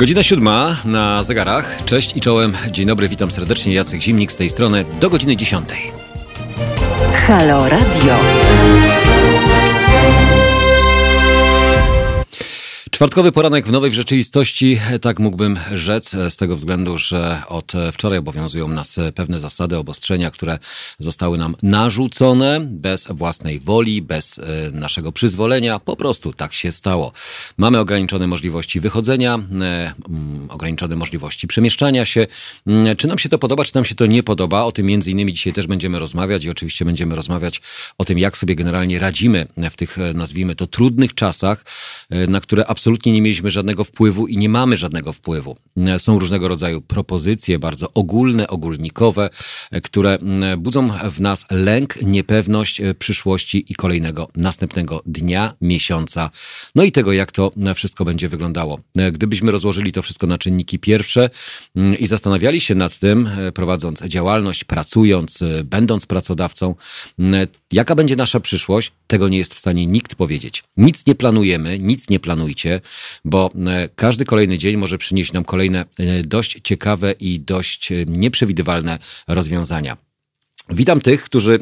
Godzina siódma na zegarach. Cześć i czołem. Dzień dobry, witam serdecznie. Jacek Zimnik z tej strony do godziny dziesiątej. Halo Radio. Czwartkowy poranek w nowej rzeczywistości, tak mógłbym rzec, z tego względu, że od wczoraj obowiązują nas pewne zasady, obostrzenia, które zostały nam narzucone bez własnej woli, bez e, naszego przyzwolenia. Po prostu tak się stało. Mamy ograniczone możliwości wychodzenia, e, mm, ograniczone możliwości przemieszczania się. Mm, czy nam się to podoba, czy nam się to nie podoba? O tym między innymi dzisiaj też będziemy rozmawiać i oczywiście będziemy rozmawiać o tym, jak sobie generalnie radzimy w tych, e, nazwijmy to, trudnych czasach, na które absolutnie absolutnie nie mieliśmy żadnego wpływu i nie mamy żadnego wpływu. Są różnego rodzaju propozycje, bardzo ogólne, ogólnikowe, które budzą w nas lęk, niepewność przyszłości i kolejnego, następnego dnia, miesiąca, no i tego, jak to wszystko będzie wyglądało. Gdybyśmy rozłożyli to wszystko na czynniki pierwsze i zastanawiali się nad tym, prowadząc działalność, pracując, będąc pracodawcą, jaka będzie nasza przyszłość, tego nie jest w stanie nikt powiedzieć. Nic nie planujemy, nic nie planujcie bo e, każdy kolejny dzień może przynieść nam kolejne e, dość ciekawe i dość e, nieprzewidywalne rozwiązania. Witam tych, którzy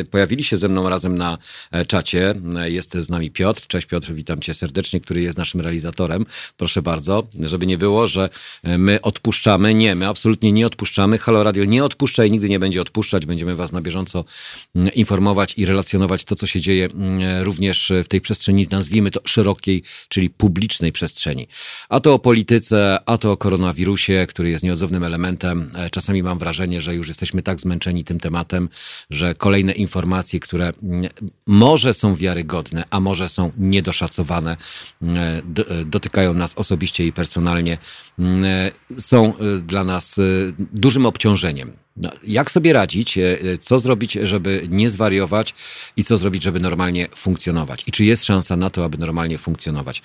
e, pojawili się ze mną razem na e, czacie. E, jest z nami Piotr. Cześć Piotr, witam cię serdecznie, który jest naszym realizatorem. Proszę bardzo, żeby nie było, że my odpuszczamy. Nie, my absolutnie nie odpuszczamy. Halo Radio nie odpuszcza i nigdy nie będzie odpuszczać. Będziemy was na bieżąco informować i relacjonować to, co się dzieje również w tej przestrzeni, nazwijmy to szerokiej, czyli publicznej przestrzeni. A to o polityce, a to o koronawirusie, który jest nieodzownym elementem. Czasami mam wrażenie, że już jesteśmy tak zmęczeni tym tematem, tematem, że kolejne informacje, które może są wiarygodne, a może są niedoszacowane, e, dotykają nas osobiście i personalnie, są e, dla nas e, dużym obciążeniem. No, jak sobie radzić? Co zrobić, żeby nie zwariować i co zrobić, żeby normalnie funkcjonować? I czy jest szansa na to, aby normalnie funkcjonować?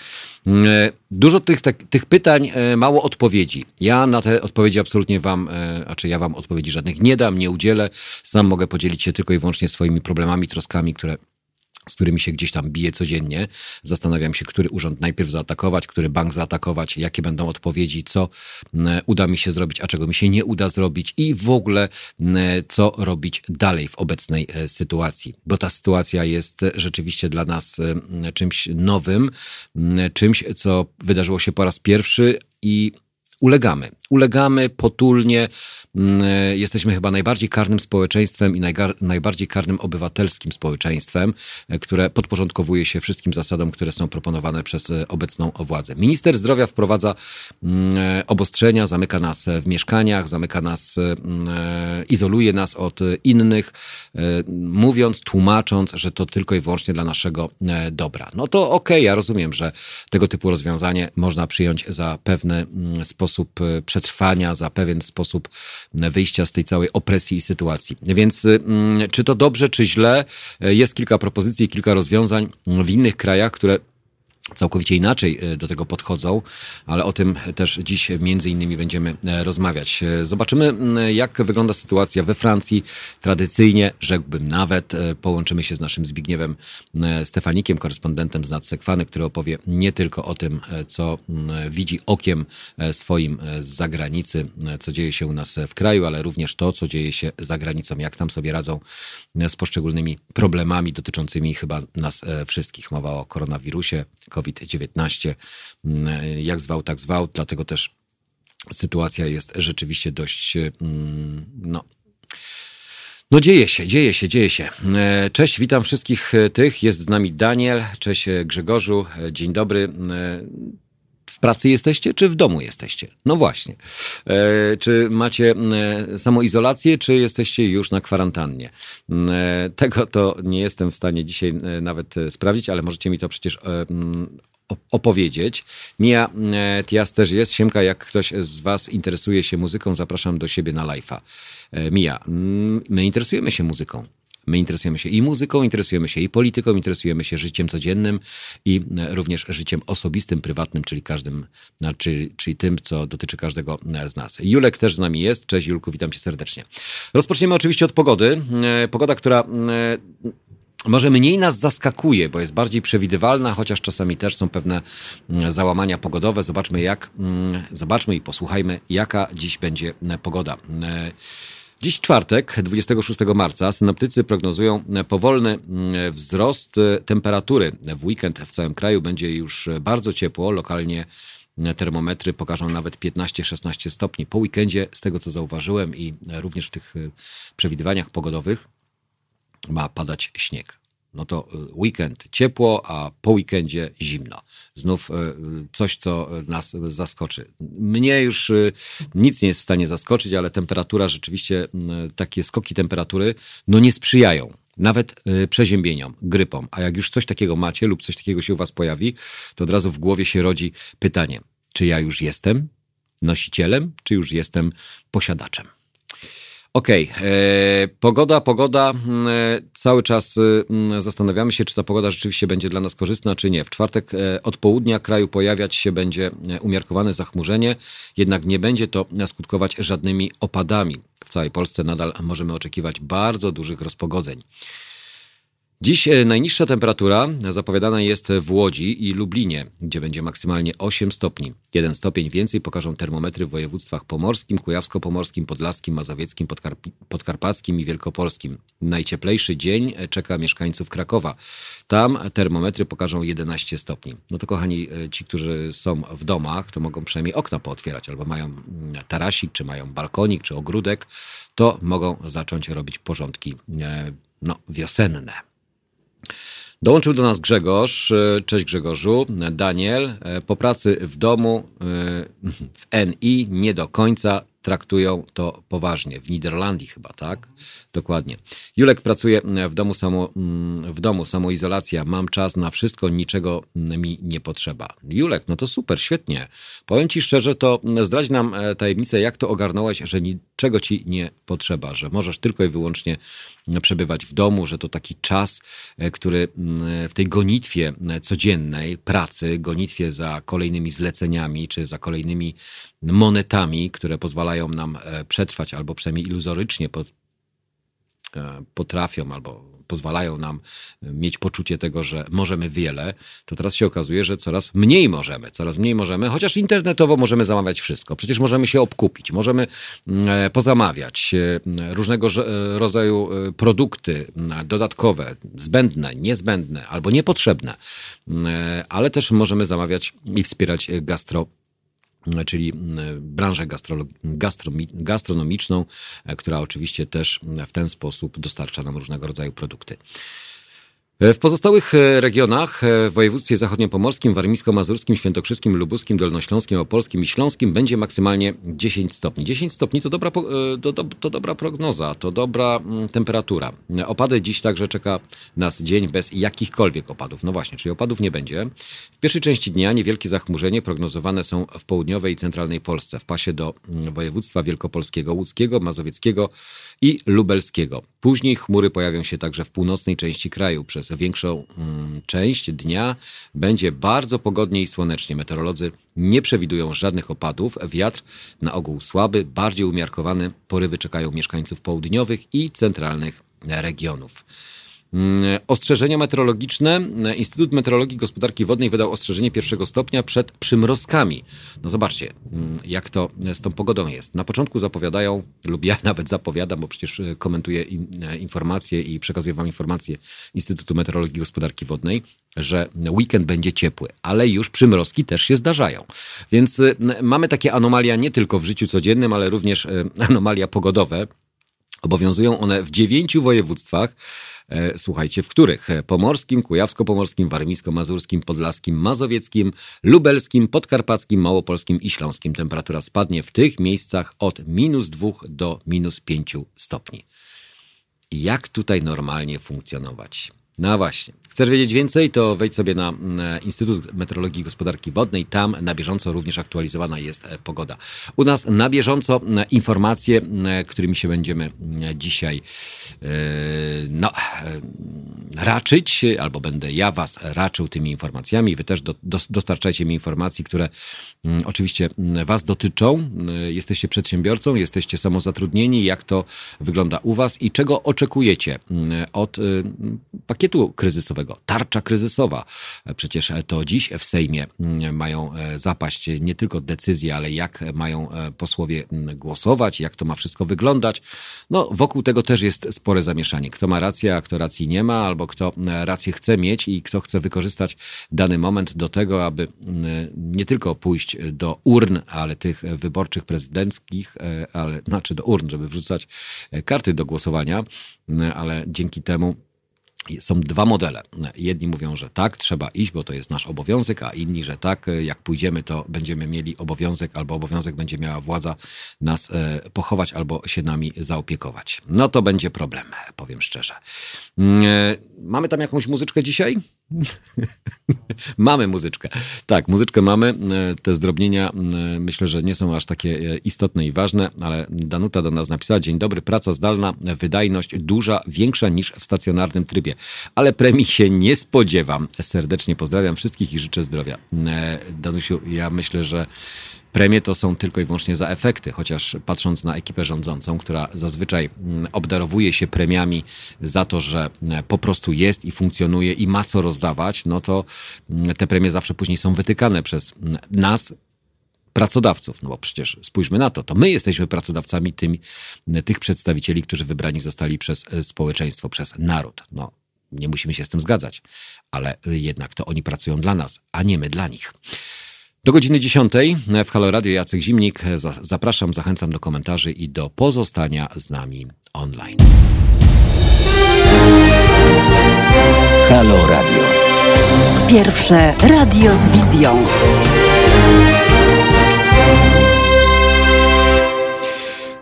Dużo tych, tak, tych pytań, mało odpowiedzi. Ja na te odpowiedzi absolutnie wam, czy ja wam odpowiedzi żadnych nie dam, nie udzielę. Sam mogę podzielić się tylko i wyłącznie swoimi problemami, troskami, które z którymi się gdzieś tam bije codziennie. Zastanawiam się, który urząd najpierw zaatakować, który bank zaatakować, jakie będą odpowiedzi, co uda mi się zrobić, a czego mi się nie uda zrobić i w ogóle co robić dalej w obecnej e, sytuacji. Bo ta sytuacja jest rzeczywiście dla nas czymś nowym, czymś, co wydarzyło się po raz pierwszy i ulegamy. Ulegamy potulnie, e, jesteśmy chyba najbardziej karnym społeczeństwem i najbardziej karnym obywatelskim społeczeństwem, e, które podporządkowuje się wszystkim zasadom, które są proponowane przez e, obecną władzę. Minister zdrowia wprowadza mm, obostrzenia, zamyka nas w mieszkaniach, zamyka nas, mm, izoluje nas od innych, mówiąc, tłumacząc, że to tylko i wyłącznie dla naszego dobra. No to okej, okay, ja rozumiem, że tego typu rozwiązanie można przyjąć za pewny sposób przetrwania, za pewien sposób wyjścia z tej całej opresji i sytuacji. Więc mm, czy to dobrze, czy źle? Jest kilka propozycji, kilka rozwiązań w innych krajach, które całkowicie inaczej e, do tego podchodzą, ale o tym też dziś między innymi będziemy e, rozmawiać. E, zobaczymy, jak wygląda sytuacja we Francji. Tradycyjnie, rzekłbym nawet, połączymy się z naszym Zbigniewem Stefanikiem, korespondentem z Nadsekwany, który opowie nie tylko o tym, co widzi okiem swoim z zagranicy, co dzieje się u nas w kraju, ale również to, co dzieje się za granicą, jak tam sobie radzą z poszczególnymi problemami dotyczącymi chyba nas wszystkich. Mowa o koronawirusie, COVID-19. Mm, jak zwał, tak zwał, dlatego też sytuacja jest rzeczywiście dość, mm, no, no dzieje się, dzieje się, dzieje się. E, cześć, witam wszystkich tych. Jest z nami Daniel. Cześć Grzegorzu. E, dzień dobry. W pracy jesteście, czy w domu jesteście? No właśnie. E, czy macie e, samoizolację, czy jesteście już na kwarantannie? E, tego to nie jestem w stanie dzisiaj e, nawet e, sprawdzić, ale możecie mi to przecież e, opowiedzieć. Mia Tias też jest. Siemka, jak ktoś z Was interesuje się muzyką, zapraszam do siebie na live'a. Mia, my interesujemy się muzyką. My interesujemy się i muzyką, interesujemy się i polityką, interesujemy się życiem codziennym i e, również życiem osobistym, prywatnym, czyli każdym, czyli, czyli tym, co dotyczy każdego e, z nas. Julek też z nami jest. Cześć Julku, witam cię serdecznie. Rozpoczniemy oczywiście od pogody. E, pogoda, która może mniej nas zaskakuje, bo jest bardziej przewidywalna, chociaż czasami też są pewne załamania pogodowe. Zobaczmy jak, mm, zobaczmy i posłuchajmy, jaka dziś będzie pogoda. Dziś czwartek, 26 marca, synoptycy prognozują powolny wzrost temperatury. W weekend w całym kraju będzie już bardzo ciepło, lokalnie termometry pokażą nawet 15-16 stopni. Po weekendzie, z tego co zauważyłem i również w tych przewidywaniach pogodowych, ma padać śnieg. No to y, weekend ciepło, a po weekendzie zimno. Znów y, coś, co nas zaskoczy. Mnie już y, nic nie jest w stanie zaskoczyć, ale temperatura rzeczywiście, takie skoki temperatury, no nie sprzyjają nawet przeziębieniom, grypom. A jak już coś takiego macie lub coś takiego się u was pojawi, to od razu w głowie się rodzi pytanie, czy ja już jestem nosicielem, czy już jestem posiadaczem. Okej, okay. E, pogoda, pogoda. Mm, e, cały czas y, mm, zastanawiamy się, czy ta pogoda rzeczywiście będzie dla nas korzystna, czy nie. W czwartek e, od południa kraju pojawiać się będzie umiarkowane zachmurzenie, jednak nie będzie to skutkować żadnymi opadami. W całej Polsce nadal możemy oczekiwać bardzo dużych rozpogodzeń. Dziś e, najniższa temperatura zapowiadana jest w Łodzi i Lublinie, gdzie będzie maksymalnie 8 stopni. Jeden stopień więcej pokażą termometry w województwach pomorskim, kujawsko-pomorskim, podlaskim, mazowieckim, podkarp podkarpackim i wielkopolskim. Najcieplejszy dzień czeka mieszkańców Krakowa. Tam termometry pokażą 11 stopni. No to kochani, e, ci, którzy są w domach, to mogą przynajmniej okna pootwierać, albo mają mm, tarasik, czy mają balkonik, czy ogródek, to mogą zacząć robić porządki e, no, wiosenne. Dołączył do nas Grzegorz. E, cześć Grzegorzu. Daniel. E, po pracy w domu e, w NI nie do końca traktują to poważnie. W Niderlandii chyba, tak? Dokładnie. Julek pracuje w domu, samo, mm, w domu, samoizolacja. Mam czas na wszystko, niczego mi nie potrzeba. Julek, no to super, świetnie. Powiem ci szczerze, to zdradź nam tajemnicę, jak to ogarnąłeś, że niczego ci nie potrzeba, że możesz tylko i wyłącznie przebywać w domu, że to taki czas, e, który mm, w tej gonitwie e, codziennej pracy, gonitwie za kolejnymi zleceniami czy za kolejnymi monetami, które pozwalają nam e, przetrwać albo przynajmniej iluzorycznie potrafią albo pozwalają nam e, mieć poczucie tego, że możemy wiele, to teraz się okazuje, że coraz mniej możemy, coraz mniej możemy, chociaż internetowo możemy zamawiać wszystko. Przecież możemy się obkupić, możemy mm, e, pozamawiać e, różnego rodzaju produkty dodatkowe, zbędne, niezbędne albo niepotrzebne, ale też możemy zamawiać i wspierać gastro czyli branżę gastronomiczną, która oczywiście też w ten sposób dostarcza nam różnego rodzaju produkty. E, w pozostałych e, regionach, e, w województwie zachodniopomorskim, warmińsko-mazurskim, świętokrzyskim, lubuskim, dolnośląskim, opolskim i śląskim będzie maksymalnie 10 stopni. 10 stopni to dobra, to, to, to dobra prognoza, to dobra mm, temperatura. Opady dziś także czeka nas dzień bez jakichkolwiek opadów. No właśnie, czyli opadów nie będzie. W pierwszej części dnia niewielkie zachmurzenie prognozowane są w południowej i centralnej Polsce, w pasie do mm, województwa wielkopolskiego, łódzkiego, mazowieckiego i lubelskiego. Później chmury pojawią się także w północnej części kraju przez większą mm, część dnia będzie bardzo pogodnie i słonecznie. Meteorolodzy nie przewidują żadnych opadów. Wiatr na ogół słaby, bardziej umiarkowany. Porywy czekają mieszkańców południowych i centralnych regionów. Mm, ostrzeżenia meteorologiczne. Instytut Meteorologii i Gospodarki Wodnej wydał ostrzeżenie pierwszego stopnia przed przymrozkami. No zobaczcie, mm, jak to z tą pogodą jest. Na początku zapowiadają, lub ja nawet zapowiadam, bo przecież e, komentuję e, informacje i przekazuję wam informacje Instytutu Meteorologii i Gospodarki Wodnej, że weekend będzie ciepły, ale już przymrozki też się zdarzają. Więc e, mamy takie anomalia nie tylko w życiu codziennym, ale również anomalia pogodowe. Obowiązują one w dziewięciu województwach. E, słuchajcie, w których? Pomorskim, Kujawsko-Pomorskim, Warmińsko-Mazurskim, Podlaskim, Mazowieckim, Lubelskim, Podkarpackim, Małopolskim i Śląskim. Temperatura spadnie w tych miejscach od minus 2 do minus 5 stopni. Jak tutaj normalnie funkcjonować? No właśnie. Chcesz wiedzieć więcej, to wejdź sobie na mm, Instytut Meteorologii i Gospodarki Wodnej. Tam na bieżąco również aktualizowana jest e, pogoda. U nas na bieżąco mm, informacje, mm, którymi się będziemy dzisiaj e, no, e, raczyć, albo będę ja was raczył tymi informacjami. Wy też do, do, dostarczajcie mi informacji, które oczywiście was dotyczą. Jesteście przedsiębiorcą, jesteście samozatrudnieni, jak to wygląda u was i czego oczekujecie od pakietu pakietu kryzysowego, tarcza kryzysowa. Przecież to dziś w Sejmie mm, mają zapaść nie tylko decyzje, ale jak mają posłowie mm, głosować, jak to ma wszystko wyglądać. No, wokół tego też jest spore zamieszanie. Kto ma rację, a kto racji nie ma, albo kto rację chce mieć i kto chce wykorzystać dany moment do tego, aby mm, nie tylko pójść do urn, ale tych wyborczych prezydenckich, ale znaczy do urn, żeby wrzucać karty do głosowania, ale dzięki temu są dwa modele. Jedni mówią, że tak, trzeba iść, bo to jest nasz obowiązek, a inni, że tak, jak pójdziemy, to będziemy mieli obowiązek, albo obowiązek będzie miała władza nas e, pochować, albo się nami zaopiekować. No to będzie problem, powiem szczerze. Mm, e, mamy tam jakąś muzyczkę dzisiaj? mamy muzyczkę. Tak, muzyczkę mamy. E, te zdrobnienia myślę, że nie są aż takie istotne i ważne, ale Danuta do nas napisała: Dzień dobry, praca zdalna, wydajność duża, większa niż w stacjonarnym trybie ale premii się nie spodziewam. Serdecznie pozdrawiam wszystkich i życzę zdrowia. E, Danusiu, ja myślę, że Premie to są tylko i wyłącznie za efekty, chociaż patrząc na ekipę rządzącą, która zazwyczaj mm, obdarowuje się premiami za to, że e, po prostu jest i funkcjonuje i ma co rozdawać, no to mm, te premie zawsze później są wytykane przez mm, nas, pracodawców. No bo przecież spójrzmy na to, to my jesteśmy pracodawcami tych przedstawicieli, którzy wybrani zostali przez e, społeczeństwo, przez naród. No, nie musimy się z tym zgadzać, ale jednak to oni pracują dla nas, a nie my dla nich. Do godziny 10 w Halo Radio Jacek Zimnik. Zapraszam, zachęcam do komentarzy i do pozostania z nami online. Halo Radio. Pierwsze radio z wizją.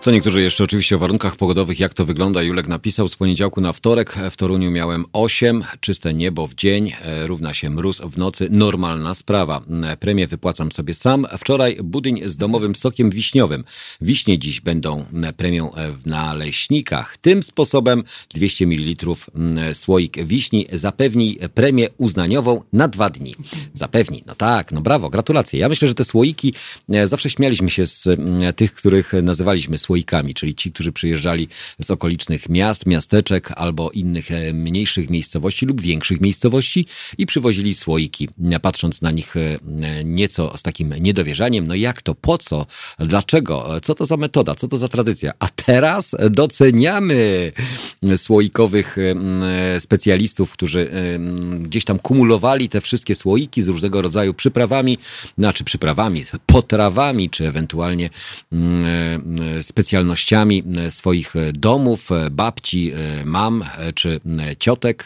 Co niektórzy jeszcze oczywiście o warunkach pogodowych, jak to wygląda. Julek napisał z poniedziałku na wtorek w Toruniu miałem 8, czyste niebo w dzień, e, równa się mróz w nocy, normalna sprawa. E, premię wypłacam sobie sam. Wczoraj budyń z domowym sokiem wiśniowym. Wiśnie dziś będą e, premią w naleśnikach. Tym sposobem 200 ml słoik wiśni zapewni premię uznaniową na dwa dni. Zapewni, no tak, no brawo, gratulacje. Ja myślę, że te słoiki, zawsze śmialiśmy się z tych, których nazywaliśmy słoikami czyli ci, którzy przyjeżdżali z okolicznych miast, miasteczek albo innych e, mniejszych miejscowości lub większych miejscowości i przywozili słoiki, patrząc na nich e, nieco z takim niedowierzaniem. No jak to, po co, dlaczego, co to za metoda, co to za tradycja? A teraz doceniamy słoikowych e, specjalistów, którzy gdzieś tam kumulowali te wszystkie słoiki z różnego rodzaju przyprawami, znaczy przyprawami, potrawami, czy ewentualnie specjalistami specjalnościami e, swoich e, domów, e, babci, mam czy ciotek,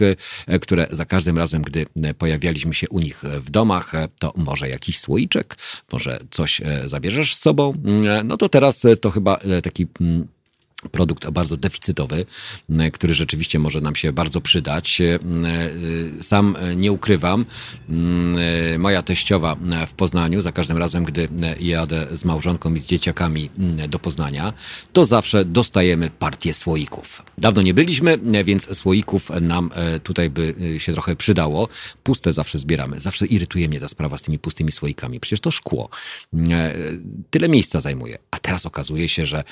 które za każdym razem, gdy pojawialiśmy się u nich w domach, to może jakiś słoiczek, może coś zabierzesz z sobą. No to teraz to chyba taki mm, produkt bardzo deficytowy, który rzeczywiście może nam się bardzo przydać. Sam nie ukrywam, moja teściowa w Poznaniu, za każdym razem, gdy jadę z małżonką i z dzieciakami do Poznania, to zawsze dostajemy partię słoików. Dawno nie byliśmy, więc słoików nam tutaj by się trochę przydało. Puste zawsze zbieramy. Zawsze irytuje mnie ta sprawa z tymi pustymi słoikami. Przecież to szkło. Tyle miejsca zajmuje. A teraz okazuje się, że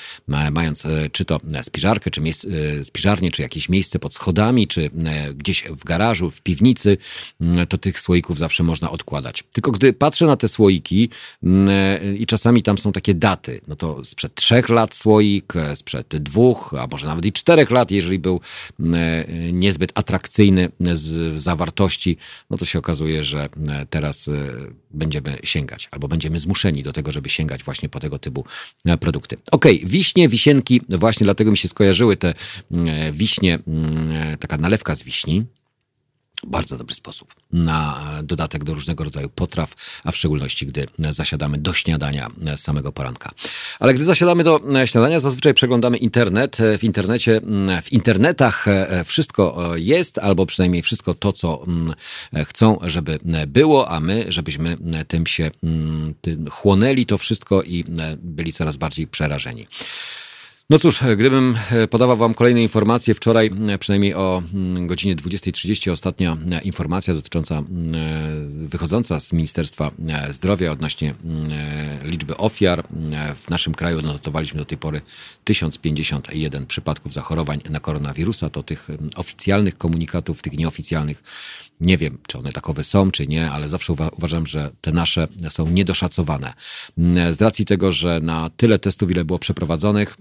mając czy to spiżarkę, czy miejsce, spiżarnię, czy jakieś miejsce pod schodami, czy e, gdzieś w garażu, w piwnicy, to tych słoików zawsze można odkładać. Tylko gdy patrzę na te słoiki e, i czasami tam są takie daty, no to sprzed trzech lat słoik, e, sprzed dwóch, a może nawet i czterech lat, jeżeli był niezbyt atrakcyjny z zawartości, no to się okazuje, że teraz będziemy sięgać, albo będziemy zmuszeni do tego, żeby sięgać właśnie po tego typu produkty. Okej, okay, wiśnie, wisienki, właśnie dlatego mi się skojarzyły te mm, wiśnie, mm, taka nalewka z wiśni. Bardzo dobry sposób na dodatek do różnego rodzaju potraw, a w szczególności gdy zasiadamy do śniadania z samego poranka. Ale gdy zasiadamy do śniadania, zazwyczaj przeglądamy internet. W internecie, w internetach wszystko jest, albo przynajmniej wszystko to, co chcą, żeby było, a my, żebyśmy tym się tym chłonęli to wszystko i byli coraz bardziej przerażeni. No cóż, gdybym e, podawał Wam kolejne informacje, wczoraj e, przynajmniej o mm, godzinie 20.30 ostatnia e, informacja dotycząca wychodząca z Ministerstwa Zdrowia odnośnie liczby ofiar. W naszym kraju notowaliśmy do tej pory 1051 przypadków zachorowań na koronawirusa. To tych oficjalnych komunikatów, tych nieoficjalnych nie wiem, czy one takowe są, czy nie, ale zawsze uwa uważam, że te nasze są niedoszacowane. Z racji tego, że na tyle testów, ile było przeprowadzonych,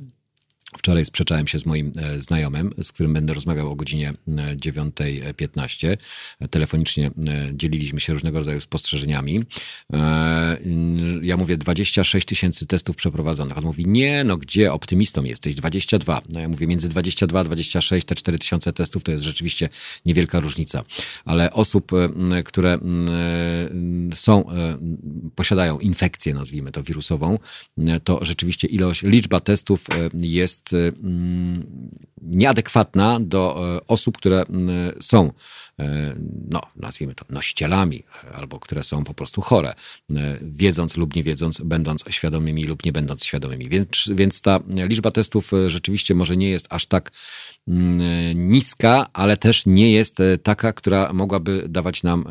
Wczoraj sprzeczałem się z moim e, znajomym, z którym będę rozmawiał o godzinie 9.15. E, Telefonicznie e, dzieliliśmy się różnego rodzaju spostrzeżeniami. Ja mówię 26 tysięcy testów przeprowadzonych. On mówi, nie, no gdzie optymistą jesteś? 22. No ja mówię, między 22 a 26 te 4 tysiące testów to jest rzeczywiście niewielka różnica. Ale osób, które są, posiadają infekcję, nazwijmy to wirusową, to rzeczywiście ilość, liczba testów jest jest y, mm, nieadekwatna do y, osób, które y, są, no, nazwijmy to, nosicielami, albo które są po prostu chore, wiedząc lub nie wiedząc, będąc świadomymi lub nie będąc świadomymi. Więc, więc ta liczba testów rzeczywiście może nie jest aż tak mm, niska, ale też nie jest taka, która mogłaby dawać nam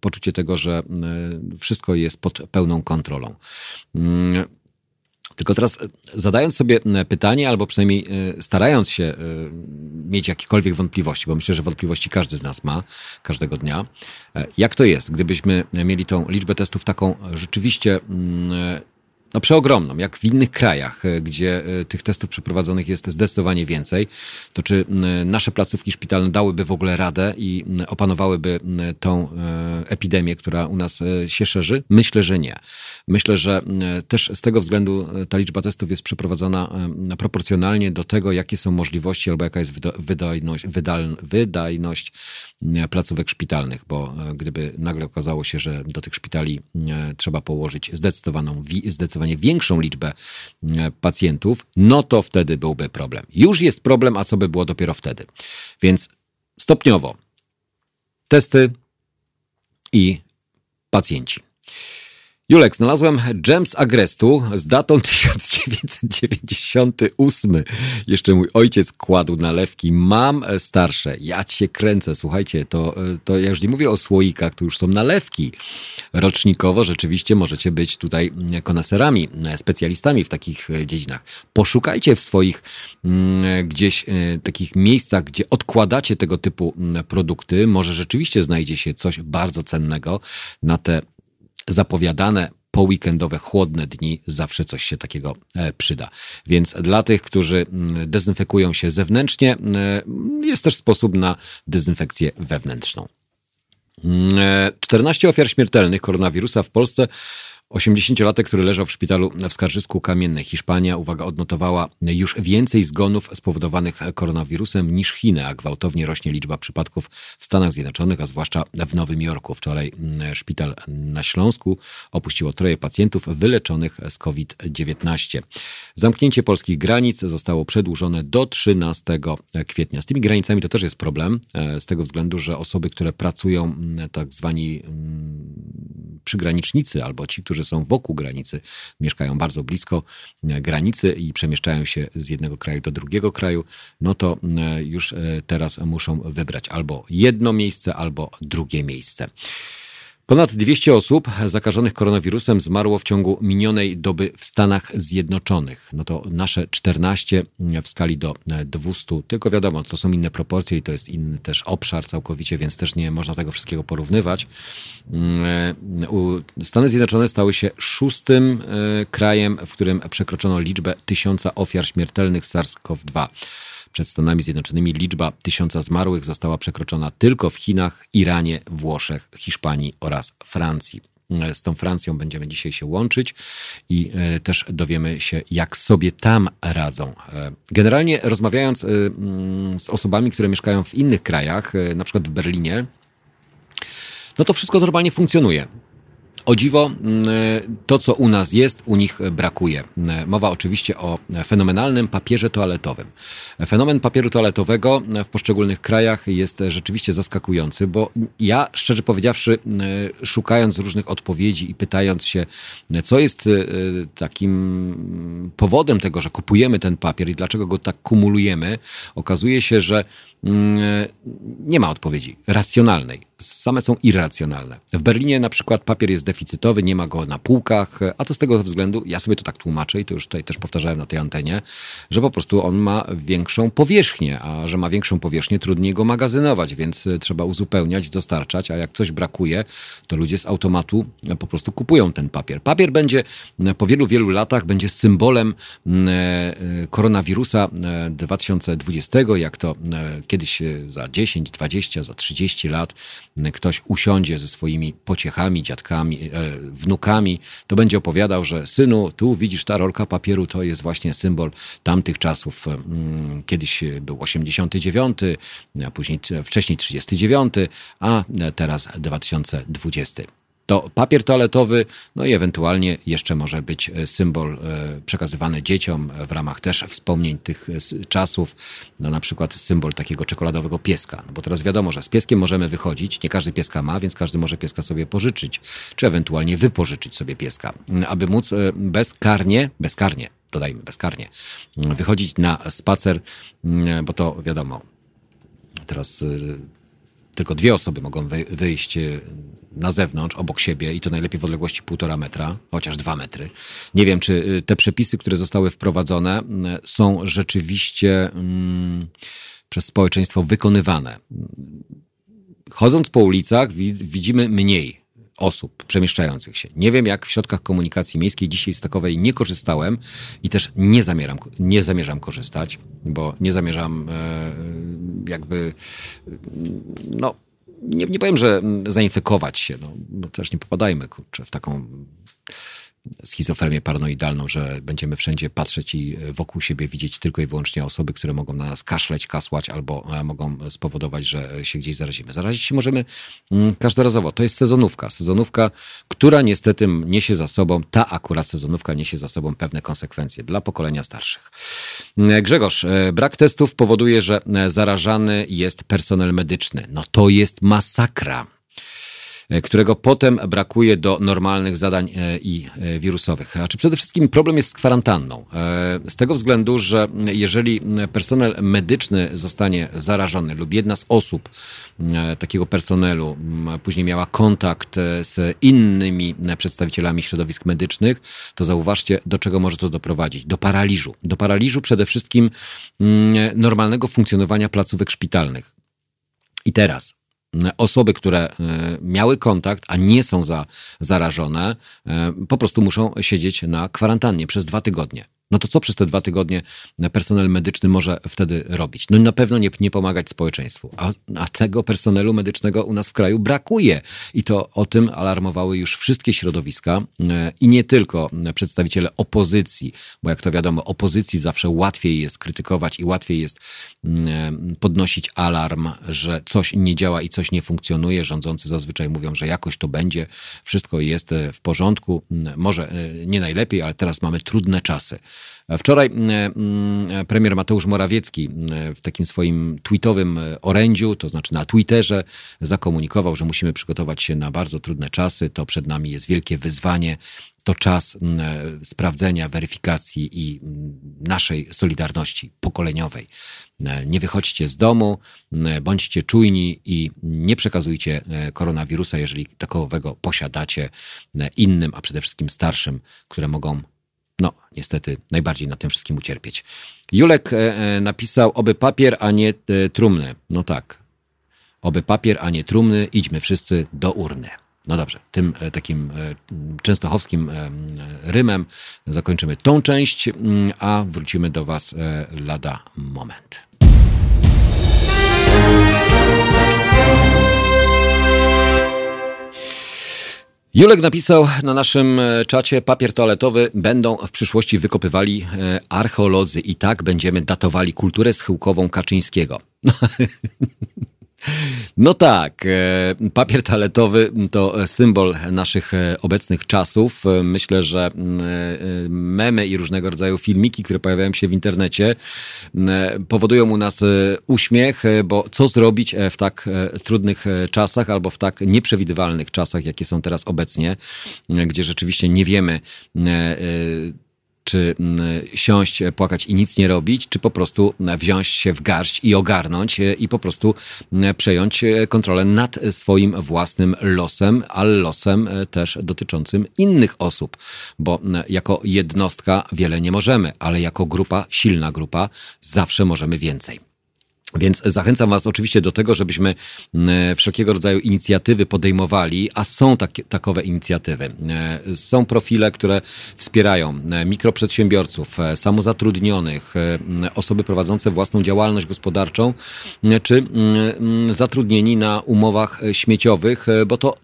poczucie tego, że wszystko jest pod pełną kontrolą. Tylko teraz e, zadając sobie pytanie, albo przynajmniej e, starając się e, mieć jakiekolwiek wątpliwości, bo myślę, że wątpliwości każdy z nas ma każdego dnia, jak to jest, gdybyśmy mieli tą liczbę testów taką rzeczywiście no, przeogromną, jak w innych krajach, e, gdzie e, tych testów przeprowadzonych jest zdecydowanie więcej, to czy nasze placówki szpitalne dałyby w ogóle radę i opanowałyby tą e, epidemię, która u nas się szerzy? Myślę, że nie. Myślę, że też z tego względu ta liczba testów jest przeprowadzona proporcjonalnie do tego, jakie są możliwości albo jaka jest wydajność, wydajność placówek szpitalnych, bo gdyby nagle okazało się, że do tych szpitali trzeba położyć zdecydowaną, zdecydowaną zdecydowanie większą liczbę e, pacjentów, no to wtedy byłby problem. Już jest problem, a co by było dopiero wtedy? Więc stopniowo testy i pacjenci. Julek, znalazłem z Agrestu z datą 1998. Jeszcze mój ojciec kładł nalewki. Mam starsze. Ja cię kręcę. Słuchajcie, to, to ja już nie mówię o słoikach, to już są nalewki. Rocznikowo rzeczywiście możecie być tutaj koneserami, specjalistami w takich dziedzinach. Poszukajcie w swoich mm, gdzieś e, takich miejscach, gdzie odkładacie tego typu produkty. Może rzeczywiście znajdzie się coś bardzo cennego na te zapowiadane poweekendowe, chłodne dni zawsze coś się takiego e, przyda. Więc dla tych, którzy mm, dezynfekują się zewnętrznie, e, jest też sposób na dezynfekcję wewnętrzną. 14 mm, e, ofiar śmiertelnych koronawirusa w Polsce 80-latek, który leżał w szpitalu w Skarżysku Kamiennej. Hiszpania, uwaga, odnotowała już więcej zgonów spowodowanych koronawirusem niż Chiny, a gwałtownie rośnie liczba przypadków w Stanach Zjednoczonych, a zwłaszcza w Nowym Jorku. Wczoraj szpital na Śląsku opuściło troje pacjentów wyleczonych z COVID-19. Zamknięcie polskich granic zostało przedłużone do 13 kwietnia. Z tymi granicami to też jest problem, e, z tego względu, że osoby, które pracują, tak zwani przygranicznicy albo ci, którzy są wokół granicy, mieszkają bardzo blisko e, granicy i przemieszczają się z jednego kraju do drugiego kraju, no to e, już teraz muszą wybrać albo jedno miejsce, albo drugie miejsce. Ponad 200 osób zakażonych koronawirusem zmarło w ciągu minionej doby w Stanach Zjednoczonych. No to nasze 14 w skali do 200. Tylko wiadomo, to są inne proporcje i to jest inny też obszar całkowicie, więc też nie można tego wszystkiego porównywać. Mm, Stany Zjednoczone stały się szóstym e, krajem, w którym przekroczono liczbę tysiąca ofiar śmiertelnych SARS-CoV-2. Przed Stanami Zjednoczonymi liczba tysiąca zmarłych została przekroczona tylko w Chinach, Iranie, Włoszech, Hiszpanii oraz Francji. Z tą Francją będziemy dzisiaj się łączyć i e, też dowiemy się, jak sobie tam radzą. E, generalnie rozmawiając e, mm, z osobami, które mieszkają w innych krajach, na przykład w Berlinie, no to wszystko normalnie funkcjonuje. O dziwo, to co u nas jest, u nich brakuje. Mowa oczywiście o fenomenalnym papierze toaletowym. Fenomen papieru toaletowego w poszczególnych krajach jest rzeczywiście zaskakujący, bo ja szczerze powiedziawszy, szukając różnych odpowiedzi i pytając się, co jest takim powodem tego, że kupujemy ten papier i dlaczego go tak kumulujemy, okazuje się, że mm, nie ma odpowiedzi racjonalnej. Same są irracjonalne. W Berlinie na przykład papier jest deficytowy, nie ma go na półkach, a to z tego względu, ja sobie to tak tłumaczę i to już tutaj też powtarzałem na tej antenie, że po prostu on ma większą powierzchnię, a że ma większą powierzchnię, trudniej go magazynować, więc trzeba uzupełniać, dostarczać, a jak coś brakuje, to ludzie z automatu po prostu kupują ten papier. Papier będzie po wielu, wielu latach będzie symbolem e, koronawirusa 2020, e, jak to e, kiedyś za 10, 20, za 30 lat ktoś usiądzie ze swoimi pociechami, dziadkami, wnukami, to będzie opowiadał, że synu, tu widzisz ta rolka papieru, to jest właśnie symbol tamtych czasów. Mm, kiedyś był 89, a później wcześniej 39, a teraz 2020 to papier toaletowy, no i ewentualnie jeszcze może być e, symbol e, przekazywany dzieciom w ramach też wspomnień tych e, czasów, no na przykład symbol takiego czekoladowego pieska, no bo teraz wiadomo, że z pieskiem możemy wychodzić, nie każdy pieska ma, więc każdy może pieska sobie pożyczyć, czy ewentualnie wypożyczyć sobie pieska, aby móc bezkarnie, bezkarnie, dodajmy bezkarnie, wychodzić na spacer, bo to wiadomo, teraz tylko dwie osoby mogą wyjść na zewnątrz, obok siebie i to najlepiej w odległości półtora metra, chociaż dwa metry. Nie wiem, czy y, te przepisy, które zostały wprowadzone, y, są rzeczywiście mm, przez społeczeństwo wykonywane. Chodząc po ulicach, widzimy mniej osób przemieszczających się. Nie wiem, jak w środkach komunikacji miejskiej dzisiaj z takowej nie korzystałem i też nie zamieram, nie zamierzam korzystać, bo nie zamierzam e, jakby no nie, nie powiem, że zainfekować się, no, też nie popadajmy kurczę, w taką schizofrenię paranoidalną, że będziemy wszędzie patrzeć i wokół siebie widzieć tylko i wyłącznie osoby, które mogą na nas kaszleć, kasłać albo e, mogą spowodować, że się gdzieś zarazimy. Zarazić się możemy mm, każdorazowo. To jest sezonówka. Sezonówka, która niestety niesie za sobą, ta akurat sezonówka niesie za sobą pewne konsekwencje dla pokolenia starszych. Mm, Grzegorz, e, brak testów powoduje, że e, zarażany jest personel medyczny. No to jest masakra. E, którego potem brakuje do normalnych zadań e, i e, wirusowych. A czy przede wszystkim problem jest z kwarantanną? Z tego względu, że jeżeli personel medyczny zostanie zarażony lub jedna z osób takiego personelu później miała kontakt z innymi przedstawicielami środowisk medycznych, to zauważcie, do czego może to doprowadzić. Do paraliżu. Do paraliżu przede wszystkim normalnego funkcjonowania placówek szpitalnych. I teraz osoby, które e, miały kontakt, a nie są za, zarażone, e, po prostu muszą siedzieć na kwarantannie przez dwa tygodnie. No to co przez te dwa tygodnie personel medyczny może wtedy robić? No na pewno nie, nie pomagać społeczeństwu, a, a, tego personelu medycznego u nas w kraju brakuje. I to o tym alarmowały już wszystkie środowiska e, i nie tylko przedstawiciele opozycji, bo jak to wiadomo, opozycji zawsze łatwiej jest krytykować i łatwiej jest mm, e, podnosić alarm, że coś nie działa i coś nie funkcjonuje. Rządzący zazwyczaj mówią, że jakoś to będzie, wszystko jest e, w porządku, może nie najlepiej, ale teraz mamy trudne czasy. Wczoraj mm, mm, premier Mateusz Morawiecki mm, w takim swoim tweetowym e, orędziu, to znaczy na Twitterze, zakomunikował, że musimy przygotować się na bardzo trudne czasy. To przed nami jest wielkie wyzwanie. To czas e, sprawdzenia, weryfikacji i naszej solidarności pokoleniowej. E, nie wychodźcie z domu, bądźcie czujni i nie przekazujcie koronawirusa, jeżeli takowego posiadacie innym, a przede wszystkim starszym, które mogą no, niestety najbardziej na tym wszystkim ucierpieć. Julek e, e, napisał, oby papier, a nie e, trumny. No tak. Oby papier, a nie trumny, idźmy wszyscy do urny. No dobrze, tym takim częstochowskim rymem zakończymy tą część, mm, a wrócimy do Was lada moment. Julek napisał na naszym e, czacie, papier toaletowy będą w przyszłości wykopywali e, archeolodzy i tak będziemy datowali kulturę schyłkową Kaczyńskiego. No tak, e, papier toaletowy to symbol naszych e, obecnych czasów. E, myślę, że memy i różnego rodzaju filmiki, które pojawiają się w internecie, powodują u nas uśmiech, bo co zrobić w tak trudnych czasach albo w tak nieprzewidywalnych czasach, jakie są teraz obecnie, gdzie rzeczywiście nie wiemy, czy mm, siąść, e, płakać i nic nie robić, czy po prostu e, wziąć się w garść i ogarnąć e, i po prostu przejąć kontrolę nad swoim własnym losem, ale losem też dotyczącym innych osób, bo jako jednostka wiele nie możemy, ale jako grupa, silna grupa, zawsze możemy więcej. Więc zachęcam Was oczywiście do tego, żebyśmy mm, wszelkiego rodzaju inicjatywy podejmowali, a są takie, takowe inicjatywy. E, są profile, które wspierają e, mikroprzedsiębiorców, e, samozatrudnionych, osoby prowadzące własną działalność gospodarczą, czy zatrudnieni na umowach śmieciowych, bo to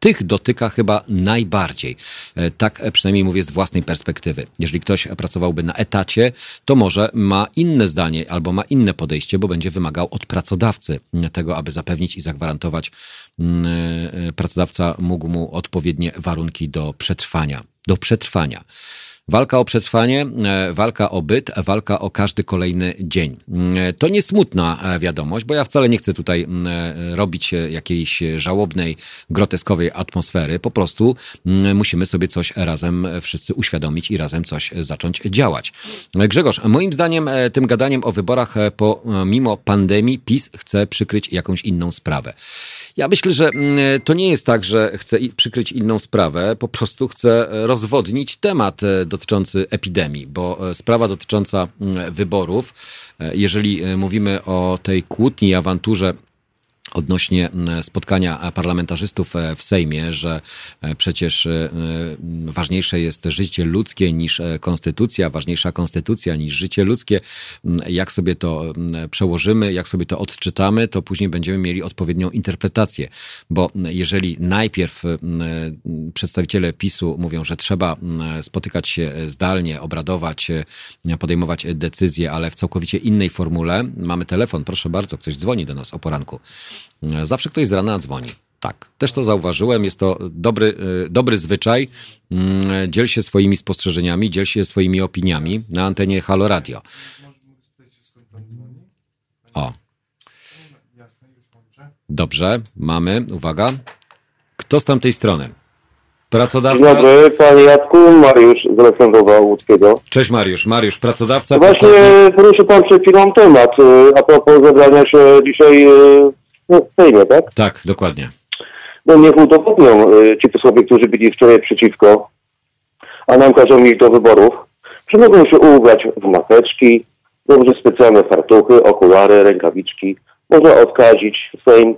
tych dotyka chyba najbardziej. E, tak przynajmniej mówię z własnej perspektywy. Jeżeli ktoś pracowałby na etacie, to może ma inne zdanie albo ma inne podejście, bo będzie wymagał od pracodawcy tego, aby zapewnić i zagwarantować, mm, e, pracodawca mógł mu odpowiednie warunki do przetrwania. Do przetrwania. Walka o przetrwanie, e, walka o byt, walka o każdy kolejny dzień. E, to nie smutna e, wiadomość, bo ja wcale nie chcę tutaj robić jakiejś żałobnej, groteskowej atmosfery. Po prostu musimy sobie coś razem wszyscy uświadomić i razem coś zacząć działać. Grzegorz, moim zdaniem tym gadaniem o wyborach pomimo pandemii PiS chce przykryć jakąś inną sprawę. Ja myślę, że mm, to nie jest tak, że chce przykryć inną sprawę, po prostu chce rozwodnić temat e, dotyczący epidemii, bo e, sprawa dotycząca mm, wyborów, e, jeżeli mówimy o tej kłótni, awanturze odnośnie spotkania parlamentarzystów e, w Sejmie, że e, przecież e, ważniejsze jest życie ludzkie niż konstytucja, ważniejsza konstytucja niż życie ludzkie. Jak sobie to przełożymy, jak sobie to odczytamy, to później będziemy mieli odpowiednią interpretację, bo jeżeli najpierw przedstawiciele PiSu mówią, że trzeba spotykać się zdalnie, obradować, podejmować decyzje, ale w całkowicie innej formule, mamy telefon, proszę bardzo, ktoś dzwoni do nas o poranku. Zawsze ktoś z rana dzwoni. Tak, też to zauważyłem. Jest to dobry, y, dobry zwyczaj. Mm, dziel się swoimi spostrzeżeniami, dziel się swoimi opiniami na antenie Halo Radio. O. Dobrze, mamy. Uwaga. Kto z tamtej strony? Pracodawca. Dzień dobry, panie Jacku, Mariusz z Aleksandrowa Łódzkiego. Cześć Mariusz. Mariusz, pracodawca. Właśnie poruszył pan przed chwilą temat y, a propos zebrania się dzisiaj no, w Sejmie, tak? Tak, dokładnie. No niech udowodnią y, ci posłowie, którzy byli wczoraj przeciwko, a nam każą iść do wyborów, że mogą się ubrać w maseczki, dobrze specjalne fartuchy, okulary, rękawiczki. Można odkazić Sejm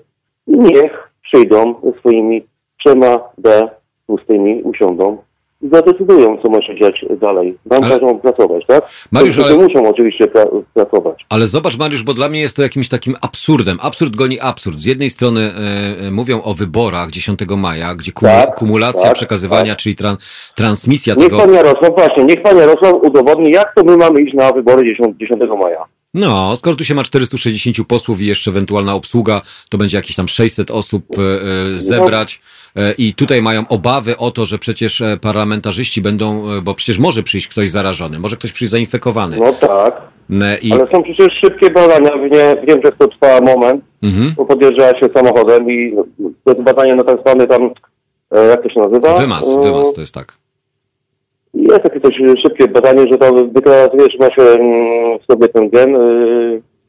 i niech przyjdą ze swoimi trzema D pustymi usiądą zadecydują, co ma się dziać dalej. Nam ale... każą pracować, tak? Mariusz, ale... muszą oczywiście pra pracować. Ale zobacz, Mariusz, bo dla mnie jest to jakimś takim absurdem. Absurd goni absurd. Z jednej strony e, e mówią o wyborach 10 maja, gdzie tak, kumulacja tak, przekazywania, tak. czyli tran transmisja niech tego... Niech pan Jarosław, właśnie, niech pan Jarosław udowodni, jak to my mamy iść na wybory 10, 10 maja. No, skoro tu się ma 460 posłów i jeszcze ewentualna obsługa, to będzie jakieś tam 600 osób e, e zebrać. E, i tutaj mają obawy o to, że przecież parlamentarzyści będą, bo przecież może przyjść ktoś zarażony, może ktoś przyjść zainfekowany. No tak. I... Ale są przecież szybkie badania, nie, w Niemczech to trwa moment, mhm. bo podjeżdża się samochodem i to badanie na tak zwany tam, jak to się nazywa? Wymaz, wymaz to jest tak. Jest takie coś szybkie badanie, że to deklaruje, że ma się mm, w sobie ten gen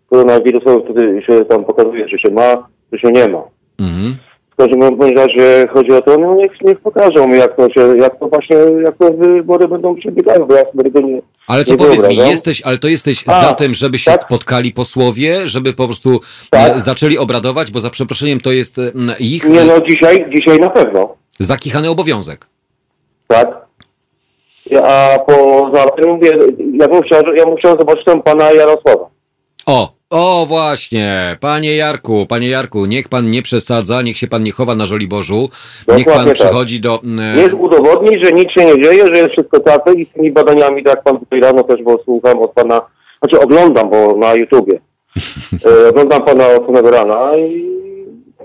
koronawirusowy, wtedy się tam pokazuje, czy się ma, czy się nie ma. Mhm. W każdym razie chodzi o to, no niech, niech pokażą jak to się, jak to właśnie, jak to wybory będą przebiegały, bo ja sobie tego nie Ale to nie powiedz mi, jesteś, ale to jesteś A, za tym, żeby się tak? spotkali posłowie, żeby po prostu tak? zaczęli obradować, bo za przeproszeniem to jest ich... Nie no, dzisiaj, dzisiaj na pewno. Zakichany obowiązek. Tak. A po ja mówię, ja bym chciał, ja bym chciał zobaczyć tam pana Jarosława. O, o właśnie, panie Jarku, panie Jarku, niech pan nie przesadza, niech się pan nie chowa na Żoliborzu, niech pan tak. przychodzi do... E, niech udowodni, że nic się nie dzieje, że jest wszystko tak i z tymi badaniami, tak jak pan tutaj rano też, bo słucham od pana, znaczy oglądam, bo na YouTubie, E, Oglądam pana od samego rana i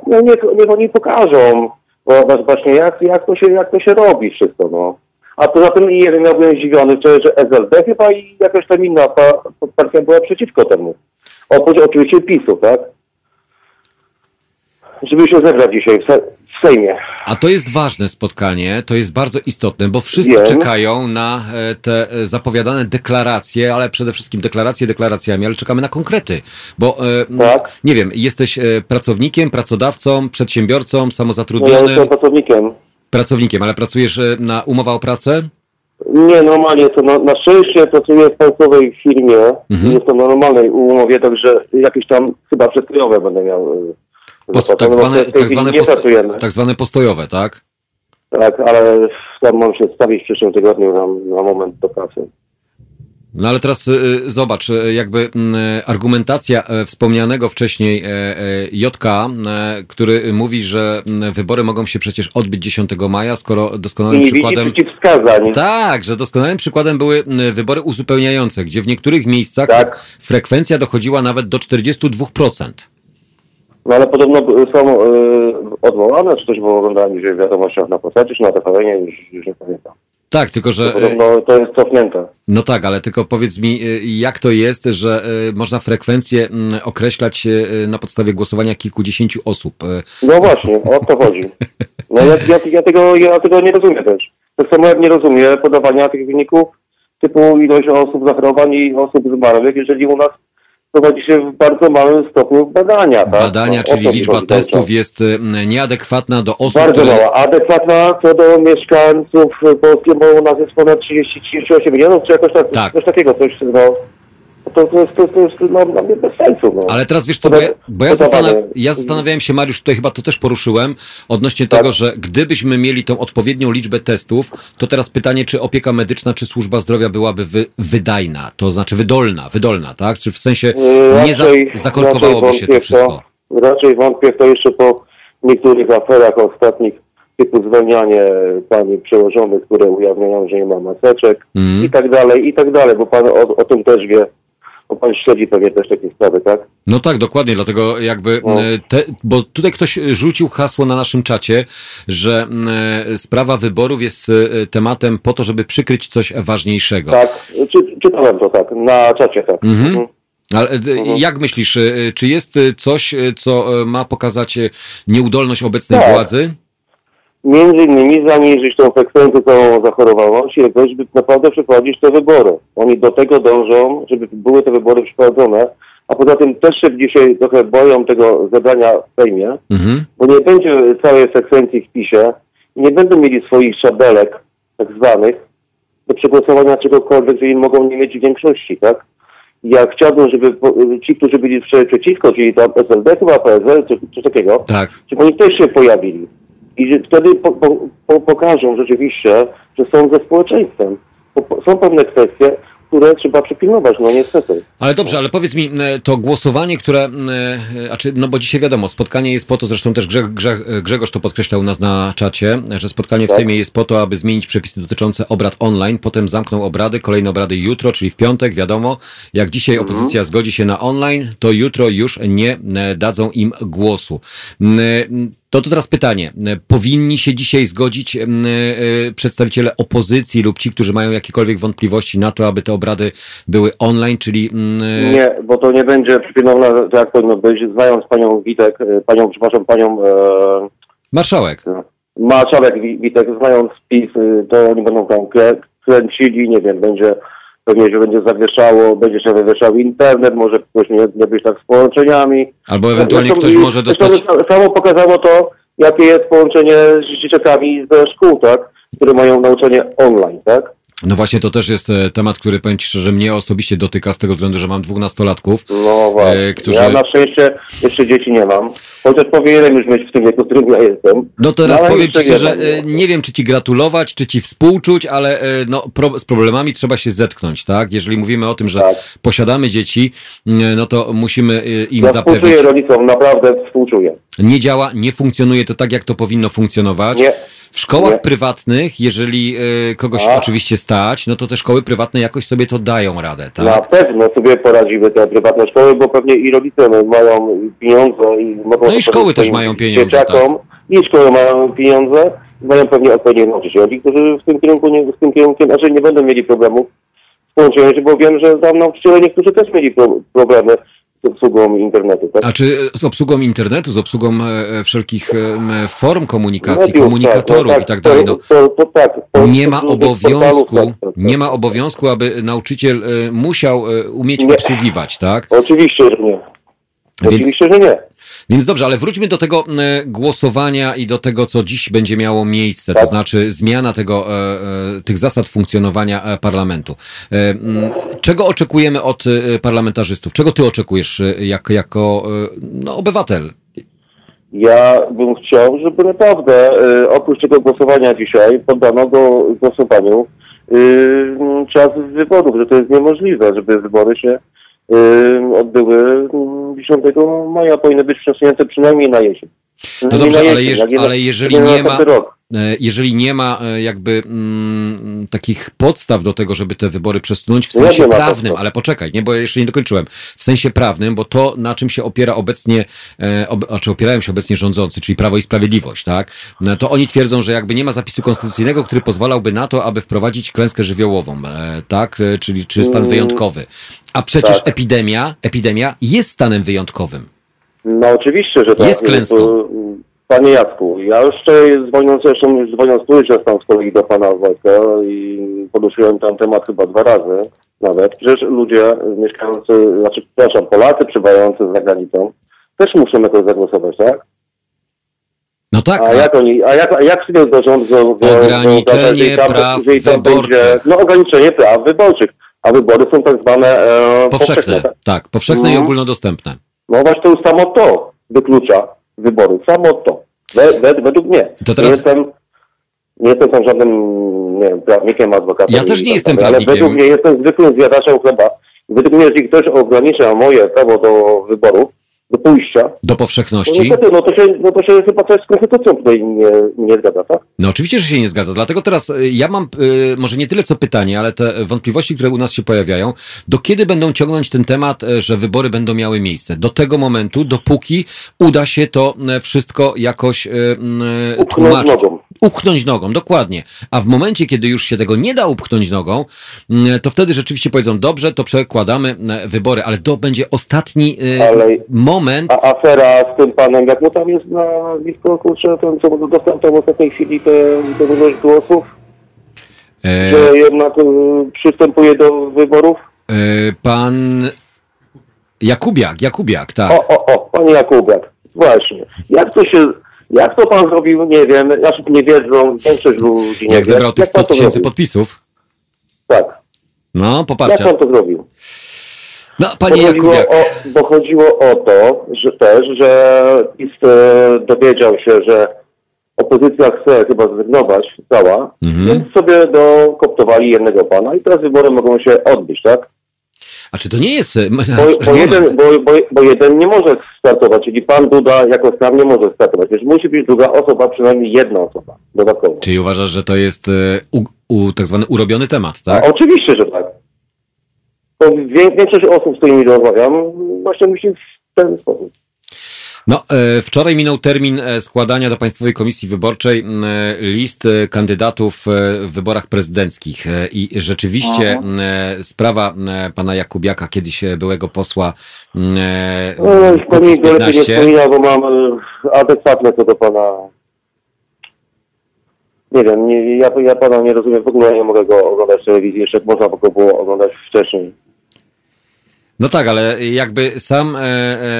no niech, niech oni pokażą bo właśnie jak, jak, to się, jak to się robi wszystko, no. A poza tym wiem, ja byłem zdziwiony, że, że SLD chyba i jakaś tam inna pa, partia była przeciwko temu. Oprócz oczywiście PiSu, tak? Żeby się zebrać dzisiaj w, se, w Sejmie. A to jest ważne spotkanie, to jest bardzo istotne, bo wszyscy Wiem. czekają na e, te e, zapowiadane deklaracje, ale przede wszystkim deklaracje deklaracjami, ale czekamy na konkrety. Bo e, Tak. nie wiem, jesteś pracownikiem, pracodawcą, przedsiębiorcą, No, ja samozatrudnionym, jestem pracownikiem. Pracownikiem, ale pracujesz e, na umowę o pracę? Nie, normalnie to na, na szczęście pracuję w państwowej firmie Mhm. i jestem na normalnej umowie, także jakieś tam chyba przestrojowe będę miał. e, Post, tak, zwane, tak, zwane posto, tak zwane postojowe, tak? Tak, ale tam mam się stawić w przyszłym tygodniu na, na moment do pracy. No ale teraz y, y, zobacz, y, jakby mm, y, argumentacja e, wspomnianego wcześniej e, e, JK, który mówi, że mm, wybory mogą się przecież odbyć 10 maja, skoro doskonałym nie przykładem... przeciwwskazań. Tak, że doskonałym przykładem były mm, wybory uzupełniające, gdzie w niektórych miejscach Tak. frekwencja dochodziła nawet do 42%. No ale podobno są odwołane, czy też było dzisiaj w wiadomościach na postaci, czy na TVN, już, już nie pamiętam. Tak, tylko że... Podobno to jest cofnięte. No tak, ale tylko powiedz mi, y, jak to jest, że y, można frekwencję mm, określać y, na podstawie głosowania kilkudziesięciu osób? No właśnie, o to chodzi. No ja, ja, ja, tego, ja tego nie rozumiem też. Tak samo jak nie rozumiem podawania tych wyników typu ilość osób zachorowań i osób zmarłych, jeżeli u nas prowadzi się w bardzo małym stopniu badania. Tak? Badania, No, czyli liczba testów jest y, nieadekwatna do osób, Bardzo które... mała. Adekwatna co do mieszkańców Polski, bo u nas jest ponad 30-38 milionów, czy jakoś tak, Tak. coś takiego, coś, no. To, to, jest, to, jest- to jest no, dla mnie bez sensu. No. Ale teraz wiesz co, bo ja, bo ja, zastanaw, ja zastanawiałem się, Mariusz, tutaj chyba to też poruszyłem, odnośnie Tak. tego, że gdybyśmy mieli tą odpowiednią liczbę testów, to teraz pytanie, czy opieka medyczna, czy służba zdrowia byłaby wy, wydajna, to znaczy wydolna, wydolna, tak? Czy w sensie Yy, nie za, zakorkowałoby się to wszystko? Raczej wątpię to jeszcze po niektórych aferach ostatnich, typu zwalnianie pani przełożonych, które ujawniają, że nie ma maseczek Mhm. i tak dalej, i tak dalej, bo pan o, o tym też wie, bo pan śledzi pewnie też takie sprawy, tak? No tak, dokładnie, dlatego jakby, No. e, te, bo tutaj ktoś rzucił hasło na naszym czacie, że e, sprawa wyborów jest e, tematem po to, żeby przykryć coś ważniejszego. Tak, czy, czytałem to tak, na czacie tak. Mhm. Ale e, jak myślisz, czy jest coś, co ma pokazać nieudolność obecnej Tak. władzy? Między innymi zaniżyć tą frekwencję całą zachorowałość i jakoś by naprawdę przeprowadzić te wybory. Oni do tego dążą, żeby były te wybory przeprowadzone, a poza tym też się dzisiaj trochę boją tego zadania w Sejmie, Mhm. bo nie będzie całej sekwencji w PiSie i nie będą mieli swoich szabelek, tak zwanych, do przegłosowania czegokolwiek, że im mogą nie mieć większości, tak? Ja chciałbym, żeby ci, którzy byli prze- przeciwko, czyli tam SLD, chyba PSL, czy coś takiego, Tak. żeby oni też się pojawili. I wtedy po, po, po, pokażą rzeczywiście, że są ze społeczeństwem. Są pewne kwestie, które trzeba przypilnować, no niestety. Ale dobrze, ale powiedz mi, e, to głosowanie, które, e, a czy, no bo dzisiaj wiadomo, spotkanie jest po to, zresztą też Grzeg, Grzeg, Grzegorz to podkreślał u nas na czacie, że spotkanie w Tak. Sejmie jest po to, aby zmienić przepisy dotyczące obrad online, potem zamkną obrady, kolejne obrady jutro, czyli w piątek, wiadomo. Jak dzisiaj Mhm. opozycja zgodzi się na online, to jutro już nie dadzą im głosu. To, to teraz pytanie. Powinni się dzisiaj zgodzić e, przedstawiciele opozycji lub ci, którzy mają jakiekolwiek wątpliwości na to, aby te obrady były online, czyli m, e, Nie, bo to nie będzie przypilnowane, tak jak powinno być. Znając panią Witek, e, panią, przepraszam, panią e, marszałek. Marszałek Wi- Witek, znając PiS, to oni będą tam krę- kręcili, nie wiem, będzie pewnie się będzie zawieszało, będzie się wywieszał internet, może ktoś nie, nie być tak z połączeniami. Albo ewentualnie ktoś może dostać... Samo pokazało to, jakie jest połączenie z dzieciakami ze szkół, tak? Które mają nauczanie online, tak? No właśnie, to też jest e, temat, który powiem Ci szczerze, mnie osobiście dotyka z tego względu, że mam dwunastolatków. No właśnie. E, którzy- Ja na szczęście jeszcze dzieci nie mam. Chociaż powinienem już mieć w tym wieku, w którym ja jestem. No to teraz ale powiem Ci szczerze, nie nie wiem, czy Ci gratulować, czy Ci współczuć, ale e, no, pro, z problemami trzeba się zetknąć, tak? Jeżeli mówimy o tym, że Tak. posiadamy dzieci, m, no to musimy im Ja zapewnić. współczuję rodzicom, naprawdę współczuję. Nie działa, nie funkcjonuje to tak, jak to powinno funkcjonować. Nie. W szkołach Nie. prywatnych, jeżeli y, kogoś A. oczywiście stać, no to te szkoły prywatne jakoś sobie to dają radę, tak? Na pewno sobie poradziły te prywatne szkoły, bo pewnie i rodzice no, mają pieniądze i mogą... No i szkoły też mają pieniądze, tak. I szkoły mają pieniądze, mają pewnie odpowiednich nauczycieli, którzy w tym kierunku, nie, w tym kierunku, znaczy nie będą mieli problemów z połączeniem bo wiem, że tam nauczyciele niektórzy też mieli pro, problemy z obsługą internetu, tak? A czy z obsługą internetu, z obsługą e, wszelkich e, form komunikacji, Mediów, komunikatorów tak, i tak dalej, no, To, to, tak, to, nie ma obowiązku, tak, tak, tak. nie ma obowiązku, aby nauczyciel e, musiał e, umieć Nie. obsługiwać, tak? Oczywiście, że nie. Więc- Oczywiście, że nie. Więc dobrze, ale wróćmy do tego e, głosowania i do tego, co dziś będzie miało miejsce, to Tak. znaczy zmiana tego, e, e, tych zasad funkcjonowania parlamentu. E, m, Czego oczekujemy od parlamentarzystów? Czego ty oczekujesz jak, jako no, obywatel? Ja bym chciał, żeby naprawdę oprócz tego głosowania dzisiaj poddano go głosowaniu czas wyborów, że to jest niemożliwe, żeby wybory się odbyły y, 10 maja, powinny być przesunięte przynajmniej na jesień. No dobrze, ale, jeż, ale jeżeli jak nie ma, e, jeżeli nie ma e, jakby mm, takich podstaw do tego, żeby te wybory przesunąć w No sensie nie prawnym, ale poczekaj, nie, bo ja jeszcze nie dokończyłem. W sensie prawnym, bo to, na czym się opiera obecnie, e, ob, znaczy opierają się obecnie rządzący, czyli Prawo i Sprawiedliwość, tak? No, to oni twierdzą, że jakby nie ma zapisu konstytucyjnego, który pozwalałby na to, aby wprowadzić klęskę żywiołową, e, tak? E, Czyli czy stan Mm. wyjątkowy. A przecież Tak. epidemia, epidemia jest stanem wyjątkowym. No oczywiście, że tak. Jest klęską. Panie Jacku, ja jeszcze dzwoniąc, zresztą dzwoniąc tu, już tam z kolei do pana Wojtka i poruszyłem ten temat chyba dwa razy nawet. Przecież ludzie mieszkający, znaczy przepraszam, Polacy przybywający za granicą też muszą jakoś zagłosować, tak? No tak, A jak oni, a jak, a jak sobie do rząd go, go, Ograniczenie praw tam wyborczych. Będzie, no ograniczenie praw wyborczych, a wybory są tak zwane e, powszechne, tak? tak, powszechne i Mhm. ogólnodostępne. No właśnie to już samo to wyklucza wybory. Samo to. We, we, według mnie. To teraz- Nie jestem, nie jestem tam żadnym nie wiem, prawnikiem, adwokatem. Ja też nie tak jestem dalej, prawnikiem. Ale według mnie jestem zwykłym zjadaczem chleba. Według mnie, jeżeli ktoś ogranicza moje prawo do wyboru, do pójścia, Do no powszechności. niestety, no to się, no to się chyba coś z konstytucją tutaj nie, nie zgadza, tak? No oczywiście, że się nie zgadza. Dlatego teraz y, ja mam y, może nie tyle co pytanie, ale te wątpliwości, które u nas się pojawiają. Do kiedy będą ciągnąć ten temat, y, że wybory będą miały miejsce? Do tego momentu, dopóki uda się to y, wszystko jakoś y, y, Upchnąć tłumaczyć. nogą. Upchnąć nogą, dokładnie. A w momencie, kiedy już się tego nie da upchnąć nogą, y, to wtedy rzeczywiście powiedzą, dobrze, to przekładamy y, wybory, ale to będzie ostatni y, Ale- moment. A afera z tym panem, jak mu tam jest na blisko, kurczę, ten co dostał tam w ostatniej chwili te, te ilość głosów, E, że jednak y, przystępuje do wyborów? e, pan Jakubiak, Jakubiak, tak. O, o, o, panie Jakubiak, właśnie. Jak to się, jak to pan zrobił, nie wiem, znaczy nie wiedzą, większość ludzi nie Jak wie. zebrał tych jak 100 pan to tysięcy podpisów. Tak. No, Jak poparcia. pan to zrobił? No, panie bo, chodziło o, bo chodziło o to, że też, że PiS e, dowiedział się, że opozycja chce chyba zrezygnować cała, Mhm. więc sobie dokoptowali jednego pana i teraz wybory mogą się odbyć, tak? A czy to nie jest... e, Bo, bo, jeden, bo, bo, bo jeden nie może startować, czyli pan Duda jako sam nie może startować, więc musi być druga osoba, przynajmniej jedna osoba dodatkowo. Czyli uważasz, że to jest e, u, u, tak zwany urobiony temat, A tak? oczywiście, że tak. Bo większość osób, z którymi rozmawiam, właśnie myśli w ten sposób. No, e, wczoraj minął termin e, składania do Państwowej Komisji Wyborczej e, list kandydatów w wyborach prezydenckich i rzeczywiście e, sprawa pana Jakubiaka, kiedyś byłego posła No, już Kukiz lepiej nie 15. wspomina, bo mam adekwatne co do pana. Nie wiem, nie, ja, ja pana nie rozumiem, w ogóle nie mogę go oglądać w telewizji, jeszcze można go było oglądać wcześniej. No tak, ale jakby sam e,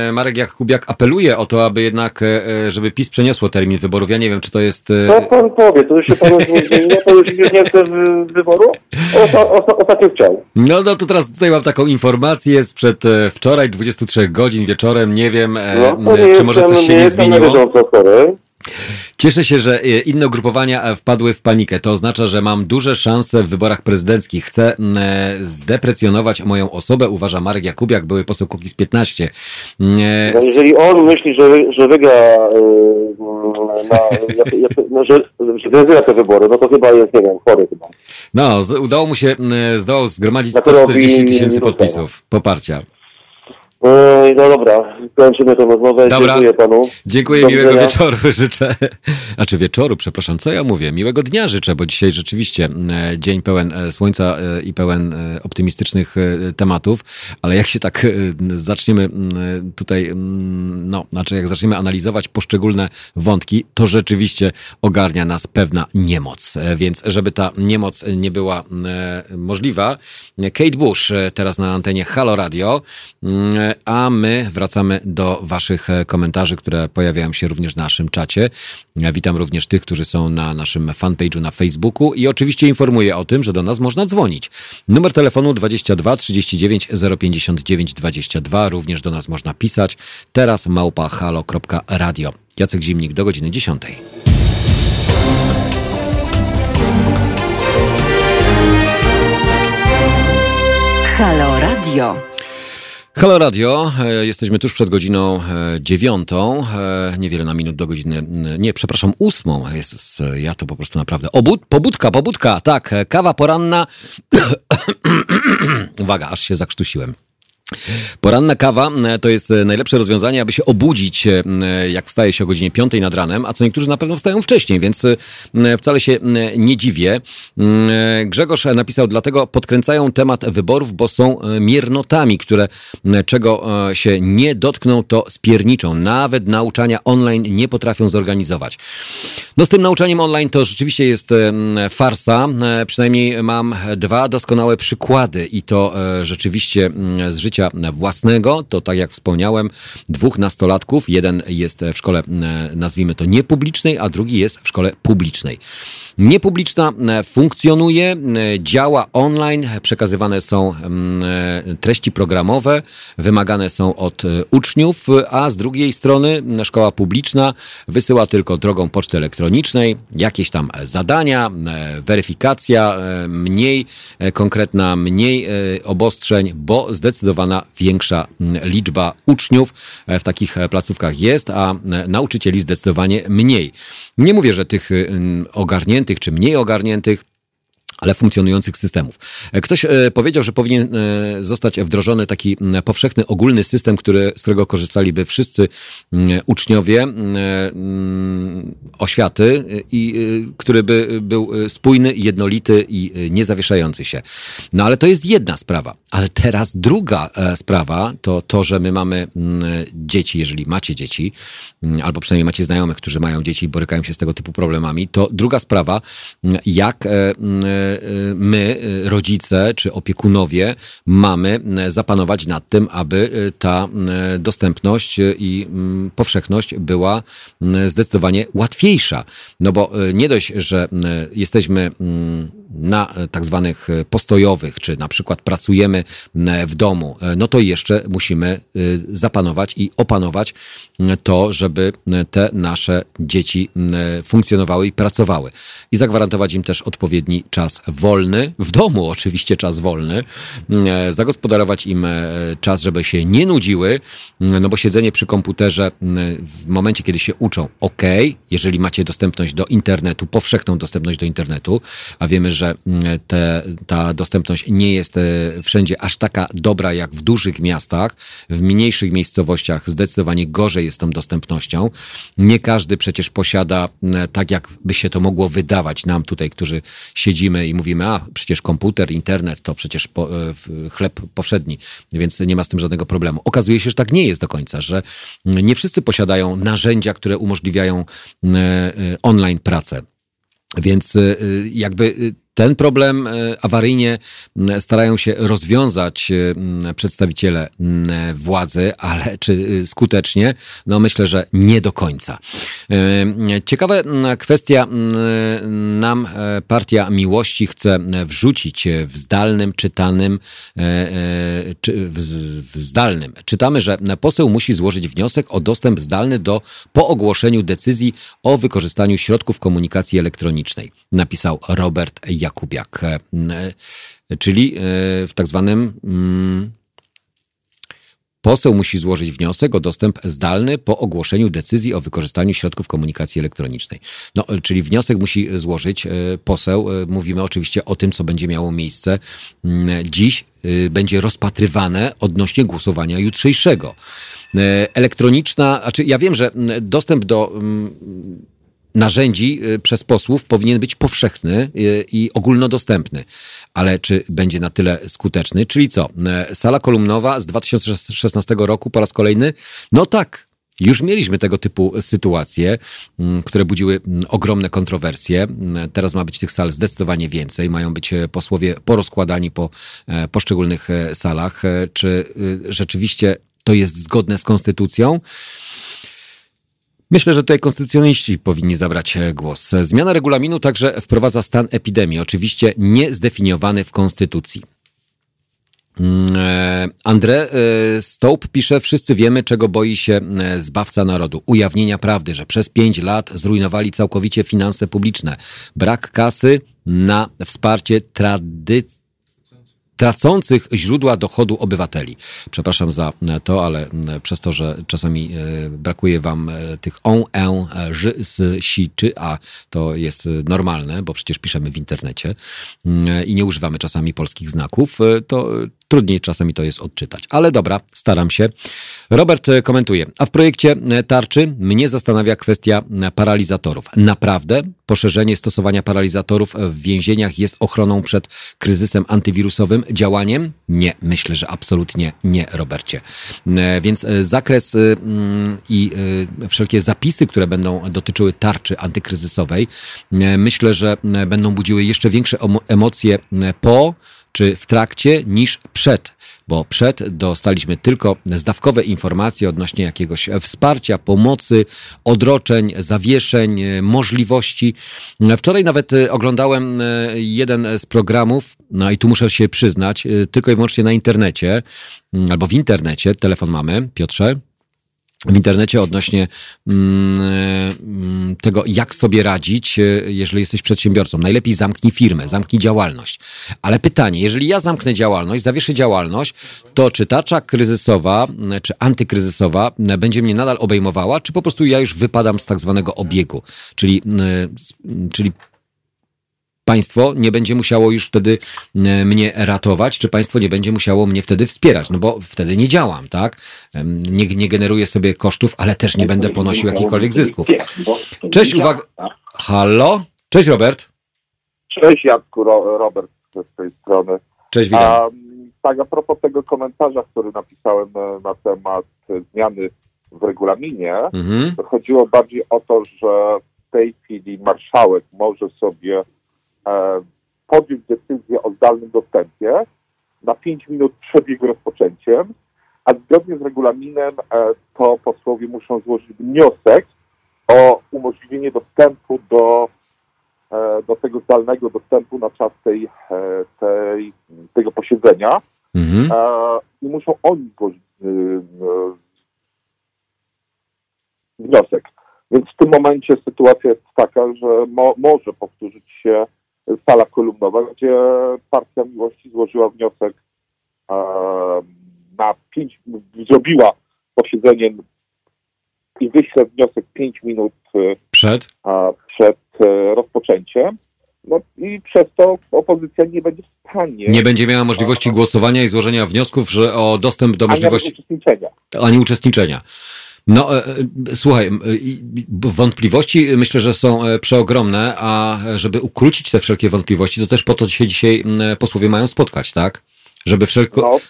e, Marek Jakubiak apeluje o to, aby jednak, e, e, żeby PiS przeniosło termin wyborów. Ja nie wiem, czy to jest... Co E, pan powie, to już się panu zmieni, to już, już nie chce wy- wyboru? Osta, osta, ostatnio chciał. no, no to teraz tutaj mam taką informację sprzed wczoraj, 23 godzin wieczorem, nie wiem, No, to nie czy może coś się nie nie zmieniło. Cieszę się, że e, inne ugrupowania e, wpadły w panikę. To oznacza, że mam duże szanse w wyborach prezydenckich. Chcę e, zdeprecjonować moją osobę, uważa Marek Jakubiak, były poseł Kukiz 15. No jeżeli on myśli, że, że wygra, na, no, że, że wygra te wybory, no to chyba jest, nie wiem, chory chyba. No, udało mu się, zdołał zgromadzić 140 tysięcy podpisów poparcia. No dobra, kończymy tę rozmowę. Dobra. Dziękuję panu. Dziękuję, Do miłego widzenia. wieczoru życzę. Znaczy wieczoru, przepraszam, co ja mówię? Miłego dnia życzę, bo dzisiaj rzeczywiście e, dzień pełen e, słońca e, i pełen optymistycznych tematów, ale jak się tak zaczniemy tutaj, no, znaczy jak zaczniemy analizować poszczególne wątki, to rzeczywiście ogarnia nas pewna niemoc. Więc żeby ta niemoc nie była możliwa, Kate Bush teraz na antenie Halo Radio a my wracamy do Waszych e, komentarzy, które pojawiają się również na naszym czacie. Witam również tych, którzy są na naszym fanpage'u na Facebooku i oczywiście informuję o tym, że do nas można dzwonić. Numer telefonu 22 39 059 22, również do nas można pisać. Teraz małpa halo.radio. Jacek Zimnik do godziny 10. Halo Radio. Halo Radio, e, jesteśmy tuż przed godziną e, dziewiątą, e, niewiele na minut do godziny, nie, przepraszam, ósmą. Jezus, ja to po prostu naprawdę. Obud, pobudka, pobudka, tak, kawa poranna. Uwaga, aż się zakrztusiłem. Poranna kawa e, to jest e, najlepsze rozwiązanie, aby się obudzić, e, jak wstaje się o godzinie 5 nad ranem, a co niektórzy na pewno wstają wcześniej, więc wcale się nie dziwię. Grzegorz napisał, dlatego podkręcają temat wyborów, bo są miernotami, które czego się nie dotkną, to spierniczą. Nawet nauczania online nie potrafią zorganizować. No z tym nauczaniem online to rzeczywiście jest farsa. Przynajmniej mam dwa doskonałe przykłady i to rzeczywiście z życia życia własnego. To tak jak wspomniałem, dwóch nastolatków. Jeden jest w szkole, e, nazwijmy to niepublicznej, a drugi jest w szkole publicznej. Niepubliczna e, funkcjonuje, e, działa online, przekazywane są treści programowe, wymagane są od uczniów, a z drugiej strony szkoła publiczna wysyła tylko drogą poczty elektronicznej jakieś tam zadania, weryfikacja, mniej konkretna, mniej obostrzeń, bo zdecydowana większa mm, liczba uczniów e, w takich e, placówkach jest, a e, nauczycieli zdecydowanie mniej. Nie mówię, że tych ogarniętych czy mniej ogarniętych ale funkcjonujących systemów. Ktoś powiedział, że powinien zostać wdrożony taki powszechny, ogólny system, który, z którego korzystaliby wszyscy uczniowie oświaty i który by był spójny, jednolity i niezawieszający się. No ale to jest jedna sprawa. Ale teraz druga e, sprawa to to, że my mamy dzieci, jeżeli macie dzieci, albo przynajmniej macie znajomych, którzy mają dzieci i borykają się z tego typu problemami, to druga sprawa, jak e, e, my, rodzice czy opiekunowie, mamy zapanować nad tym, aby ta dostępność i powszechność była zdecydowanie łatwiejsza. No bo nie dość, że jesteśmy na tak zwanych postojowych, czy na przykład pracujemy E, w domu, e, no to jeszcze musimy e, zapanować i opanować to, żeby te nasze dzieci funkcjonowały i pracowały. I zagwarantować im też odpowiedni czas wolny, w domu oczywiście czas wolny, zagospodarować im czas, żeby się nie nudziły, no bo siedzenie przy komputerze w momencie, kiedy się uczą, ok, jeżeli macie dostępność do internetu, powszechną dostępność do internetu, a wiemy, że te, ta dostępność nie jest wszędzie będzie aż taka dobra jak w dużych miastach. W mniejszych miejscowościach zdecydowanie gorzej jest tą dostępnością. Nie każdy przecież posiada, tak jak by się to mogło wydawać nam tutaj, którzy siedzimy i mówimy, a przecież komputer, internet to przecież po, e, chleb powszedni, więc nie ma z tym żadnego problemu. Okazuje się, że tak nie jest do końca, że nie wszyscy posiadają narzędzia, które umożliwiają e, e, online pracę. Więc jakby ten problem e, awaryjnie starają się rozwiązać przedstawiciele władzy, ale czy skutecznie? No myślę, że nie do końca. Ciekawa kwestia. Nam Partia Miłości chce wrzucić w zdalnym, czytanym, w zdalnym. Czytamy, że poseł musi złożyć wniosek o dostęp zdalny do po ogłoszeniu decyzji o wykorzystaniu środków komunikacji elektronicznej. Napisał Robert Jakubiak, e, czyli e, w tak zwanym mm, Poseł musi złożyć wniosek o dostęp zdalny po ogłoszeniu decyzji o wykorzystaniu środków komunikacji elektronicznej. No, czyli wniosek musi złożyć e, poseł. Mówimy oczywiście o tym, co będzie miało miejsce mm, dziś. Będzie rozpatrywane odnośnie głosowania jutrzejszego. Elektroniczna, znaczy ja wiem, że dostęp do mm, narzędzi y, przez posłów powinien być powszechny y, i ogólnodostępny. Ale czy będzie na tyle skuteczny? Czyli co? Y, sala kolumnowa z 2016 roku po raz kolejny? No tak, już mieliśmy tego typu sytuacje, mm, które budziły mm, ogromne kontrowersje. Mm, teraz ma być tych sal zdecydowanie więcej. Mają być posłowie porozkładani po e, poszczególnych e, salach. E, czy rzeczywiście to jest zgodne z konstytucją? Myślę, że tutaj konstytucjonaliści powinni zabrać e, głos. Zmiana regulaminu także wprowadza stan epidemii, oczywiście nie zdefiniowany w konstytucji. Mm, e, André e, Stołp pisze, wszyscy wiemy, czego boi się zbawca narodu. Ujawnienia prawdy, że przez pięć lat zrujnowali całkowicie finanse publiczne. Brak kasy na wsparcie tradycji tracących źródła dochodu obywateli. Przepraszam za to, ale przez to, że czasami e, brakuje wam e, tych on, en, ży, s, si, czy, a to jest normalne, bo przecież piszemy w internecie i nie używamy czasami polskich znaków, e, to Trudniej czasami to jest odczytać. Ale dobra, staram się. Robert e, komentuje. A w projekcie e, tarczy mnie zastanawia kwestia e, paralizatorów. Naprawdę poszerzenie stosowania paralizatorów w więzieniach jest ochroną przed kryzysem antywirusowym działaniem? Nie, myślę, że absolutnie nie, Robercie. Więc zakres mm, i wszelkie zapisy, które będą dotyczyły tarczy antykryzysowej, myślę, że będą budziły jeszcze większe emocje po czy w trakcie niż przed, bo przed dostaliśmy tylko zdawkowe informacje odnośnie jakiegoś wsparcia, pomocy, odroczeń, zawieszeń, możliwości. Wczoraj nawet e, oglądałem e, jeden z programów, no i tu muszę się przyznać, e, tylko i wyłącznie na internecie, albo w internecie, telefon mamy, Piotrze w internecie odnośnie mm, mm, tego, jak sobie radzić, e, jeżeli jesteś przedsiębiorcą. Najlepiej zamknij firmę, zamknij działalność. Ale pytanie, jeżeli ja zamknę działalność, zawieszę działalność, to czy tarcza kryzysowa, czy antykryzysowa będzie mnie nadal obejmowała, czy po prostu ja już wypadam z tak zwanego obiegu, czyli, czyli państwo nie będzie musiało już wtedy e, mnie ratować, czy państwo nie będzie musiało mnie wtedy wspierać, no bo wtedy nie działam, tak? Nie, nie generuję sobie kosztów, ale też nie będę ponosił jakichkolwiek zysków. Cześć, uwaga. Halo? Cześć, Robert. Cześć, Jacku, Robert z tej strony. Cześć, witam. Um, tak, a propos tego komentarza, który napisałem e, na temat zmiany w regulaminie, mhm. chodziło bardziej o to, że w tej chwili marszałek może sobie podjąć decyzję o zdalnym dostępie na 5 minut przed jego rozpoczęciem, a zgodnie z regulaminem e, to posłowie muszą złożyć wniosek o umożliwienie dostępu do, e, do tego zdalnego dostępu na czas tej, tej, tego posiedzenia mhm. i muszą oni złożyć wniosek. Więc w tym momencie sytuacja jest taka, że mo, może powtórzyć się sala kolumnowa, gdzie Partia Miłości złożyła wniosek e, na pięć, zrobiła posiedzenie i wyśle wniosek pięć minut e, przed, przed e, rozpoczęciem. No i przez to opozycja nie będzie w stanie. Nie będzie miała możliwości głosowania i złożenia wniosków że o dostęp do możliwości. Ani uczestniczenia. Ani uczestniczenia. No, e, e, słuchaj, wątpliwości myślę, że są e, przeogromne, a żeby ukrócić te wszelkie wątpliwości, to też po to się dzisiaj posłowie mają spotkać, tak? Żeby wszelko... No.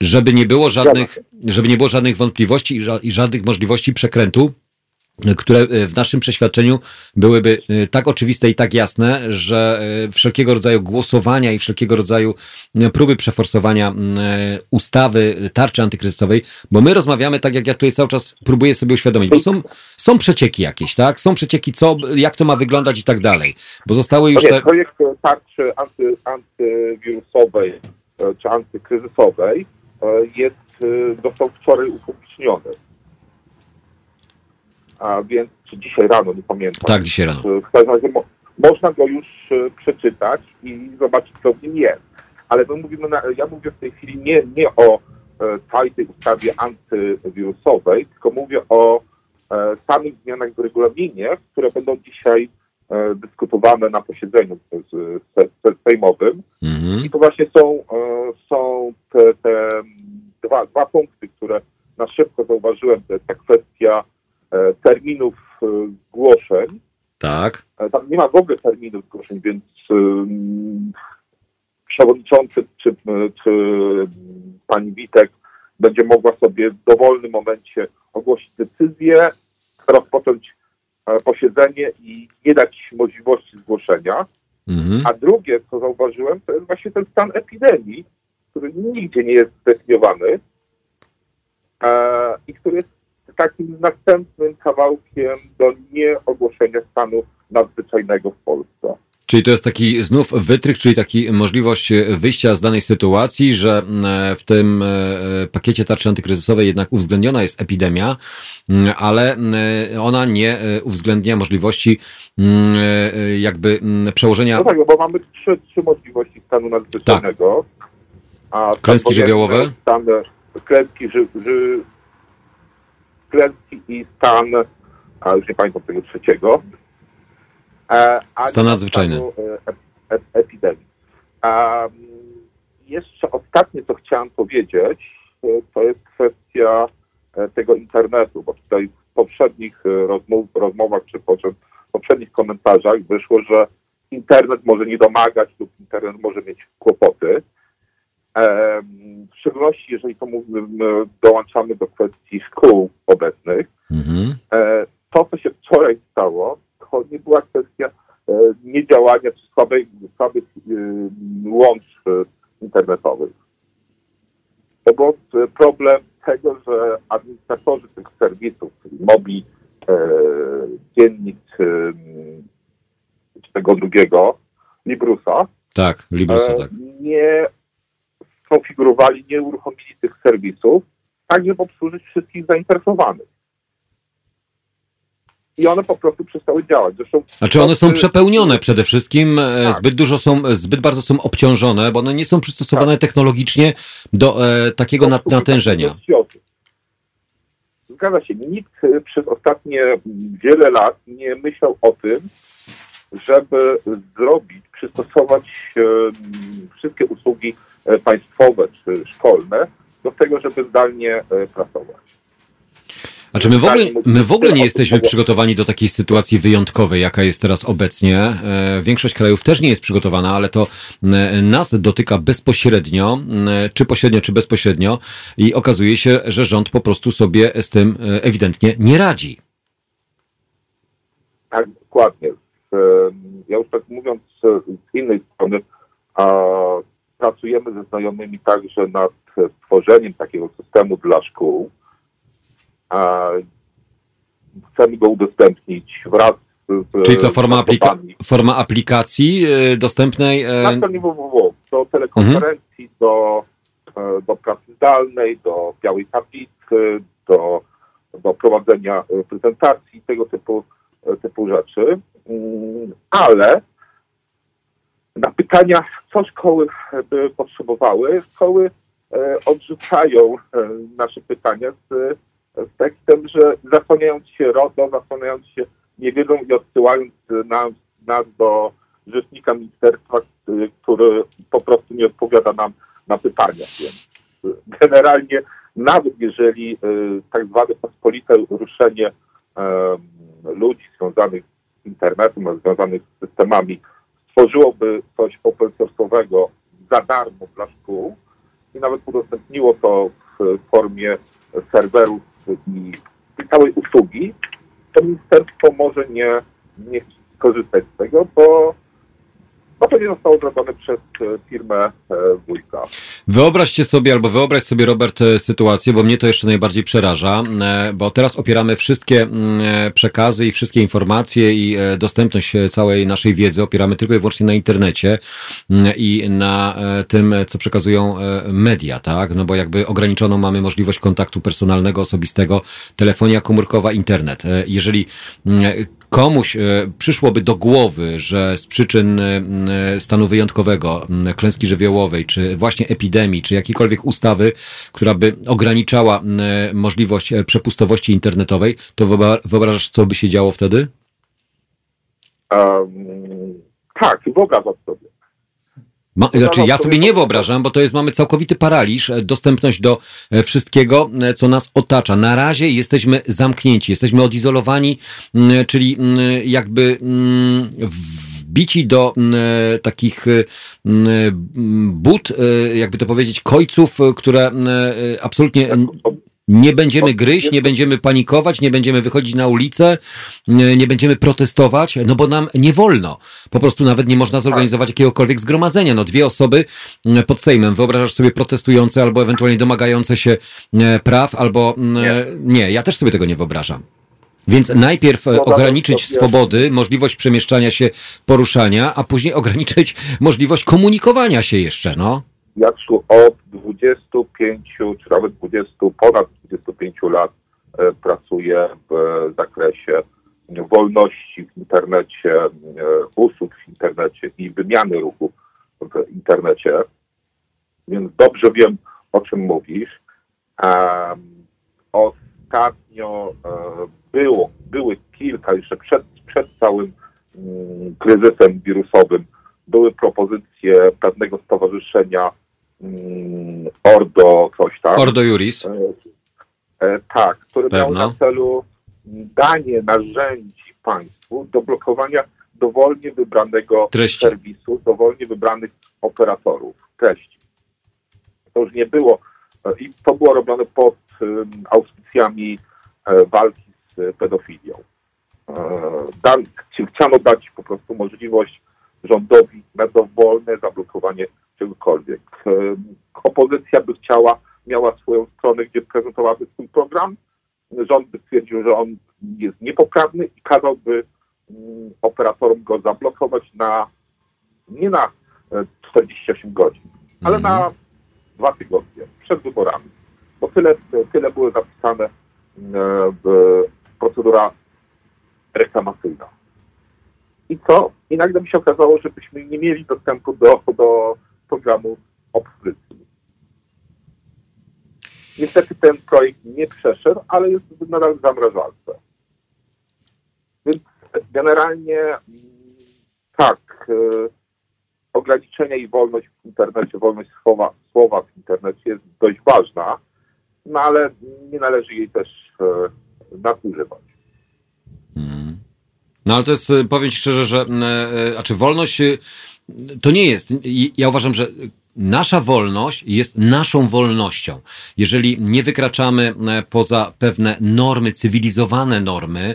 Żeby nie było żadnych, żeby nie było żadnych wątpliwości i żadnych możliwości przekrętu, które e, w naszym przeświadczeniu byłyby e, tak oczywiste i tak jasne, że e, wszelkiego rodzaju głosowania i wszelkiego rodzaju próby przeforsowania ustawy tarczy antykryzysowej, bo my rozmawiamy tak, jak ja tutaj cały czas próbuję sobie uświadomić, bo są, są przecieki jakieś, tak? Są przecieki, co, jak to ma wyglądać i tak dalej, bo zostały już te... Projekt tarczy anty, antywirusowej czy antykryzysowej jest, został wczoraj upubliczniony a więc czy dzisiaj rano, nie pamiętam. Tak, dzisiaj rano. W każdym razie mo można go już e, przeczytać i zobaczyć, co w nim jest. Ale my mówimy na, ja mówię w tej chwili nie, nie o e, całej tej ustawie antywirusowej, tylko mówię o e, samych zmianach w regulaminie, które będą dzisiaj e, dyskutowane na posiedzeniu sejmowym. Mhm. I to właśnie są, e, są te, te dwa, dwa punkty, które na szybko zauważyłem. To jest ta kwestia terminów e, zgłoszeń. Tak. E, tam nie ma w ogóle terminów zgłoszeń, więc przewodniczący czy, czy pani Witek będzie mogła sobie w dowolnym momencie ogłosić decyzję, rozpocząć posiedzenie i nie dać możliwości zgłoszenia. Mhm. A drugie, co zauważyłem, to jest właśnie ten stan epidemii, który nigdzie nie jest zdefiniowany i który jest takim następnym kawałkiem do nieogłoszenia stanu nadzwyczajnego w Polsce. Czyli to jest taki znów wytrych, czyli taki możliwość wyjścia z danej sytuacji, że e, w tym e, pakiecie tarczy antykryzysowej jednak uwzględniona jest epidemia, ale ona nie e, uwzględnia możliwości jakby przełożenia. No tak, bo mamy trzy, trzy możliwości stanu nadzwyczajnego. Tak. A klęski żywiołowe? Stan klęski ży, ży, klęski i stan, a już nie pamiętam tego trzeciego. E, stan nadzwyczajny. E, e, epidemii. Jeszcze ostatnie, co chciałem powiedzieć, to jest kwestia tego internetu, bo tutaj w poprzednich rozmów, rozmowach czy w poprzednich komentarzach wyszło, że internet może nie domagać lub internet może mieć kłopoty. W szczególności, jeżeli to mówimy, dołączamy do kwestii szkół obecnych, mhm. E, to, co się wczoraj stało, to nie była kwestia e, niedziałania czy słabej, słabych e, łącz internetowych. To był problem tego, że administratorzy tych serwisów, czyli Mobi, Dziennik czy tego drugiego, Librusa, tak, Librusa, tak. nie skonfigurowali, nie uruchomili tych serwisów, tak żeby obsłużyć wszystkich zainteresowanych. I one po prostu przestały działać. Zresztą znaczy one są przepełnione przede wszystkim, e, tak. zbyt dużo są, zbyt bardzo są obciążone, bo one nie są przystosowane tak. technologicznie do e, takiego nat natężenia. Zgadza się. Nikt przez ostatnie wiele lat nie myślał o tym, żeby zrobić, przystosować e, wszystkie usługi e, państwowe czy szkolne do tego, żeby zdalnie e, pracować. Znaczy my w ogóle, my w ogóle nie jesteśmy przygotowani do takiej sytuacji wyjątkowej, jaka jest teraz obecnie. Większość krajów też nie jest przygotowana, ale to nas dotyka bezpośrednio, czy pośrednio, czy bezpośrednio i okazuje się, że rząd po prostu sobie z tym ewidentnie nie radzi. Tak, dokładnie ja już tak mówiąc z innej strony, pracujemy ze znajomymi także nad tworzeniem takiego systemu dla szkół. Chcemy go udostępnić wraz z... Czyli co, forma, aplika forma aplikacji y, dostępnej? Na stronie www, do telekonferencji, mhm. do, e, do pracy zdalnej, do białej tablicy, do, do prowadzenia e, prezentacji, tego typu, e, typu rzeczy. Mm, ale na pytania, co szkoły by potrzebowały, szkoły e, odrzucają e, nasze pytania z, z tekstem, że zasłaniając się RODO, zasłaniając się niewiedzą i odsyłając nas, nas do rzecznika ministerstwa, który po prostu nie odpowiada nam na pytania. Więc generalnie nawet jeżeli e, tak zwane pospolite ruszenie ludzi związanych internetem, związanych z systemami, stworzyłoby coś open source'owego za darmo dla szkół i nawet udostępniło to w formie serwerów i całej usługi, to ministerstwo może nie, nie skorzystać z tego, bo no to nie zostało zrobione przez e, firmę e, wujka. Wyobraźcie sobie, albo wyobraź sobie, Robert, e, sytuację, bo mnie to jeszcze najbardziej przeraża, bo teraz opieramy wszystkie mm, przekazy i wszystkie informacje i dostępność całej naszej wiedzy opieramy tylko i wyłącznie na internecie mm, i na tym, co przekazują media, tak? No bo jakby ograniczoną mamy możliwość kontaktu personalnego, osobistego, telefonia komórkowa, internet. Jeżeli mm, komuś e, przyszłoby do głowy, że z przyczyn e, stanu wyjątkowego, klęski żywiołowej, czy właśnie epidemii, czy jakiejkolwiek ustawy, która by ograniczała możliwość e, przepustowości internetowej, to wyobrażasz, co by się działo wtedy? Um, tak, wyobrażam sobie. Ma, znaczy, ja sobie nie wyobrażam, bo to jest, mamy całkowity paraliż, e, dostępność do e, wszystkiego, e, co nas otacza. Na razie jesteśmy zamknięci, jesteśmy odizolowani, czyli jakby wbici do takich but, jakby to powiedzieć, kojców, które absolutnie nie będziemy gryźć, nie będziemy panikować, nie będziemy wychodzić na ulicę, nie będziemy protestować, no bo nam nie wolno. Po prostu nawet nie można zorganizować jakiegokolwiek zgromadzenia. No dwie osoby mm, pod Sejmem, wyobrażasz sobie protestujące albo ewentualnie domagające się e, praw, albo mm, nie, nie ja też sobie tego nie wyobrażam. Więc najpierw e, ograniczyć swobody, możliwość przemieszczania się, poruszania, a później ograniczyć możliwość komunikowania się jeszcze, no. Jacku, od 25 czy nawet 20, ponad 25 lat e, pracuję w zakresie wolności w internecie, e, usług w internecie i wymiany ruchu w internecie, więc dobrze wiem, o czym mówisz. Ostatnio e, było, były kilka, jeszcze przed, przed całym mm, kryzysem wirusowym, były propozycje pewnego stowarzyszenia Ordo coś tam. Ordo Juris. E, e, tak, który Pewno. miał na celu danie narzędzi państwu do blokowania dowolnie wybranego treści. serwisu, dowolnie wybranych operatorów treści. To już nie było e, i to było robione pod auspicjami walki z pedofilią. Chciano dać po prostu możliwość rządowi na dowolne zablokowanie czegokolwiek. Opozycja by chciała, miała swoją stronę, gdzie prezentowałaby swój program. Rząd by stwierdził, że on jest niepoprawny i kazałby mm, operatorom go zablokować na nie na 48 e, godzin, ale mm -hmm. na dwa tygodnie przed wyborami. Bo tyle, tyle było zapisane e, w procedura reklamacyjna. I co? I nagle mi się okazało, że byśmy nie mieli dostępu do, do programu opozycji. Niestety ten projekt nie przeszedł, ale jest nadal zamrażalce. Więc generalnie tak, y, ograniczenie i wolność w internecie, wolność słowa, słowa w internecie jest dość ważna, no ale nie należy jej też y, nadużywać. Hmm. No ale to jest, powiem Ci szczerze, że a czy wolność to nie jest. Ja uważam, że nasza wolność jest naszą wolnością. Jeżeli nie wykraczamy e, poza pewne normy, cywilizowane normy,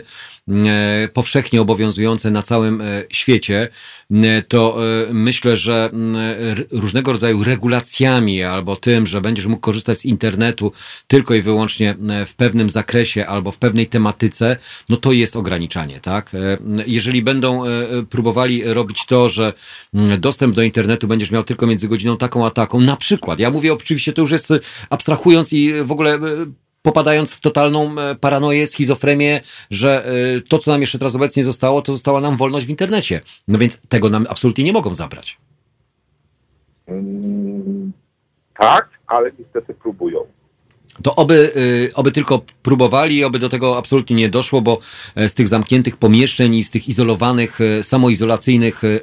powszechnie obowiązujące na całym e, świecie, e, to myślę, że różnego rodzaju regulacjami albo tym, że będziesz mógł korzystać z internetu tylko i wyłącznie w pewnym zakresie albo w pewnej tematyce, no to jest ograniczanie, tak? Jeżeli będą próbowali robić to, że dostęp do internetu będziesz miał tylko między godziną taką a taką, na przykład, ja mówię oczywiście, to już jest abstrahując i w ogóle popadając w totalną e, paranoję, schizofrenię, że e, to, co nam jeszcze teraz obecnie zostało, to została nam wolność w internecie. No więc tego nam absolutnie nie mogą zabrać. Mm, tak, ale niestety próbują. To oby, y, oby tylko próbowali, oby do tego absolutnie nie doszło, bo e, z tych zamkniętych pomieszczeń i z tych izolowanych, e, samoizolacyjnych e,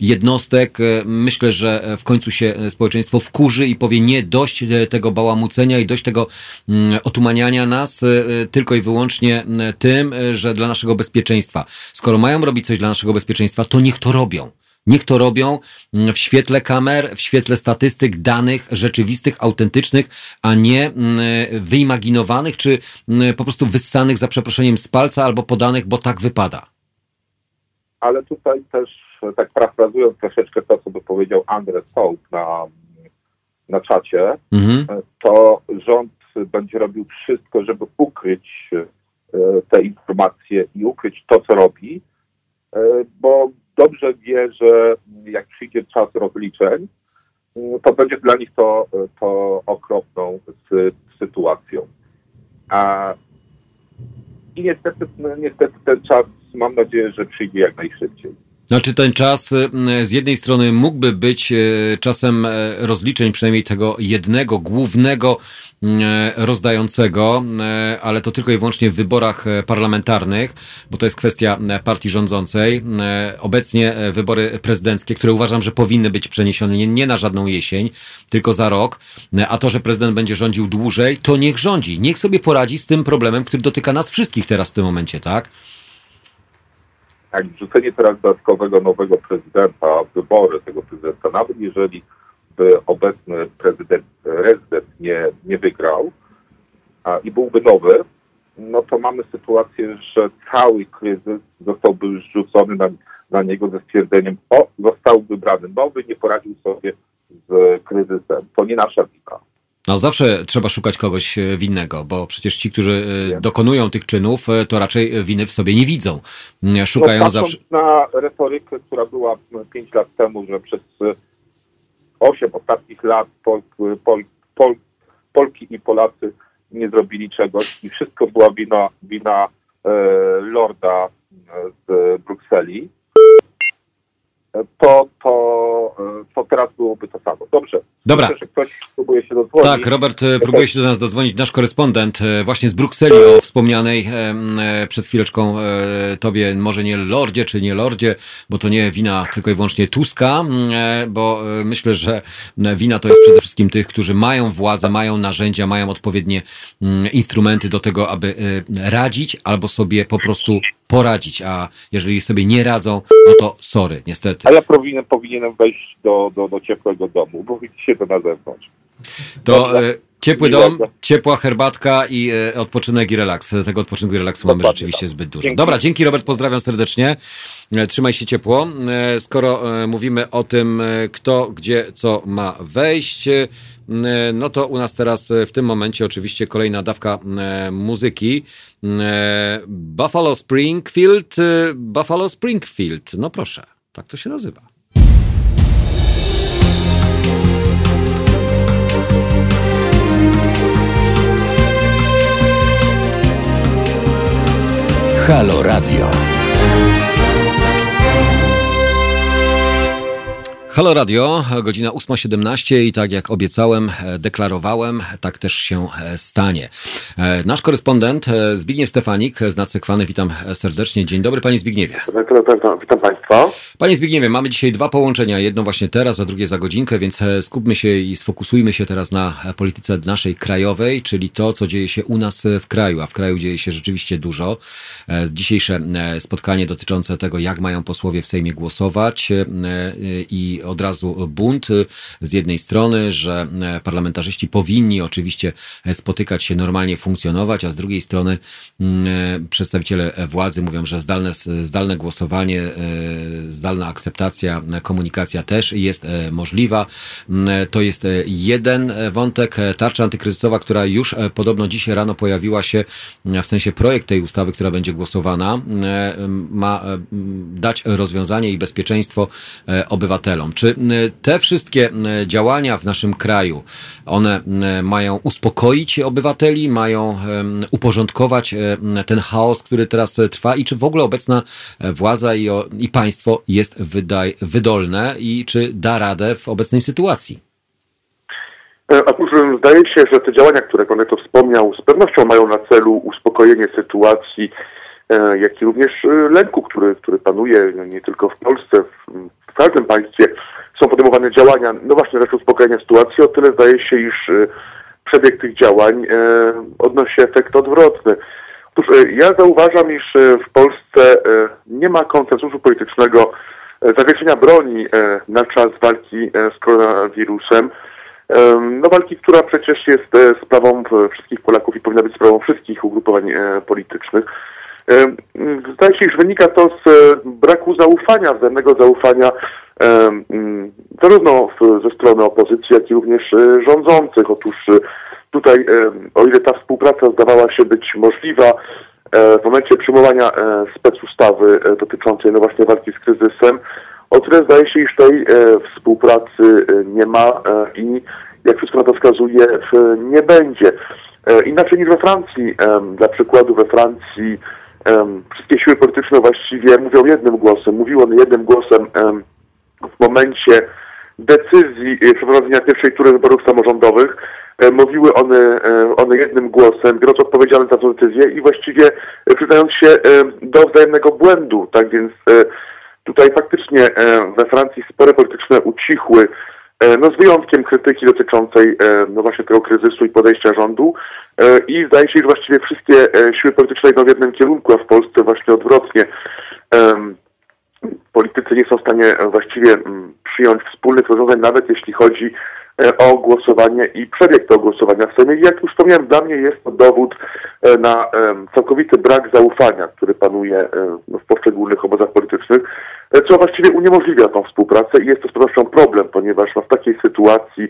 jednostek myślę, że w końcu się społeczeństwo wkurzy i powie nie, dość tego bałamucenia i dość tego mm, otumaniania nas tylko i wyłącznie tym, że dla naszego bezpieczeństwa. Skoro mają robić coś dla naszego bezpieczeństwa, to niech to robią. Niech to robią mm, w świetle kamer, w świetle statystyk, danych rzeczywistych, autentycznych, a nie mm, wyimaginowanych, czy mm, po prostu wyssanych za przeproszeniem z palca albo podanych, bo tak wypada. Ale tutaj też, tak parafrazując troszeczkę to, co by powiedział Andres Hołd na, na czacie, mhm. to rząd będzie robił wszystko, żeby ukryć e, te informacje i ukryć to, co robi, e, bo dobrze wie, że jak przyjdzie czas rozliczeń, to będzie dla nich to, to okropną sytuacją. A, I niestety, niestety ten czas, mam nadzieję, że przyjdzie jak najszybciej. Znaczy ten czas y, z jednej strony mógłby być y, czasem e, rozliczeń, przynajmniej tego jednego, głównego rozdającego, ale to tylko i wyłącznie w wyborach parlamentarnych, bo to jest kwestia partii rządzącej. Obecnie wybory prezydenckie, które uważam, że powinny być przeniesione nie na żadną jesień, tylko za rok, a to, że prezydent będzie rządził dłużej, to niech rządzi. Niech sobie poradzi z tym problemem, który dotyka nas wszystkich teraz w tym momencie, tak? Jak wrzucenie teraz dodatkowego nowego prezydenta, wybory tego prezydenta, nawet jeżeli by obecny prezydent, rezydent nie, nie wygrał a, i byłby nowy, no to mamy sytuację, że cały kryzys zostałby już rzucony na, na niego ze stwierdzeniem, o, został wybrany nowy, nie poradził sobie z kryzysem. To nie nasza wina. No zawsze trzeba szukać kogoś e, winnego, bo przecież ci, którzy e, dokonują tych czynów, e, to raczej winy w sobie nie widzą. Szukają no, zawsze... na retorykę, która była 5 lat temu, że przez 8 ostatnich lat Pol, Pol, Pol, Polki i Polacy nie zrobili czegoś i wszystko była wina, wina e, lorda z Brukseli, to, to, to teraz byłoby to samo. Dobrze. Dobra. Myślę, ktoś próbuje się dozwonić. Tak, Robert e, próbuje się do nas dozwonić, nasz korespondent e, właśnie z Brukseli o wspomnianej e, przed chwileczką tobie, może nie lordzie, czy nie lordzie, bo to nie wina tylko i wyłącznie Tuska, bo myślę, że wina to jest przede wszystkim tych, którzy mają władzę, mają narzędzia, mają odpowiednie instrumenty do tego, aby radzić albo sobie po prostu poradzić, a jeżeli sobie nie radzą, no to sorry, niestety. A ja powinienem, powinienem wejść do, do, do ciepłego domu, bo widzicie to na zewnątrz. To e, ciepły dom, ciepła herbatka i e, odpoczynek i relaks. Tego odpoczynku i relaksu mamy rzeczywiście tak. zbyt dużo. Dzięki. Dobra, dzięki Robert, pozdrawiam serdecznie. E, trzymaj się ciepło. E, skoro e, mówimy o tym, e, kto, gdzie, co ma wejść, no to u nas teraz w tym momencie oczywiście kolejna dawka muzyki. Buffalo Springfield, Buffalo Springfield. No proszę, tak to się nazywa. Halo Radio. Halo Radio, godzina 8.17 i tak jak obiecałem, e, deklarowałem, tak też się e, stanie. E, nasz korespondent Zbigniew Stefanik z Nadsekwany, witam serdecznie. Dzień dobry Panie Zbigniewie. Witam Państwa. Panie Zbigniewie, mamy dzisiaj dwa połączenia, jedno właśnie teraz, a drugie za godzinkę, więc skupmy się i sfokusujmy się teraz na polityce naszej krajowej, czyli to, co dzieje się u nas w kraju, a w kraju dzieje się rzeczywiście dużo. Dzisiejsze spotkanie dotyczące tego, jak mają posłowie w Sejmie głosować i od razu bunt z jednej strony, że parlamentarzyści powinni oczywiście spotykać się, normalnie funkcjonować, a z drugiej strony mm, przedstawiciele władzy mówią, że zdalne, zdalne głosowanie, e, zdalna akceptacja, komunikacja też jest e, możliwa. Mm, to jest jeden wątek. Tarcza antykryzysowa, która już e, podobno dzisiaj rano pojawiła się, w sensie projekt tej ustawy, która będzie głosowana, ma dać rozwiązanie i bezpieczeństwo obywatelom. Czy te wszystkie działania w naszym kraju, one mają uspokoić obywateli, mają uporządkować ten chaos, który teraz trwa i czy w ogóle obecna władza i, i państwo jest wydaj, wydolne i czy da radę w obecnej sytuacji? E, otóż zdaje się, że te działania, które Pan to wspomniał, z pewnością mają na celu uspokojenie sytuacji, e, jak i również e, lęku, który, który panuje nie tylko w Polsce, każdym państwie są podejmowane działania, no właśnie, rzecz uspokojenia sytuacji, o tyle zdaje się, iż y, przebieg tych działań e, odnosi efekt odwrotny. Otóż e, ja zauważam, iż e, w Polsce nie ma konsensusu politycznego zawieszenia broni na czas walki z koronawirusem. No walki, która przecież jest sprawą wszystkich Polaków i powinna być sprawą wszystkich ugrupowań politycznych. Zdaje się, iż wynika to z braku zaufania, wzajemnego zaufania zarówno ze strony opozycji, jak i również rządzących. Otóż tutaj, o ile ta współpraca zdawała się być możliwa, w momencie przyjmowania specustawy dotyczącej no właśnie walki z kryzysem, o tyle zdaje się, iż tej współpracy nie ma i jak wszystko na to wskazuje, nie będzie. Inaczej niż we Francji. Dla przykładu we Francji wszystkie siły polityczne właściwie mówią jednym głosem. Mówiły one jednym głosem w momencie decyzji przeprowadzenia pierwszej tury wyborów samorządowych. Mówiły one, one jednym głosem, biorąc odpowiedzialność za tę decyzję i właściwie przyznając się do wzajemnego błędu. Tak więc tutaj faktycznie we Francji spory polityczne ucichły E, no z wyjątkiem krytyki dotyczącej e, no właśnie tego kryzysu i podejścia rządu e, i zdaje się, że właściwie wszystkie siły polityczne idą w jednym kierunku, a w Polsce właśnie odwrotnie. Politycy nie są w stanie właściwie przyjąć wspólnych rozwiązań, nawet jeśli chodzi o głosowanie i przebieg tego głosowania w Sejmie. I jak już wspomniałem, dla mnie jest to dowód na całkowity brak zaufania, który panuje w poszczególnych obozach politycznych co właściwie uniemożliwia tą współpracę i jest to z pewnością problem, ponieważ no, w takiej sytuacji,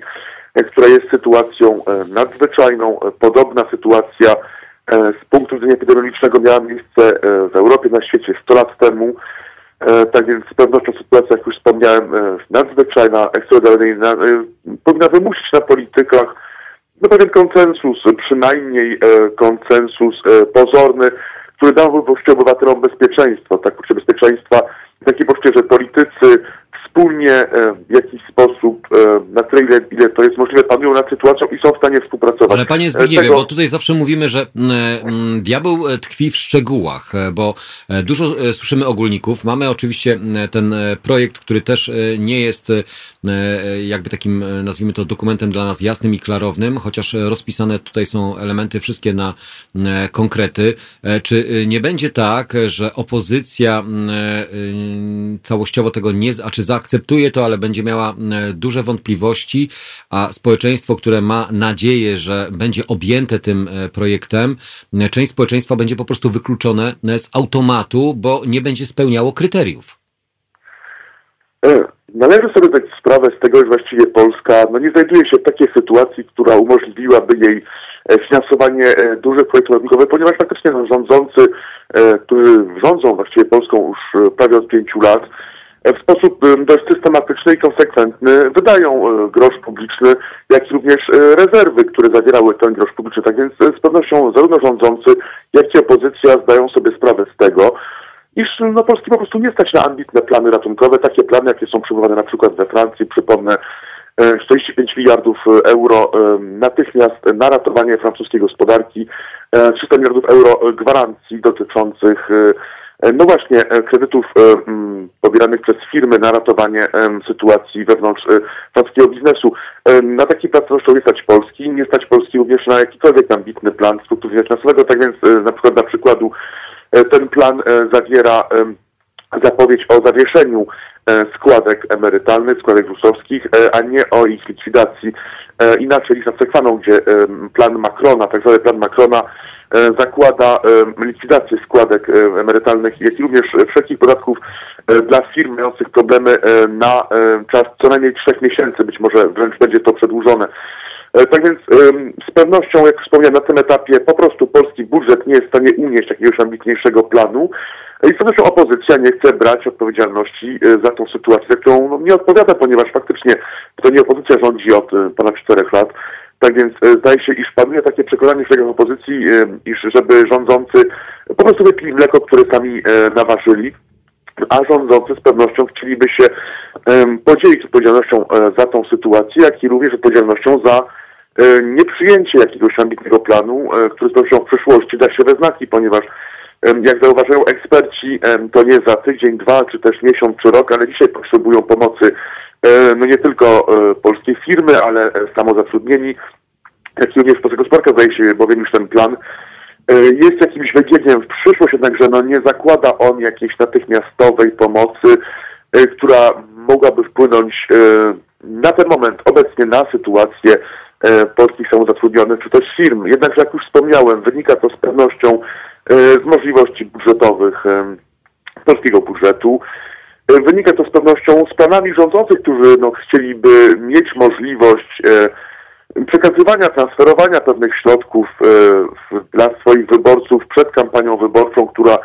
e, która jest sytuacją e, nadzwyczajną, e, podobna sytuacja z punktu widzenia epidemiologicznego miała miejsce w Europie, na świecie 100 lat temu. Tak więc z pewnością sytuacja, jak już wspomniałem, nadzwyczajna, ekstraordynaryjna, powinna wymusić na politykach no, pewien konsensus, przynajmniej konsensus pozorny, który dałby obywatelom bezpieczeństwo, tak bezpieczeństwa takie poczucie, że politycy wspólnie e, w jakiś sposób, e, na tyle ile, ile to jest możliwe, panują nad sytuacją i są w stanie współpracować. Ale panie Zbigniewie, Tego... bo tutaj zawsze mówimy, że diabeł tkwi w szczegółach, e, bo dużo słyszymy ogólników. Mamy oczywiście ten projekt, który też nie jest jakby takim, nazwijmy to, dokumentem dla nas jasnym i klarownym, chociaż rozpisane tutaj są elementy wszystkie na konkrety. Czy nie będzie tak, że opozycja całościowo tego nie, a czy zaakceptuje to, ale będzie miała duże wątpliwości, a społeczeństwo, które ma nadzieję, że będzie objęte tym e, projektem, część społeczeństwa będzie po prostu wykluczone z automatu, bo nie będzie spełniało kryteriów. E, należy sobie zdać sprawę z tego, że właściwie Polska no, nie znajduje się w takiej sytuacji, która umożliwiłaby jej e, finansowanie dużych projektów lotnikowych, ponieważ faktycznie rządzący, którzy rządzą właściwie Polską już prawie od pięciu lat, w sposób dość systematyczny i konsekwentny wydają e, grosz publiczny, jak i również e, rezerwy, które zawierały ten grosz publiczny. Tak więc e, z pewnością zarówno rządzący, jak i opozycja zdają sobie sprawę z tego, iż no, Polski po prostu nie stać na ambitne plany ratunkowe, takie plany, jakie są przyjmowane na przykład we Francji, przypomnę, 45 miliardów euro natychmiast na ratowanie francuskiej gospodarki, 300 miliardów euro gwarancji dotyczących E, no właśnie, e, kredytów e, pobieranych przez firmy na ratowanie sytuacji wewnątrz francuskiego biznesu. Na taki plan zresztą nie stać Polski, nie stać Polski również na jakikolwiek ambitny plan widzenia finansowego, tak więc na przykład na przykładu ten plan zawiera zapowiedź o zawieszeniu składek emerytalnych, składek ZUS-owskich, a nie o ich likwidacji. Inaczej niż na Sekwaną, gdzie plan Macrona, tak zwany plan Macrona E, zakłada e, likwidację składek e, emerytalnych, jak i również wszelkich podatków dla firm mających problemy na czas co najmniej trzech miesięcy, być może wręcz będzie to przedłużone. Tak więc z pewnością, jak wspomniałem, na tym etapie po prostu polski budżet nie jest w stanie unieść jakiegoś ambitniejszego planu i z pewnością opozycja nie chce brać odpowiedzialności za tą sytuację, którą no, nie odpowiada, ponieważ faktycznie to nie opozycja rządzi od ponad czterech lat. Tak więc e, zdaje się, iż panuje takie przekonanie w szeregach opozycji, e, iż żeby rządzący po prostu wypili mleko, które sami e, naważyli, a rządzący z pewnością chcieliby się podzielić odpowiedzialnością za tą sytuację, jak i również odpowiedzialnością za nieprzyjęcie jakiegoś ambitnego planu, który z pewnością w przyszłości da się we znaki, ponieważ jak zauważają eksperci, to nie za tydzień, dwa, czy też miesiąc, czy rok, ale dzisiaj potrzebują pomocy no nie tylko e, polskie firmy, ale e, samozatrudnieni, jak również Polska Gospodarka zdaje się, bowiem już ten plan jest jakimś wybiegiem w przyszłość, jednakże no nie zakłada on jakiejś natychmiastowej pomocy, która mogłaby wpłynąć na ten moment obecnie na sytuację polskich samozatrudnionych czy też firm. Jednakże, jak już wspomniałem, wynika to z pewnością z możliwości budżetowych polskiego budżetu. Wynika to z pewnością z planami rządzących, którzy no, chcieliby mieć możliwość przekazywania, transferowania pewnych środków e, dla swoich wyborców przed kampanią wyborczą, która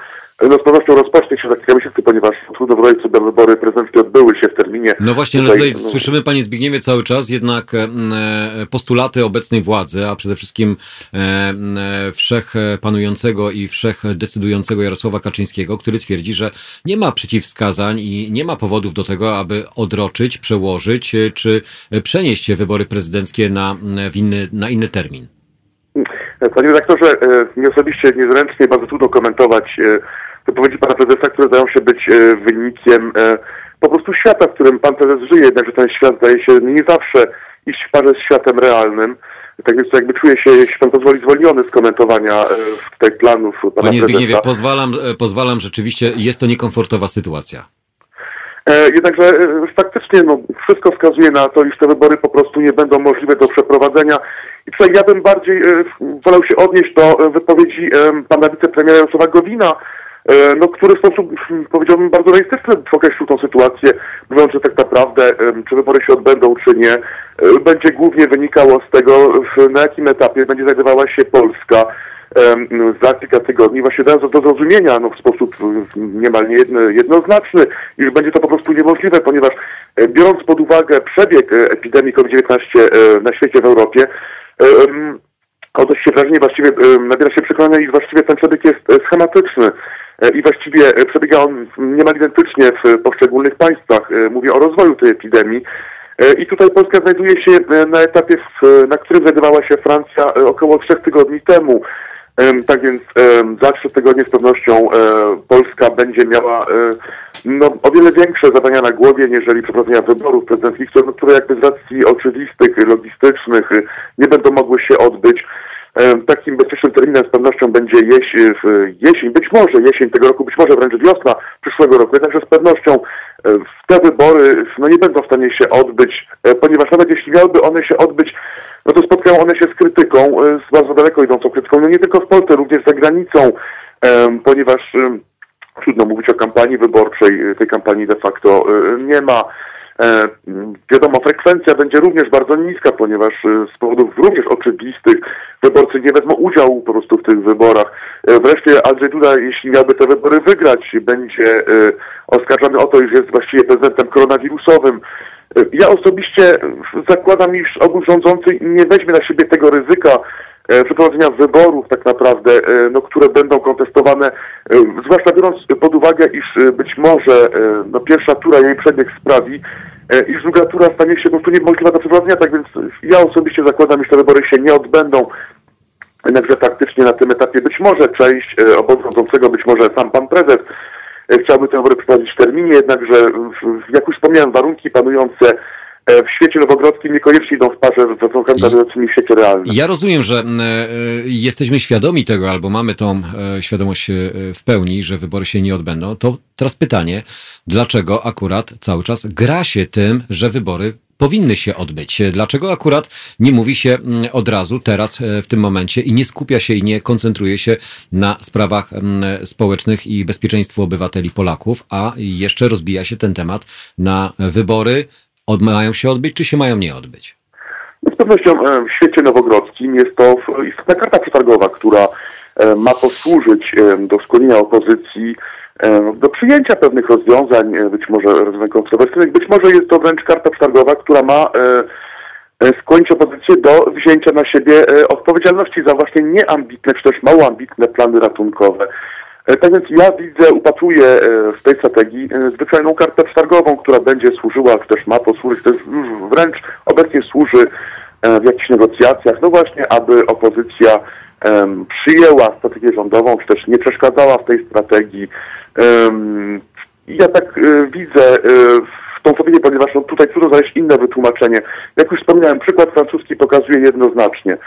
no z pewnością rozpocznie się za kilka miesięcy, ponieważ trudno wrobić sobie wybory prezydenckie odbyły się w terminie. No właśnie, tutaj, ale tutaj no... słyszymy, panie Zbigniewie, cały czas jednak e, postulaty obecnej władzy, a przede wszystkim e, wszech panującego i wszech decydującego Jarosława Kaczyńskiego, który twierdzi, że nie ma przeciwwskazań i nie ma powodów do tego, aby odroczyć, przełożyć e, czy przenieść wybory prezydenckie na, inny, na inny termin. Panie redaktorze, mi osobiście niezręcznie bardzo trudno komentować wypowiedzi pana prezesa, które zdają się być e, wynikiem e, po prostu świata, w którym pan prezes żyje, jednakże ten świat zdaje się nie zawsze iść w parze z światem realnym. Tak więc jakby czuję się, jeśli pan pozwoli, zwolniony z komentowania e, tych planów pana Panie Zbigniewie, pozwalam, pozwalam, rzeczywiście jest to niekomfortowa sytuacja. Jednakże faktycznie no, wszystko wskazuje na to, iż te wybory po prostu nie będą możliwe do przeprowadzenia. I tutaj ja bym bardziej wolał się odnieść do wypowiedzi pana wicepremiera Jarosława Gowina, no, który w sposób, powiedziałbym, bardzo realistyczny określił tą sytuację, mówiąc, że tak naprawdę, czy wybory się odbędą, czy nie, e, będzie głównie wynikało z tego, na jakim etapie będzie znajdowała się Polska za kilka tygodni, właśnie dając do zrozumienia no, w sposób niemal jednoznaczny, iż będzie to po prostu niemożliwe, ponieważ e, biorąc pod uwagę przebieg epidemii COVID-19 na świecie, w Europie, odnosi się wrażenie, właściwie nabiera się przekonania, iż właściwie ten przebieg jest schematyczny. E, i właściwie e, przebiega on niemal identycznie w poszczególnych państwach. E, mówię o rozwoju tej epidemii. I tutaj Polska znajduje się na etapie, na którym znajdowała się Francja około trzech tygodni temu. Tak więc za trzy tygodnie z pewnością Polska będzie miała no, o wiele większe zadania na głowie, niżeli przeprowadzenia wyborów prezydenckich, które jakby z racji oczywistych, logistycznych nie będą mogły się odbyć. Takim bezpiecznym terminem z pewnością będzie jesień, jesień, być może jesień tego roku, być może wręcz wiosna przyszłego roku. Jednakże z pewnością te wybory no, nie będą w stanie się odbyć, e, ponieważ nawet jeśli miałyby one się odbyć, no to spotkają one się z krytyką, e, z bardzo daleko idącą krytyką, no nie tylko w Polsce, również za granicą, ponieważ trudno mówić o kampanii wyborczej, tej kampanii de facto e, nie ma. E, wiadomo, frekwencja będzie również bardzo niska, ponieważ e, z powodów również oczywistych wyborcy nie wezmą udziału po prostu w tych wyborach. E, wreszcie Andrzej Duda, jeśli miałby te wybory wygrać, będzie oskarżany o to, iż jest właściwie prezydentem koronawirusowym. Ja osobiście zakładam, iż obóz rządzący nie weźmie na siebie tego ryzyka, przeprowadzenia wyborów tak naprawdę, no, które będą kontestowane, zwłaszcza biorąc pod uwagę, iż być może no, pierwsza tura jej przebieg sprawi, E, iż druga tura stanie się po prostu niemożliwa do przeprowadzenia, tak więc ja osobiście zakładam, iż te wybory się nie odbędą. Jednakże faktycznie na tym etapie być może część e, obozu rządzącego, być może sam pan prezes e, chciałby te wybory przeprowadzić w terminie, jednakże jak już wspomniałem, warunki panujące w świecie nowogrodzkim niekoniecznie idą w parze z panującymi w świecie realnym. Ja rozumiem, że jesteśmy świadomi tego, albo mamy tą świadomość w pełni, że wybory się nie odbędą. To teraz pytanie, dlaczego akurat cały czas gra się tym, że wybory powinny się odbyć. Dlaczego akurat nie mówi się mm, od razu, teraz, e, w tym momencie i nie skupia się i nie koncentruje się na sprawach mm, społecznych i bezpieczeństwu obywateli Polaków, a jeszcze rozbija się ten temat na wybory, od, mają się odbyć, czy się mają nie odbyć? Z pewnością e, w świecie nowogrodzkim jest to istotna karta przetargowa, która e, ma posłużyć do skłonienia opozycji E, do przyjęcia pewnych rozwiązań, e, być może rozwiązań kontrowersyjnych. Być może jest to wręcz karta przetargowa, która ma e, skłonić opozycję do wzięcia na siebie odpowiedzialności za właśnie nieambitne, czy też mało ambitne plany ratunkowe. Tak więc ja widzę, upatruję w tej strategii zwyczajną kartę przetargową, która będzie służyła, czy też ma posłużyć, też wręcz obecnie służy w jakichś negocjacjach, no właśnie, aby opozycja przyjęła strategię rządową, czy też nie przeszkadzała w tej strategii, ja tak e, widzę e, w tą strategię, ponieważ no, tutaj trudno znaleźć inne wytłumaczenie. Jak już wspomniałem, przykład francuski pokazuje jednoznacznie,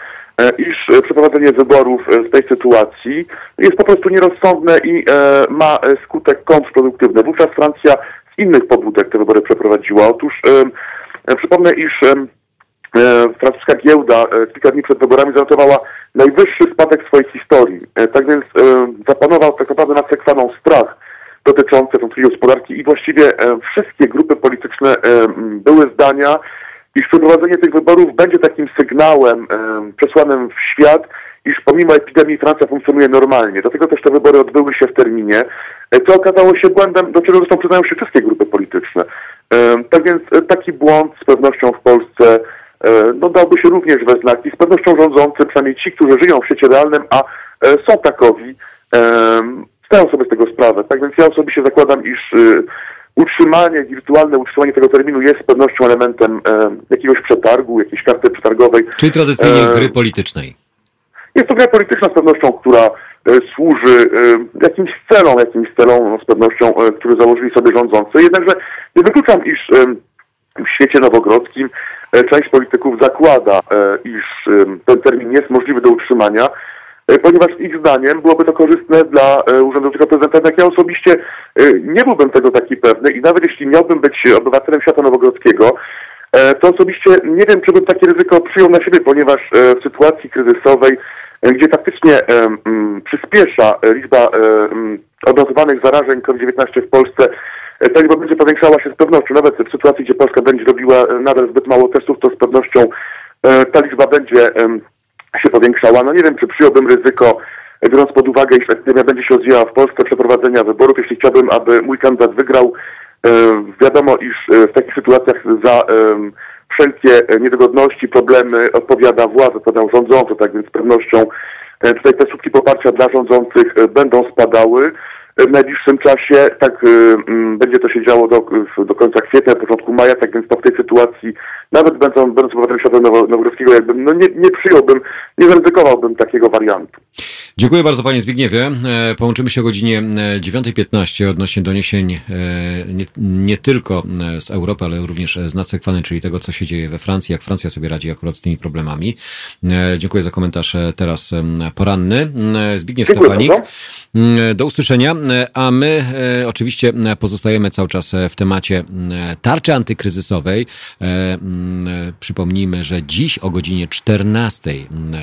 e, iż przeprowadzenie wyborów w tej sytuacji jest po prostu nierozsądne i ma skutek kontrproduktywny. Wówczas Francja innych pobudek te wybory przeprowadziła. Otóż przypomnę, iż francuska giełda kilka dni przed wyborami zanotowała najwyższy spadek swojej historii. Tak więc zapanował tak naprawdę nad sekwaną strach dotyczące francuskiej gospodarki i właściwie wszystkie grupy polityczne były zdania, iż przeprowadzenie tych wyborów będzie takim sygnałem przesłanym w świat, iż pomimo epidemii Francja funkcjonuje normalnie. Dlatego też te wybory odbyły się w terminie, e, co okazało się błędem, do czego zresztą przyznają się wszystkie grupy polityczne. Tak więc e, taki błąd z pewnością w Polsce e, no, dałby się również we znaki. Z pewnością rządzący, przynajmniej ci, którzy żyją w świecie realnym, a są takowi, zdają sobie z tego sprawę. Tak więc ja osobiście zakładam, iż utrzymanie, wirtualne utrzymanie tego terminu jest z pewnością elementem jakiegoś przetargu, jakiejś karty przetargowej. Czyli tradycyjnie gry politycznej. Jest to gra polityczna z pewnością, która e, służy e, jakimś celom, jakimś celom no, z pewnością, e, które założyli sobie rządzący. Jednakże nie wykluczam, iż w świecie nowogrodzkim część polityków zakłada, iż ten termin jest możliwy do utrzymania, ponieważ ich zdaniem byłoby to korzystne dla urzędującego prezydenta. Ja osobiście nie byłbym tego taki pewny i nawet jeśli miałbym być obywatelem świata nowogrodzkiego, to osobiście nie wiem, czy bym takie ryzyko przyjął na siebie, ponieważ w sytuacji kryzysowej E, gdzie faktycznie przyspiesza liczba odnotowanych zarażeń COVID-19 w Polsce. E, ta liczba będzie powiększała się z pewnością, nawet w sytuacji, gdzie Polska będzie robiła nadal zbyt mało testów, to z pewnością ta liczba będzie się powiększała. No nie wiem, czy przyjąłbym ryzyko, biorąc pod uwagę, iż epidemia będzie się rozwijała w Polsce, przeprowadzenia wyborów, jeśli chciałbym, aby mój kandydat wygrał. Wiadomo, iż w takich sytuacjach za wszelkie e, niedogodności, problemy odpowiada władza, odpowiadają rządzący, tak więc z pewnością e, tutaj te słupki poparcia dla rządzących e, będą spadały. W najbliższym czasie tak będzie to się działo do, do końca kwietnia, początku maja, tak więc to w tej sytuacji, nawet będąc, będąc obywatelem świata nowogórskiego, jakbym no nie, nie przyjąłbym, nie zaryzykowałbym takiego wariantu. Dziękuję bardzo panie Zbigniewie. E, połączymy się o godzinie 9.15 e, odnośnie doniesień e, nie, nie, tylko z Europy, ale również z nadsekwany, czyli tego, co się dzieje we Francji, jak Francja sobie radzi akurat z tymi problemami. Dziękuję za komentarz teraz poranny. Zbigniew Stefanik. Do usłyszenia, a my oczywiście pozostajemy cały czas w temacie tarczy antykryzysowej. Przypomnijmy, że dziś o godzinie 14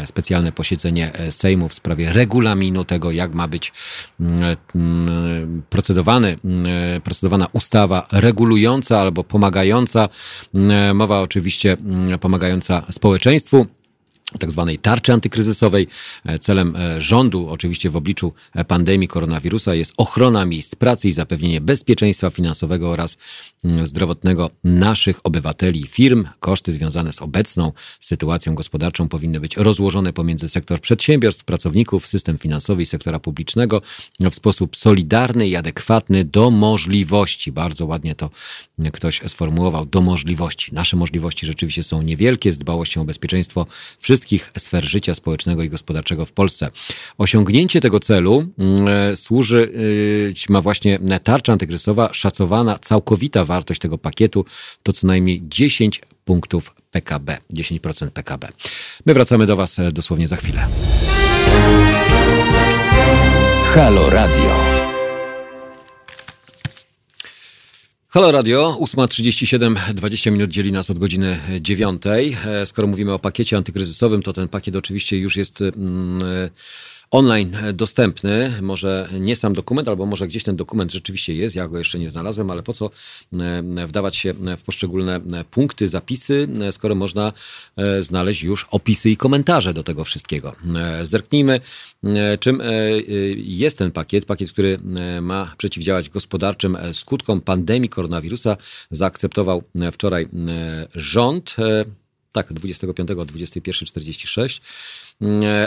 specjalne posiedzenie Sejmu w sprawie regulaminu tego, jak ma być mm, mm, procedowany, mm, procedowana ustawa regulująca albo pomagająca. Mowa oczywiście pomagająca społeczeństwu tak zwanej tarczy antykryzysowej. E, celem e, rządu, oczywiście w obliczu e, pandemii koronawirusa, jest ochrona miejsc pracy i zapewnienie bezpieczeństwa finansowego oraz mm, zdrowotnego naszych obywateli i firm. Koszty związane z obecną sytuacją gospodarczą powinny być rozłożone pomiędzy sektor przedsiębiorstw, pracowników, system finansowy i sektora publicznego w sposób solidarny i adekwatny do możliwości. Bardzo ładnie to ktoś sformułował, do możliwości. Nasze możliwości rzeczywiście są niewielkie z dbałością o bezpieczeństwo wszystkich sfer życia społecznego i gospodarczego w Polsce. Osiągnięcie tego celu mm, służy, y, ma właśnie tarcza antykryzysowa, szacowana całkowita wartość tego pakietu to co najmniej 10 punktów PKB, 10% PKB. My wracamy do Was dosłownie za chwilę. Halo Radio. Halo Radio, 8.37, 20 minut dzieli nas od godziny 9. E, skoro mówimy o pakiecie antykryzysowym, to ten pakiet oczywiście już jest. Mm, online dostępny. Może nie sam dokument, albo może gdzieś ten dokument rzeczywiście jest. Ja go jeszcze nie znalazłem, ale po co e, wdawać się w poszczególne punkty, zapisy, skoro można e, znaleźć już opisy i komentarze do tego wszystkiego. E, zerknijmy, czym jest ten pakiet. Pakiet, który ma przeciwdziałać gospodarczym skutkom pandemii koronawirusa, zaakceptował wczoraj rząd. Tak, 25, 21.46. E,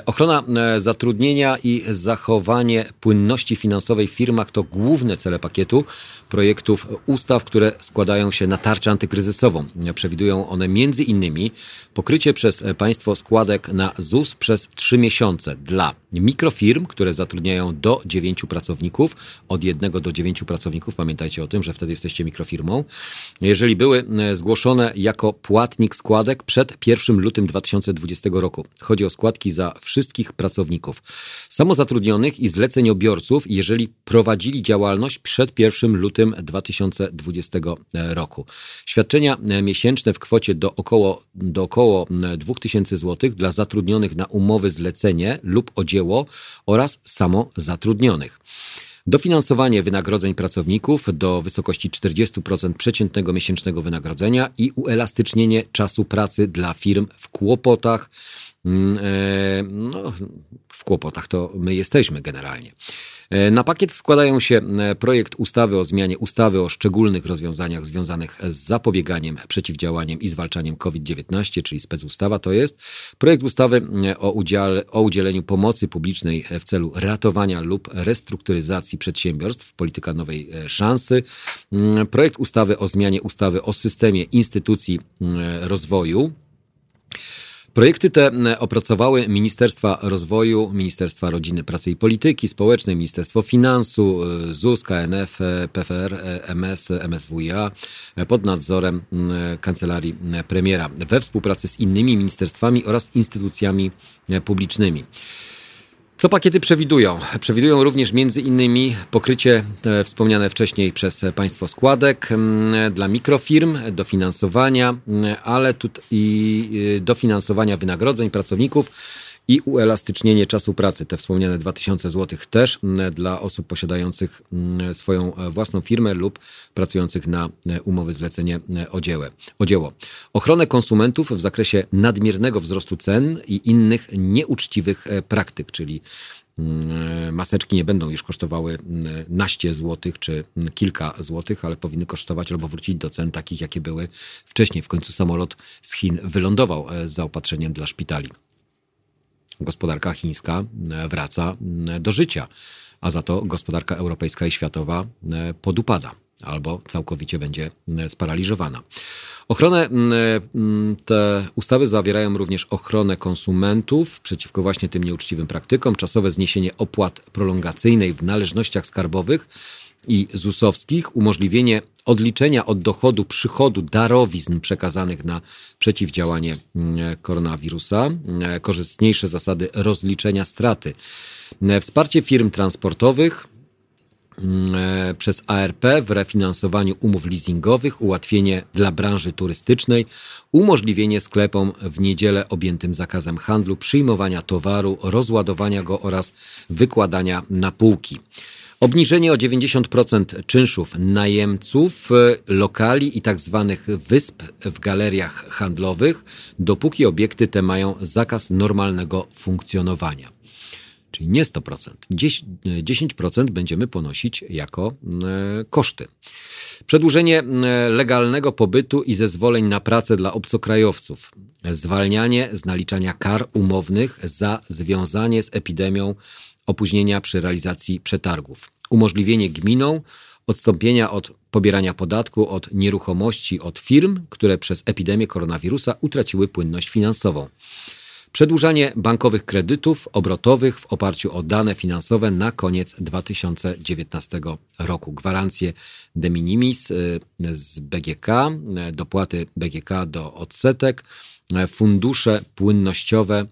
ochrona e, zatrudnienia i zachowanie płynności finansowej w firmach to główne cele pakietu projektów ustaw, które składają się na tarczę antykryzysową. Przewidują one między innymi pokrycie przez państwo składek na ZUS przez trzy miesiące dla mikrofirm, które zatrudniają do dziewięciu pracowników, od jednego do dziewięciu pracowników. Pamiętajcie o tym, że wtedy jesteście mikrofirmą. Jeżeli były e, zgłoszone jako płatnik składek przed 1 lutym 2020 roku. Chodzi o składki składki za wszystkich pracowników, samozatrudnionych i zleceniobiorców, jeżeli prowadzili działalność przed 1 lutym 2020 roku. Świadczenia miesięczne w kwocie do około, do około 2000 zł dla zatrudnionych na umowy zlecenie lub o dzieło oraz samozatrudnionych. Dofinansowanie wynagrodzeń pracowników do wysokości 40% przeciętnego miesięcznego wynagrodzenia i uelastycznienie czasu pracy dla firm w kłopotach. Mm, e, no, w kłopotach to my jesteśmy generalnie. E, na pakiet składają się e, projekt ustawy o zmianie ustawy o szczególnych rozwiązaniach związanych z zapobieganiem, przeciwdziałaniem i zwalczaniem COVID-19, czyli specustawa to jest, projekt ustawy o, o udzieleniu pomocy publicznej w celu ratowania lub restrukturyzacji przedsiębiorstw, polityka nowej szansy, mm, projekt ustawy o zmianie ustawy o systemie instytucji rozwoju, Projekty te opracowały Ministerstwa Rozwoju, Ministerstwa Rodziny, Pracy i Polityki Społecznej, Ministerstwo Finansu, y, ZUS, KNF, e, PFR, e, MS, MSWiA e, pod nadzorem Kancelarii Premiera we współpracy z innymi ministerstwami oraz instytucjami publicznymi. Co pakiety przewidują? Przewidują również między innymi pokrycie e, wspomniane wcześniej przez państwo składek dla mikrofirm, dofinansowania, ale tu i dofinansowania wynagrodzeń pracowników i uelastycznienie czasu pracy. Te wspomniane 2000 zł też mm, dla osób posiadających mm, swoją e, własną firmę lub pracujących na e, umowy zlecenie e, o, dziełę, o dzieło. Ochronę konsumentów w zakresie nadmiernego wzrostu cen i innych nieuczciwych praktyk, czyli mm, maseczki nie będą już kosztowały naście złotych czy kilka złotych, ale powinny kosztować albo wrócić do cen takich, jakie były wcześniej. W końcu samolot z Chin wylądował z zaopatrzeniem dla szpitali gospodarka chińska e, wraca e, do życia, a za to gospodarka europejska i światowa e, podupada albo całkowicie będzie sparaliżowana. Ochronę, te ustawy zawierają również ochronę konsumentów przeciwko właśnie tym nieuczciwym praktykom, czasowe zniesienie opłat prolongacyjnej w należnościach skarbowych i ZUS-owskich, umożliwienie odliczenia od dochodu przychodu darowizn przekazanych na przeciwdziałanie mm, koronawirusa, mm, korzystniejsze zasady rozliczenia straty, mm, wsparcie firm transportowych, przez ARP w refinansowaniu umów leasingowych, ułatwienie dla branży turystycznej, umożliwienie sklepom w niedzielę objętym zakazem handlu przyjmowania towaru, rozładowania go oraz wykładania na półki. Obniżenie o 90% czynszów najemców, e, lokali i tzw. Tak wysp w galeriach handlowych, dopóki obiekty te mają zakaz normalnego funkcjonowania. Czyli nie 100%. 10% będziemy ponosić jako e, koszty. Przedłużenie legalnego pobytu i zezwoleń na pracę dla obcokrajowców. Zwalnianie z naliczania kar umownych za związanie z epidemią opóźnienia przy realizacji przetargów, umożliwienie gminom odstąpienia od pobierania podatku od nieruchomości od firm, które przez epidemię koronawirusa utraciły płynność finansową. Przedłużanie bankowych kredytów obrotowych w oparciu o dane finansowe na koniec 2019 roku. Gwarancje de minimis y, z BGK, y, dopłaty BGK do odsetek, y, fundusze płynnościowe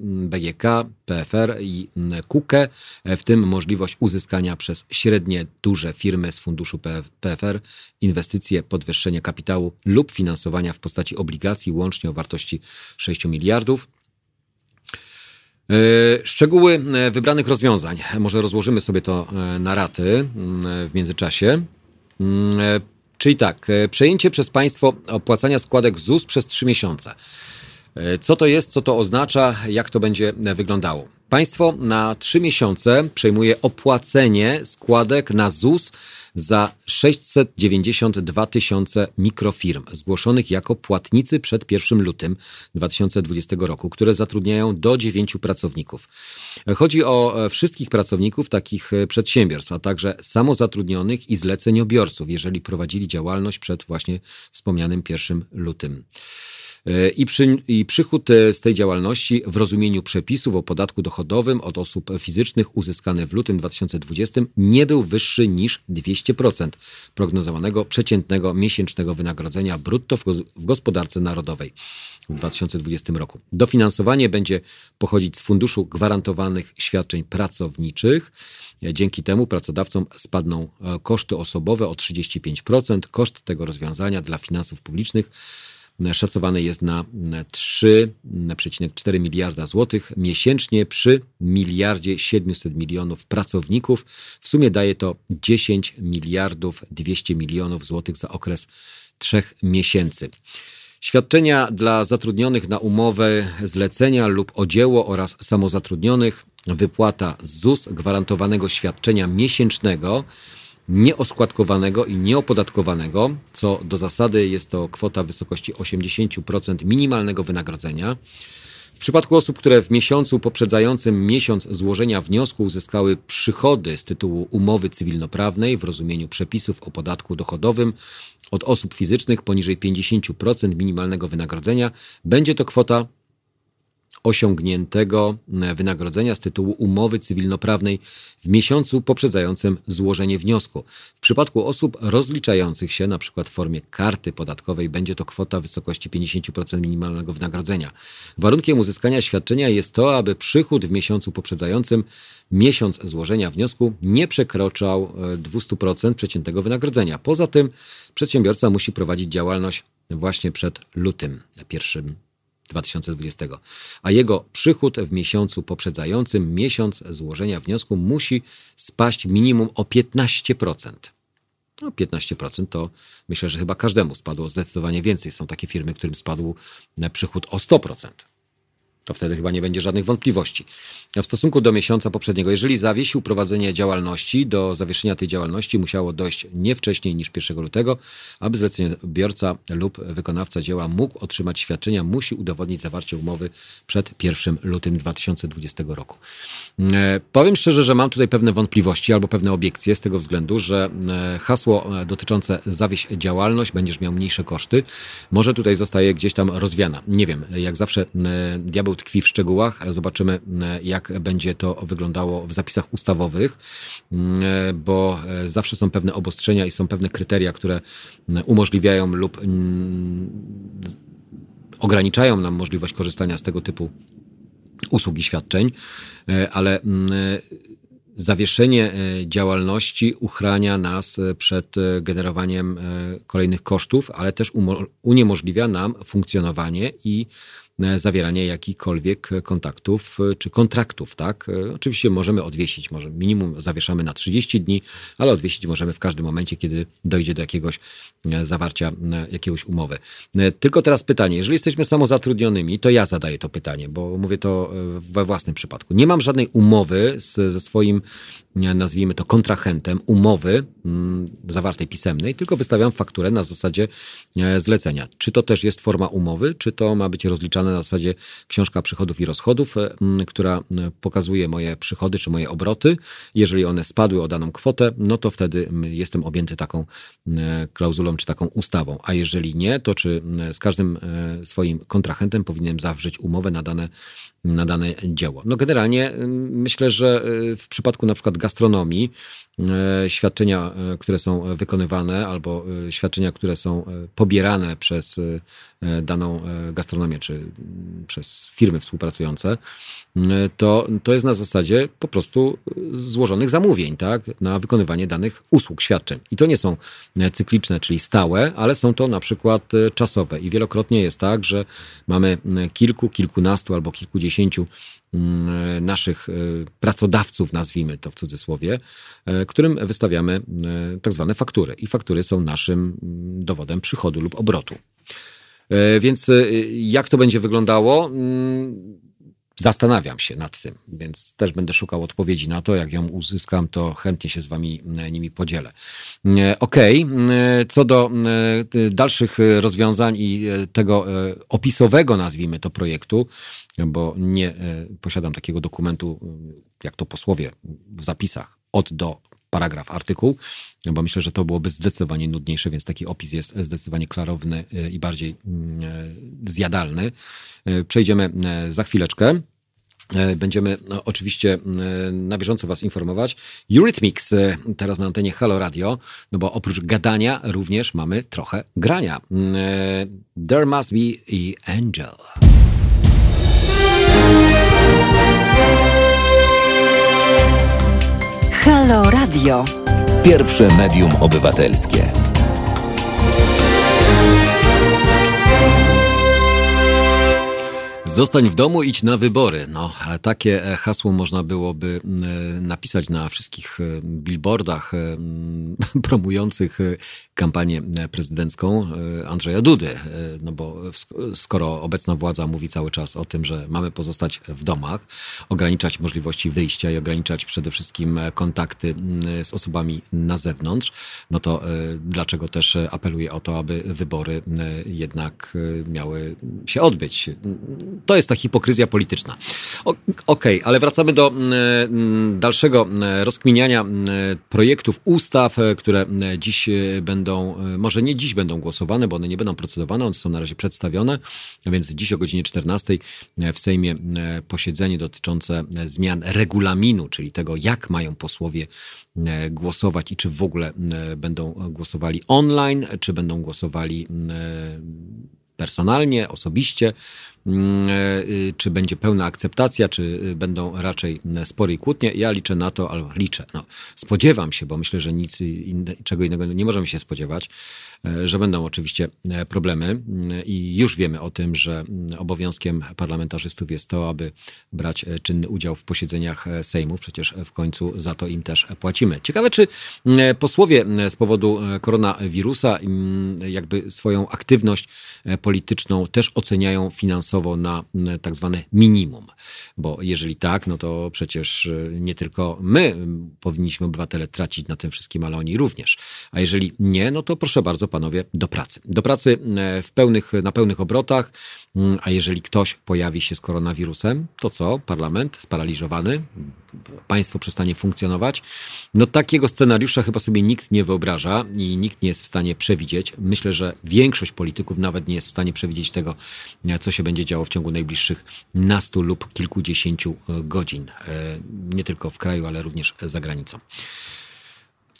BGK, PFR i KUKE, w tym możliwość uzyskania przez średnie duże firmy z funduszu PFR inwestycje, podwyższenie kapitału lub finansowania w postaci obligacji łącznie o wartości 6 miliardów. E, szczegóły e, wybranych rozwiązań. Może rozłożymy sobie to e, na raty w międzyczasie. Czyli tak, przejęcie przez państwo opłacania składek ZUS przez 3 miesiące. E, co to jest, co to oznacza, jak to będzie wyglądało? Państwo na trzy miesiące przejmuje opłacenie składek na ZUS za 692 tysiące mikrofirm zgłoszonych jako płatnicy przed 1 lutym 2020 roku, które zatrudniają do 9 pracowników. Chodzi o e, wszystkich pracowników takich e, przedsiębiorstw, a także samozatrudnionych i zleceniobiorców, jeżeli prowadzili działalność przed właśnie wspomnianym 1 lutym. E, I, przy, I przychód e, z tej działalności w rozumieniu przepisów o podatku dochodowym od osób fizycznych uzyskany w lutym 2020 nie był wyższy niż 200% prognozowanego przeciętnego miesięcznego wynagrodzenia brutto w, w gospodarce narodowej w 2020 roku. Dofinansowanie będzie pochodzić z Funduszu Gwarantowanych Świadczeń Pracowniczych. Dzięki temu pracodawcom spadną e, koszty osobowe o 35%. Koszt tego rozwiązania dla finansów publicznych szacowany jest na 3,4 miliarda złotych miesięcznie przy miliardzie 700 milionów pracowników. W sumie daje to 10 miliardów 200 milionów złotych za okres trzech miesięcy. Świadczenia dla zatrudnionych na umowę zlecenia lub o dzieło oraz samozatrudnionych, wypłata ZUS gwarantowanego świadczenia miesięcznego nieoskładkowanego i nieopodatkowanego, co do zasady jest to kwota w wysokości 80% minimalnego wynagrodzenia. W przypadku osób, które w miesiącu poprzedzającym miesiąc złożenia wniosku uzyskały przychody z tytułu umowy cywilnoprawnej w rozumieniu przepisów o podatku dochodowym od osób fizycznych poniżej 50% minimalnego wynagrodzenia, będzie to kwota osiągniętego e, wynagrodzenia z tytułu umowy cywilnoprawnej w miesiącu poprzedzającym złożenie wniosku. W przypadku osób rozliczających się np. w formie karty podatkowej będzie to kwota w wysokości 50% minimalnego wynagrodzenia. Warunkiem uzyskania świadczenia jest to, aby przychód w miesiącu poprzedzającym miesiąc złożenia wniosku nie przekroczał 200% e, przeciętnego wynagrodzenia. Poza tym przedsiębiorca musi prowadzić działalność właśnie przed lutym pierwszym 2020, a jego przychód w miesiącu poprzedzającym miesiąc złożenia wniosku musi spaść minimum o 15%. No 15% to myślę, że chyba każdemu spadło zdecydowanie więcej. Są takie firmy, którym spadł przychód o 100% to wtedy chyba nie będzie żadnych wątpliwości. W stosunku do miesiąca poprzedniego, jeżeli zawiesił prowadzenie działalności, do zawieszenia tej działalności musiało dojść nie wcześniej niż 1 lutego, aby zleceniobiorca lub wykonawca dzieła mógł otrzymać świadczenia, musi udowodnić zawarcie umowy przed 1 lutym 2020 roku. E, powiem szczerze, że mam tutaj pewne wątpliwości albo pewne obiekcje z tego względu, że e, hasło e, dotyczące zawieść działalność, będziesz miał mniejsze koszty, może tutaj zostaje gdzieś tam rozwiana. Nie wiem, jak zawsze diabeł diabeł tkwi w szczegółach. Zobaczymy, e, jak będzie to wyglądało w zapisach ustawowych, mm, e, bo e, zawsze są pewne obostrzenia i są pewne kryteria, które umożliwiają lub mm, ograniczają nam możliwość korzystania z tego typu usług i świadczeń, ale mm, zawieszenie działalności uchrania nas przed generowaniem kolejnych kosztów, ale też uniemożliwia nam funkcjonowanie i E, zawieranie jakichkolwiek kontaktów e, czy kontraktów, tak? E, oczywiście możemy odwiesić, może minimum zawieszamy na 30 dni, ale odwiesić możemy w każdym momencie, kiedy dojdzie do jakiegoś zawarcia jakiegoś umowy. Tylko teraz pytanie, jeżeli jesteśmy samozatrudnionymi, to ja zadaję to pytanie, bo mówię to we własnym przypadku. Nie mam żadnej umowy z, ze swoim nazwijmy to kontrahentem umowy mm, zawartej pisemnej, tylko wystawiam fakturę na zasadzie e, zlecenia. Czy to też jest forma umowy, czy to ma być rozliczane na zasadzie książka przychodów i rozchodów, e, która pokazuje moje przychody czy moje obroty. Jeżeli one spadły o daną kwotę, no to wtedy jestem objęty taką klauzulą czy taką ustawą. A jeżeli nie, to czy z każdym e, swoim kontrahentem powinienem zawrzeć umowę na dane na dane dzieło. No generalnie myślę, że w przypadku na przykład gastronomii E, świadczenia, które są wykonywane, albo świadczenia, które są pobierane przez daną gastronomię, czy przez firmy współpracujące, to, to jest na zasadzie po prostu złożonych zamówień, tak, na wykonywanie danych usług, świadczeń. I to nie są cykliczne, czyli stałe, ale są to na przykład czasowe. I wielokrotnie jest tak, że mamy kilku, kilkunastu albo kilkudziesięciu Mm, naszych e, pracodawców, nazwijmy to w cudzysłowie, e, którym wystawiamy e, tak zwane faktury. I faktury są naszym mm, dowodem przychodu lub obrotu. Więc jak to będzie wyglądało? Mm, Zastanawiam się nad tym, więc też będę szukał odpowiedzi na to. Jak ją uzyskam, to chętnie się z Wami e, nimi podzielę. E, okej, okay. E, co do dalszych rozwiązań i tego opisowego, nazwijmy to, projektu, bo nie posiadam takiego dokumentu, jak to posłowie w zapisach, od do paragraf, artykuł, bo myślę, że to byłoby zdecydowanie nudniejsze, więc taki opis jest zdecydowanie klarowny i bardziej zjadalny. Przejdziemy za chwileczkę. Będziemy no, oczywiście na bieżąco Was informować. Eurythmics teraz na antenie Halo Radio, no bo oprócz gadania również mamy trochę grania. There Must Be an Angel. Halo Radio. Pierwsze medium obywatelskie. Zostań w domu, idź na wybory. No, takie hasło można byłoby napisać na wszystkich e, billboardach e, promujących e, kampanię prezydencką Andrzeja Dudy. No bo skoro obecna władza mówi cały czas o tym, że mamy pozostać w domach, ograniczać możliwości wyjścia i ograniczać przede wszystkim kontakty z osobami na zewnątrz, no to dlaczego też apeluje o to, aby wybory jednak miały się odbyć? To jest ta hipokryzja polityczna. Okej, okay, ale wracamy do mm, mm, dalszego mm, rozkminiania projektów ustaw, e, które e, dziś e, będą, może nie dziś będą głosowane, bo one nie będą procedowane, one są na razie przedstawione, więc dziś o godzinie 14 w Sejmie posiedzenie dotyczące zmian regulaminu, czyli tego, jak mają posłowie głosować i czy w ogóle będą głosowali online, czy będą głosowali personalnie, osobiście, e, czy będzie pełna akceptacja, czy y, będą raczej spory i kłótnie. Ja liczę na to, albo liczę, no, spodziewam się, bo myślę, że nic inne, czego innego nie możemy się spodziewać, E, że będą oczywiście e, problemy mm, i już wiemy o tym, że mm, obowiązkiem parlamentarzystów jest to, aby brać e, czynny udział w posiedzeniach Sejmu. Przecież w końcu za to im też płacimy. Ciekawe, czy mm, posłowie z powodu koronawirusa jakby swoją aktywność polityczną też oceniają finansowo na tak zwane minimum. Bo jeżeli tak, no to przecież nie tylko my powinniśmy obywatele tracić na tym wszystkim, ale oni również. A jeżeli nie, no to proszę bardzo, panowie, do pracy. Do pracy e, w pełnych, na pełnych obrotach, mm, a jeżeli ktoś pojawi się z koronawirusem, to co? Parlament sparaliżowany, państwo przestanie funkcjonować. No takiego scenariusza chyba sobie nikt nie wyobraża i nikt nie jest w stanie przewidzieć. Myślę, że większość polityków nawet nie jest w stanie przewidzieć tego, e, co się będzie działo w ciągu najbliższych nastu lub kilkudziesięciu e, godzin. Nie tylko w kraju, ale również za granicą.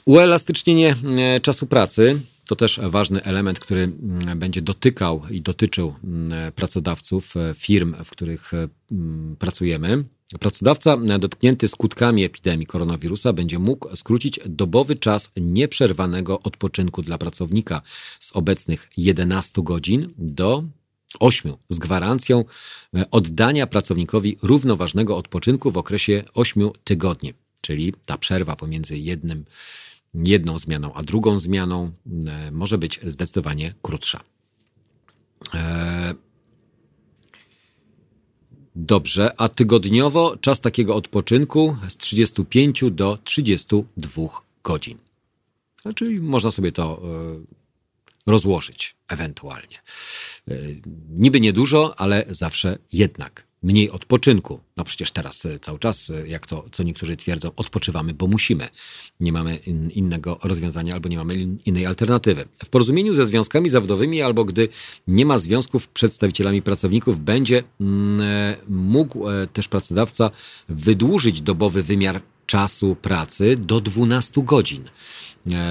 Uelastycznienie czasu pracy to też ważny element, który mm, będzie dotykał i dotyczył mm, pracodawców, e, firm, w których e, mm, pracujemy. Pracodawca dotknięty skutkami epidemii koronawirusa będzie mógł skrócić dobowy czas nieprzerwanego odpoczynku dla pracownika z obecnych 11 godzin do 8 z gwarancją e, oddania pracownikowi równoważnego odpoczynku w okresie 8 tygodni, czyli ta przerwa pomiędzy jednym jedną zmianą, a drugą zmianą e, może być zdecydowanie krótsza. E, dobrze, a tygodniowo czas takiego odpoczynku z 35 do 32 godzin. No, czyli można sobie to e, rozłożyć ewentualnie. Niby niedużo, ale zawsze jednak mniej odpoczynku. No przecież teraz e, cały czas, e, jak to co niektórzy twierdzą, odpoczywamy, bo musimy. Nie mamy innego rozwiązania albo nie mamy innej alternatywy. W porozumieniu ze związkami zawodowymi albo gdy nie ma związków przedstawicielami pracowników, będzie mm, e, mógł też pracodawca wydłużyć dobowy wymiar czasu pracy do 12 godzin.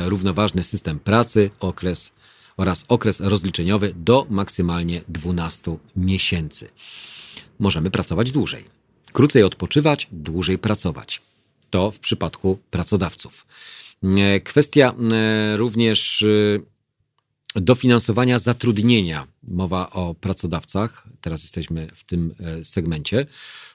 Równoważny system pracy, okres oraz okres rozliczeniowy do maksymalnie 12 miesięcy możemy pracować dłużej. Krócej odpoczywać, dłużej pracować. To w przypadku pracodawców. E, kwestia e, również e, dofinansowania zatrudnienia. Mowa o pracodawcach. Teraz jesteśmy w tym segmencie.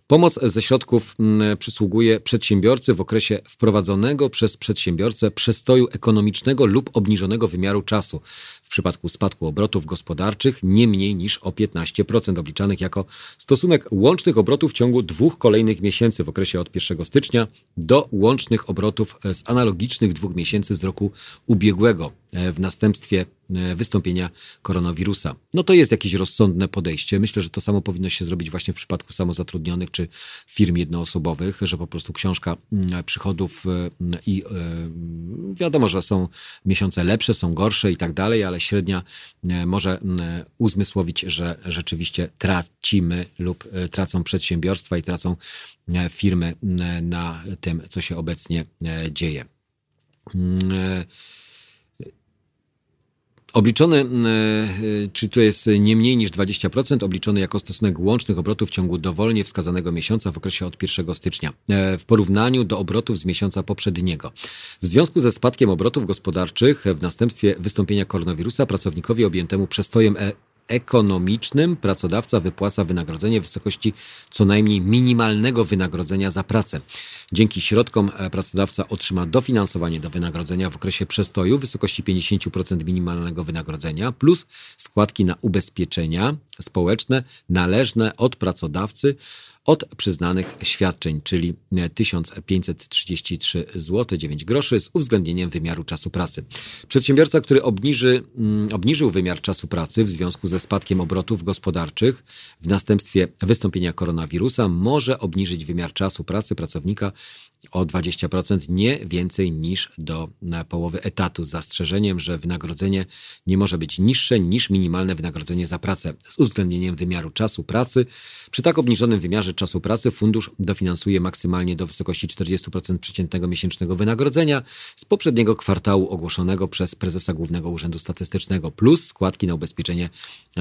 Pomoc ze środków przysługuje przedsiębiorcy w okresie wprowadzonego przez przedsiębiorcę przestoju ekonomicznego lub obniżonego wymiaru czasu w przypadku spadku obrotów gospodarczych nie mniej niż o 15% obliczanych jako stosunek łącznych obrotów w ciągu dwóch kolejnych miesięcy w okresie od 1 stycznia do łącznych obrotów z analogicznych dwóch miesięcy z roku ubiegłego e, w następstwie e, wystąpienia koronawirusa. No to jest jakieś rozsądne podejście. Myślę, że to samo powinno się zrobić właśnie w przypadku samozatrudnionych czy firm jednoosobowych, że po prostu książka mm, przychodów e, i wiadomo, że są miesiące lepsze, są gorsze i tak dalej, ale ale średnia może uzmysłowić, że rzeczywiście tracimy lub tracą przedsiębiorstwa i tracą firmy na tym, co się obecnie dzieje. Obliczony, e, czy to jest nie mniej niż 20%, obliczony jako stosunek łącznych obrotów w ciągu dowolnie wskazanego miesiąca w okresie od 1 stycznia, e, w porównaniu do obrotów z miesiąca poprzedniego. W związku ze spadkiem obrotów gospodarczych w następstwie wystąpienia koronawirusa pracownikowi objętemu przestojem e ekonomicznym pracodawca wypłaca wynagrodzenie w wysokości co najmniej minimalnego wynagrodzenia za pracę. Dzięki środkom e, pracodawca otrzyma dofinansowanie do wynagrodzenia w okresie przestoju w wysokości 50% minimalnego wynagrodzenia plus składki na ubezpieczenia społeczne należne od pracodawcy od przyznanych świadczeń, czyli 1533 zł 9 groszy z uwzględnieniem wymiaru czasu pracy. Przedsiębiorca, który obniży, mm, obniżył wymiar czasu pracy w związku ze spadkiem obrotów gospodarczych w następstwie wystąpienia koronawirusa, może obniżyć wymiar czasu pracy pracownika o 20%, nie więcej niż do połowy etatu, z zastrzeżeniem, że wynagrodzenie nie może być niższe niż minimalne wynagrodzenie za pracę, z uwzględnieniem wymiaru czasu pracy. Przy tak obniżonym wymiarze czasu pracy fundusz dofinansuje maksymalnie do wysokości 40% przeciętnego miesięcznego wynagrodzenia z poprzedniego kwartału ogłoszonego przez prezesa Głównego Urzędu Statystycznego plus składki na ubezpieczenie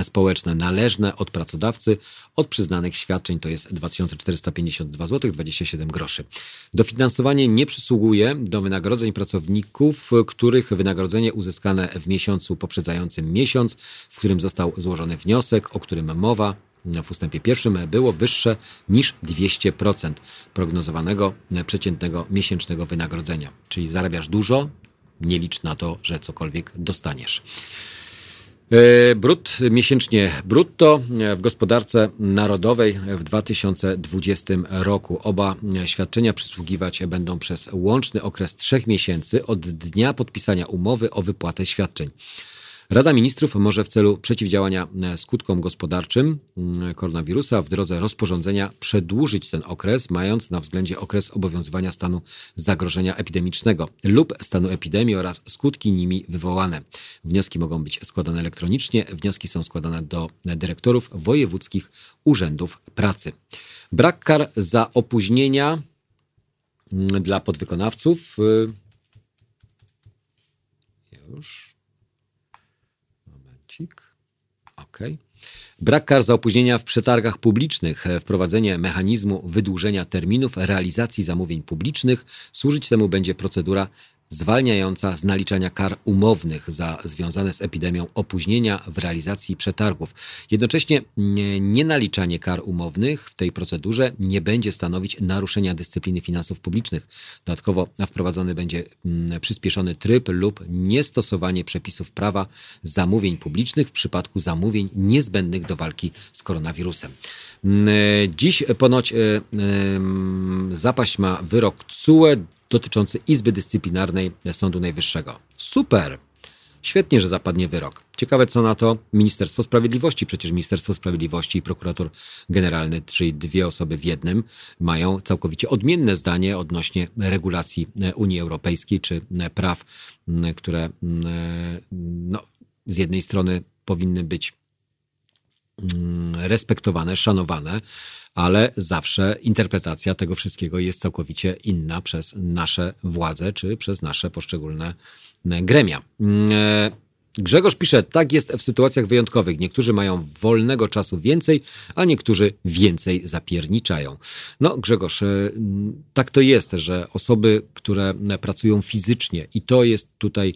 społeczne należne od pracodawcy od przyznanych świadczeń to jest 2452 zł 27 groszy. Dofinansowanie nie przysługuje do wynagrodzeń pracowników, których wynagrodzenie uzyskane w miesiącu poprzedzającym miesiąc, w którym został złożony wniosek, o którym mowa w ustępie pierwszym było wyższe niż 200% prognozowanego przeciętnego miesięcznego wynagrodzenia. Czyli zarabiasz dużo, nie licz na to, że cokolwiek dostaniesz. E, brut miesięcznie brutto w gospodarce narodowej w 2020 roku. Oba świadczenia przysługiwać będą przez łączny okres trzech miesięcy od dnia podpisania umowy o wypłatę świadczeń. Rada Ministrów może w celu przeciwdziałania e, skutkom gospodarczym mm, koronawirusa w drodze rozporządzenia przedłużyć ten okres, mając na względzie okres obowiązywania stanu zagrożenia epidemicznego lub stanu epidemii oraz skutki nimi wywołane. Wnioski mogą być składane elektronicznie. Wnioski są składane do dyrektorów wojewódzkich urzędów pracy. Brak kar za opóźnienia mm, dla podwykonawców. Y, już. OK. Brak kar za opóźnienia w przetargach publicznych, wprowadzenie mechanizmu wydłużenia terminów realizacji zamówień publicznych. Służyć temu będzie procedura zwalniająca z naliczania kar umownych za związane z epidemią opóźnienia w realizacji przetargów. Jednocześnie nienaliczanie kar umownych w tej procedurze nie będzie stanowić naruszenia dyscypliny finansów publicznych. Dodatkowo wprowadzony będzie mm, przyspieszony tryb lub niestosowanie przepisów prawa zamówień publicznych w przypadku zamówień niezbędnych do walki z koronawirusem. Mm, dziś ponoć e, zapaść ma wyrok CUE dotyczący Izby Dyscyplinarnej Sądu Najwyższego. Super! Świetnie, że zapadnie wyrok. Ciekawe, co na to Ministerstwo Sprawiedliwości. Przecież Ministerstwo Sprawiedliwości i prokurator generalny, czyli dwie osoby w jednym, mają całkowicie odmienne zdanie odnośnie regulacji Unii Europejskiej czy praw, które no, z jednej strony powinny być respektowane, szanowane, ale zawsze interpretacja tego wszystkiego jest całkowicie inna przez nasze władze czy przez nasze poszczególne e, gremia. Mm, e, Grzegorz pisze, tak jest w sytuacjach wyjątkowych. Niektórzy mają wolnego czasu więcej, a niektórzy więcej zapierniczają. No, Grzegorz, e, tak to jest, że osoby, które pracują fizycznie, i to jest tutaj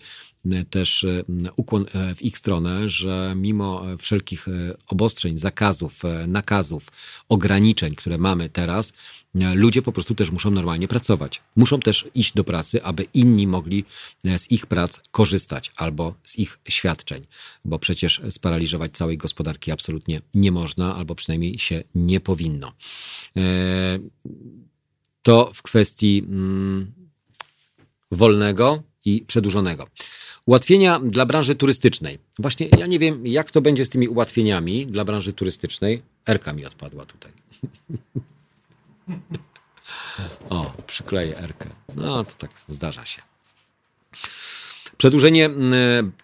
też e, ukłon e, w ich stronę, że mimo wszelkich e, obostrzeń, zakazów, nakazów, ograniczeń, które mamy teraz, ludzie po prostu też muszą normalnie pracować. Muszą też iść do pracy, aby inni mogli z ich prac korzystać albo z ich świadczeń, bo przecież sparaliżować całej gospodarki absolutnie nie można, albo przynajmniej się nie powinno. To w kwestii mm, wolnego i przedłużonego. Ułatwienia dla branży turystycznej. Właśnie ja nie wiem, jak to będzie z tymi ułatwieniami dla branży turystycznej. Erka mi odpadła tutaj. o, przykleję Erkę. No, to tak zdarza się. Przedłużenie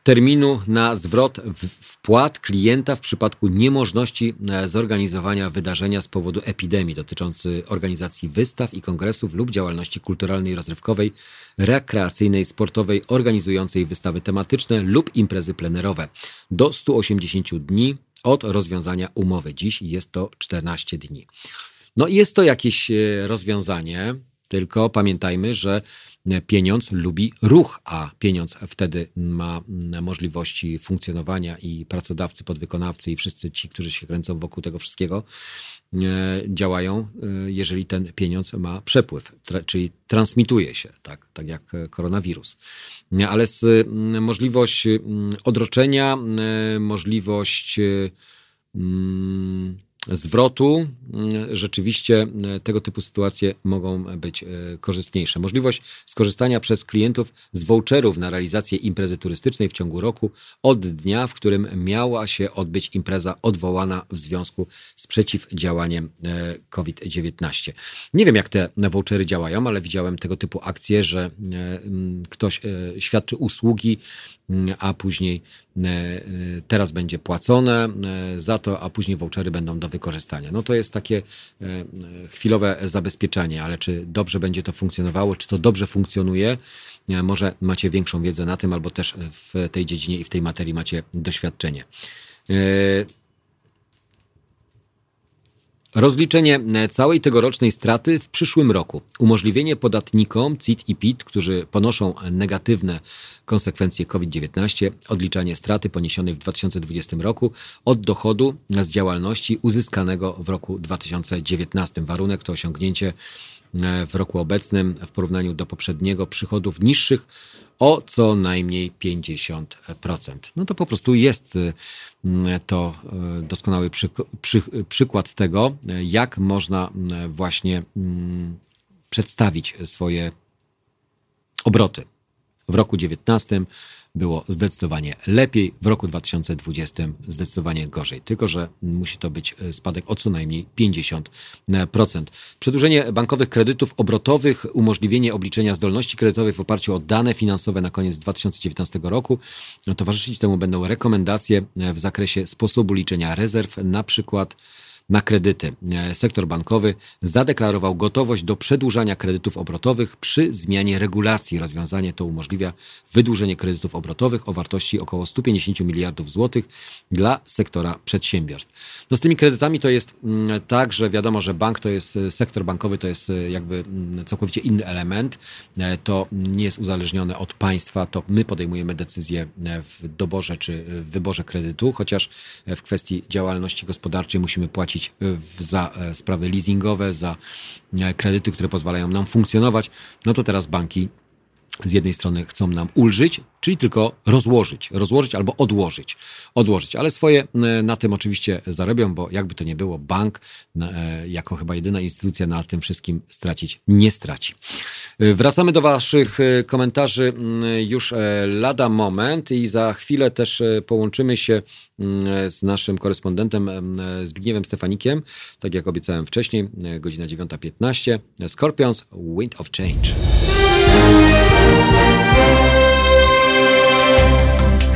terminu na zwrot wpłat klienta w przypadku niemożności e, zorganizowania wydarzenia z powodu epidemii dotyczący organizacji wystaw i kongresów lub działalności kulturalnej, rozrywkowej, rekreacyjnej, sportowej, organizującej wystawy tematyczne lub imprezy plenerowe do 180 dni od rozwiązania umowy. Dziś jest to 14 dni. No jest to jakieś e, rozwiązanie, tylko pamiętajmy, że pieniądz lubi ruch, a pieniądz wtedy ma możliwości funkcjonowania i pracodawcy, podwykonawcy i wszyscy ci, którzy się kręcą wokół tego wszystkiego, e, działają, e, jeżeli ten pieniądz ma przepływ, czyli transmituje się, tak, tak jak koronawirus. Ale z możliwość odroczenia, możliwość zwrotu, mm, rzeczywiście e, tego typu sytuacje mogą być e, korzystniejsze. Możliwość skorzystania przez klientów z voucherów na realizację imprezy turystycznej w ciągu roku od dnia, w którym miała się odbyć impreza odwołana w związku z przeciwdziałaniem e, COVID-19. Nie wiem, jak te vouchery działają, ale widziałem tego typu akcje, że ktoś świadczy usługi a później e, e, teraz będzie płacone e, za to, a później vouchery będą do wykorzystania. No to jest takie chwilowe zabezpieczenie, ale czy dobrze będzie to funkcjonowało, czy to dobrze funkcjonuje, może macie większą wiedzę na tym, albo też w tej dziedzinie i w tej materii macie doświadczenie. Rozliczenie całej tegorocznej straty w przyszłym roku. Umożliwienie podatnikom CIT i PIT, którzy ponoszą negatywne konsekwencje COVID-19, odliczanie straty poniesionej w 2020 roku od dochodu z działalności uzyskanego w roku 2019. Warunek to osiągnięcie w roku obecnym w porównaniu do poprzedniego przychodów niższych o co najmniej 50%. No to po prostu jest y, to y, doskonały przy, przy, przykład tego, jak można y, właśnie mm, przedstawić swoje obroty. W roku 19 było zdecydowanie lepiej, w roku 2020 zdecydowanie gorzej. Tylko, że musi to być e, spadek o co najmniej 50%. Przedłużenie bankowych kredytów obrotowych, umożliwienie obliczenia zdolności kredytowej w oparciu o dane finansowe na koniec 2019 roku. Towarzyszyć temu będą rekomendacje e, w zakresie sposobu liczenia rezerw, na przykład na kredyty. E, sektor bankowy zadeklarował gotowość do przedłużania kredytów obrotowych przy zmianie regulacji. Rozwiązanie to umożliwia wydłużenie kredytów obrotowych o wartości około 150 miliardów złotych dla sektora przedsiębiorstw. No z tymi kredytami to jest mm, tak, że wiadomo, że bank to jest, e, sektor bankowy to jest e, jakby mm, całkowicie inny element. To nie jest uzależnione od państwa, to my podejmujemy decyzje w doborze czy w wyborze kredytu, chociaż w kwestii działalności gospodarczej musimy płacić płacić za e, sprawy leasingowe, za e, kredyty, które pozwalają nam funkcjonować, no to teraz banki z jednej strony chcą nam ulżyć, czyli tylko rozłożyć, rozłożyć albo odłożyć, odłożyć, ale swoje e, na tym oczywiście zarobią, bo jakby to nie było, bank jako chyba jedyna instytucja na tym wszystkim stracić nie straci. Wracamy do Waszych komentarzy już lada moment i za chwilę też połączymy się Mm, z naszym korespondentem Zbigniewem Stefanikiem, tak jak obiecałem wcześniej, e, godzina 9.15. Scorpions, Wind of Change.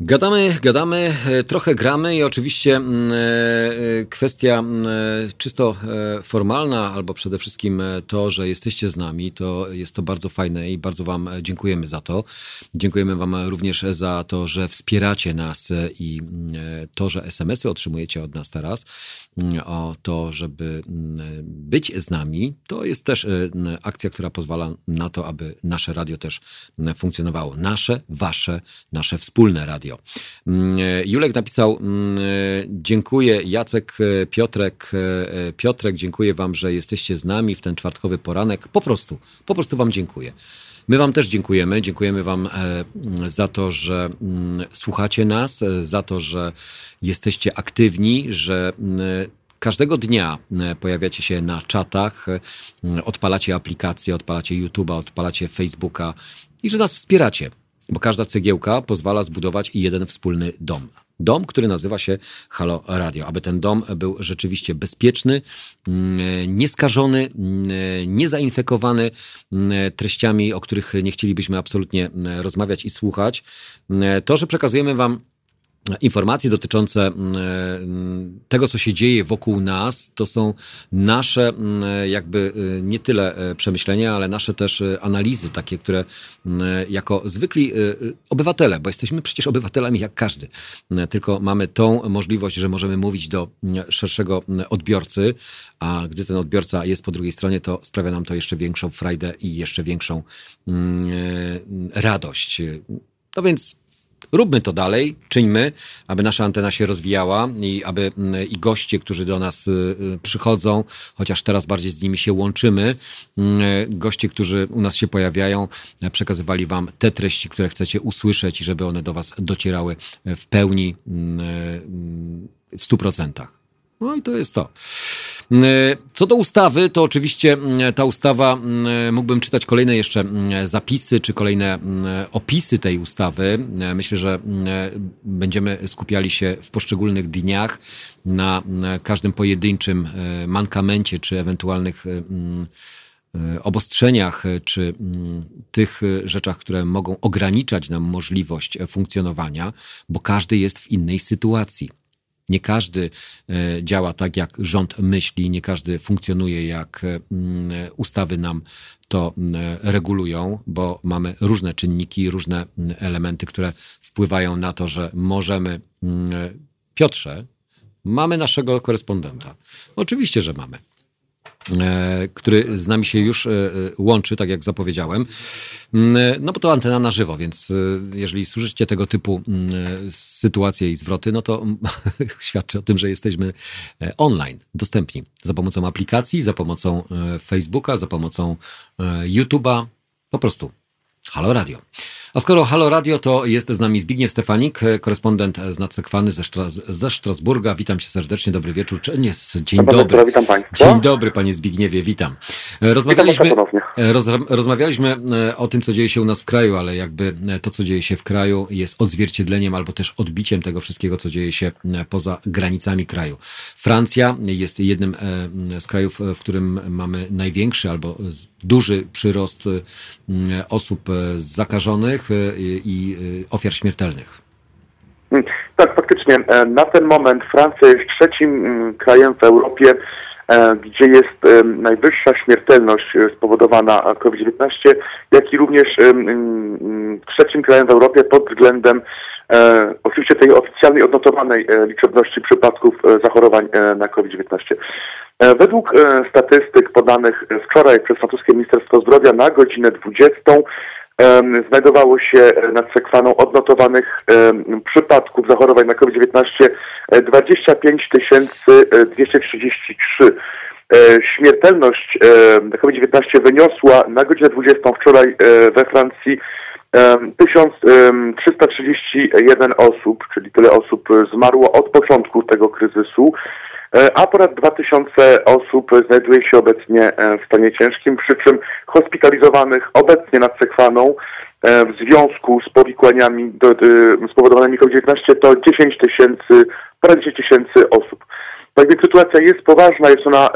Gadamy, gadamy, e, trochę gramy i oczywiście mm, e, e, kwestia mm, czysto formalna, albo przede wszystkim to, że jesteście z nami, to jest to bardzo fajne i bardzo Wam dziękujemy za to. Dziękujemy Wam również za to, że wspieracie nas i mm, to, że SMS-y otrzymujecie od nas teraz o to, żeby być z nami. To jest też akcja, która pozwala na to, aby nasze radio też funkcjonowało. Nasze, Wasze, nasze wspólne radio radio. Mm, e, Julek napisał, mm, e, dziękuję Jacek, e, Piotrek, Piotrek, dziękuję wam, że jesteście z nami w ten czwartkowy poranek. Po prostu, po prostu wam dziękuję. My Wam też dziękujemy. Dziękujemy Wam za to, że mm, słuchacie nas, za to, że jesteście aktywni, że każdego dnia pojawiacie się na czatach, odpalacie aplikacje, odpalacie YouTube'a, odpalacie Facebooka i że nas wspieracie bo każda cegiełka pozwala zbudować jeden wspólny dom. Dom, który nazywa się Halo Radio. Aby ten dom był rzeczywiście bezpieczny, mm, nieskażony, mm, niezainfekowany mm, treściami, o których nie chcielibyśmy absolutnie rozmawiać i słuchać. To, że przekazujemy Wam informacje dotyczące mm, e, tego, co się dzieje wokół nas, to są nasze mm, jakby e, nie tyle e, przemyślenia, ale nasze też analizy takie, które mm, jako zwykli obywatele, bo jesteśmy przecież obywatelami jak każdy, tylko mamy tą możliwość, że możemy mówić do szerszego odbiorcy, a gdy ten odbiorca jest po drugiej stronie, to sprawia nam to jeszcze większą frajdę i jeszcze większą radość. No więc Róbmy to dalej, czyńmy, aby nasza antena się rozwijała i aby mm, i goście, którzy do nas y, y, przychodzą, chociaż teraz bardziej z nimi się łączymy, mm, goście, którzy u nas się pojawiają, przekazywali wam te treści, które chcecie usłyszeć i żeby one do was docierały w pełni, mm, w stu procentach. No i to jest to. E, co do ustawy, to oczywiście mm, ta ustawa, mm, mógłbym czytać kolejne jeszcze mm, zapisy, czy kolejne opisy tej ustawy. E, myślę, że będziemy skupiali się w poszczególnych dniach na każdym pojedynczym e, mankamencie, czy ewentualnych obostrzeniach, czy tych rzeczach, które mogą ograniczać nam możliwość funkcjonowania, bo każdy jest w innej sytuacji. Nie każdy e, działa tak, jak rząd myśli, nie każdy funkcjonuje, jak e, ustawy nam to regulują, bo mamy różne czynniki, różne elementy, które wpływają na to, że możemy. Piotrze, mamy naszego korespondenta. Oczywiście, że mamy. E, który z nami się już e, e, łączy, tak jak zapowiedziałem. Mm, no bo to antena na żywo, więc jeżeli słyszycie tego typu mm, sytuacje i zwroty, no to świadczy o tym, że jesteśmy online, dostępni za pomocą aplikacji, za pomocą Facebooka, za pomocą YouTube'a, po prostu Halo Radio. A skoro Halo Radio, to jest z nami Zbigniew Stefanik, korespondent z Nadsekwany ze, Stras ze Strasburga. Witam cię serdecznie, dobry wieczór. Czy nie, dzień dobry. dobry. Witam państwa. Dzień dobry, panie Zbigniewie, witam. Rozmawialiśmy, witam roz, rozmawialiśmy e, o tym, co dzieje się u nas w kraju, ale jakby e, to, co dzieje się w kraju jest odzwierciedleniem albo też odbiciem tego wszystkiego, co dzieje się e, poza granicami kraju. Francja jest jednym z krajów, w którym mamy największy albo duży przyrost osób zakażonych, i ofiar śmiertelnych. Mm, tak, faktycznie. E, na ten moment Francja jest trzecim mm, krajem w Europie, e, gdzie jest e, najwyższa śmiertelność spowodowana COVID-19, jak i również mm, trzecim krajem w Europie pod względem oczywiście tej oficjalnej odnotowanej liczebności przypadków zachorowań na COVID-19. Według statystyk podanych wczoraj przez francuskie Ministerstwo Zdrowia na godzinę 20 znajdowało się nad Sekwaną odnotowanych przypadków zachorowań na COVID-19 25 233. Śmiertelność na COVID-19 wyniosła na godzinę 20 wczoraj e, we Francji 1331 osób, czyli tyle osób zmarło od początku tego kryzysu. E, a ponad 2000 osób znajduje się obecnie e, w stanie ciężkim, przy czym hospitalizowanych obecnie nad Sekwaną e, w związku z powikłaniami spowodowanymi COVID-19 to 10 tysięcy, ponad 10 tysięcy osób. Tak więc sytuacja jest poważna, jest ona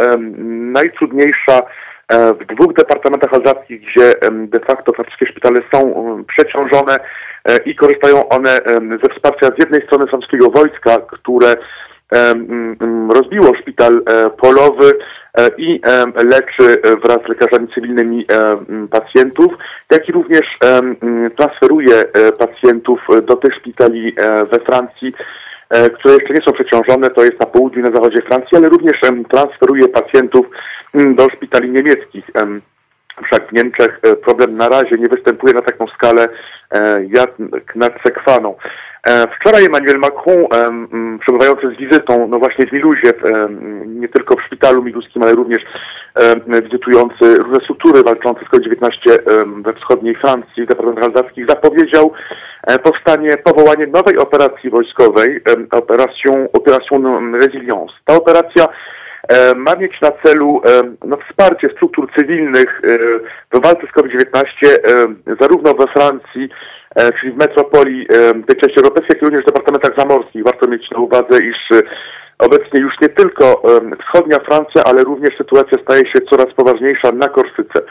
najtrudniejsza w dwóch departamentach alzackich, gdzie de facto wszystkie szpitale są przeciążone i korzystają one ze wsparcia z jednej strony francuskiego wojska, które rozbiło szpital e, polowy e, i leczy wraz z lekarzami cywilnymi pacjentów, jak i również transferuje e, pacjentów do tych szpitali we Francji, które jeszcze nie są przeciążone, to jest na południu na zachodzie Francji, ale również transferuje pacjentów do szpitali niemieckich. Wszak w Niemczech problem na razie nie występuje na taką skalę jak nad Sekwaną. E, wczoraj Emmanuel Macron, przebywający z wizytą, no właśnie w Miluzie, nie tylko w szpitalu miluskim, ale również wizytujący różne struktury walczące z COVID-19 we wschodniej Francji, w departamentach alzackich, zapowiedział e, powstanie, powołanie nowej operacji wojskowej, operacją, operacją Resilience. Ta operacja ma mieć na celu no, wsparcie struktur cywilnych w walce z COVID-19 zarówno we Francji, czyli w metropolii tej części europejskiej, jak i również w departamentach zamorskich. Warto mieć na uwadze, iż obecnie już nie tylko wschodnia Francja, ale również sytuacja staje się coraz poważniejsza na Korsyce.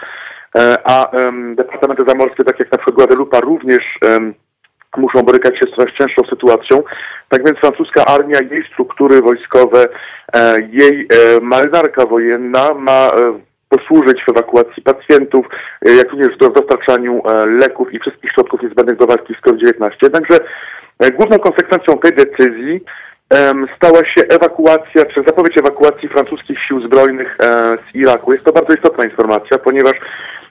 A departamenty zamorskie, tak jak na przykład Guadalupe, również muszą borykać się z coraz cięższą sytuacją. Tak więc francuska armia, jej struktury wojskowe, e, jej e, marynarka wojenna ma e, posłużyć w ewakuacji pacjentów, jak również w dostarczaniu leków i wszystkich środków niezbędnych do walki z COVID-19. Jednakże główną konsekwencją tej decyzji stała się ewakuacja, czy zapowiedź ewakuacji francuskich sił zbrojnych z Iraku. Jest to bardzo istotna informacja, ponieważ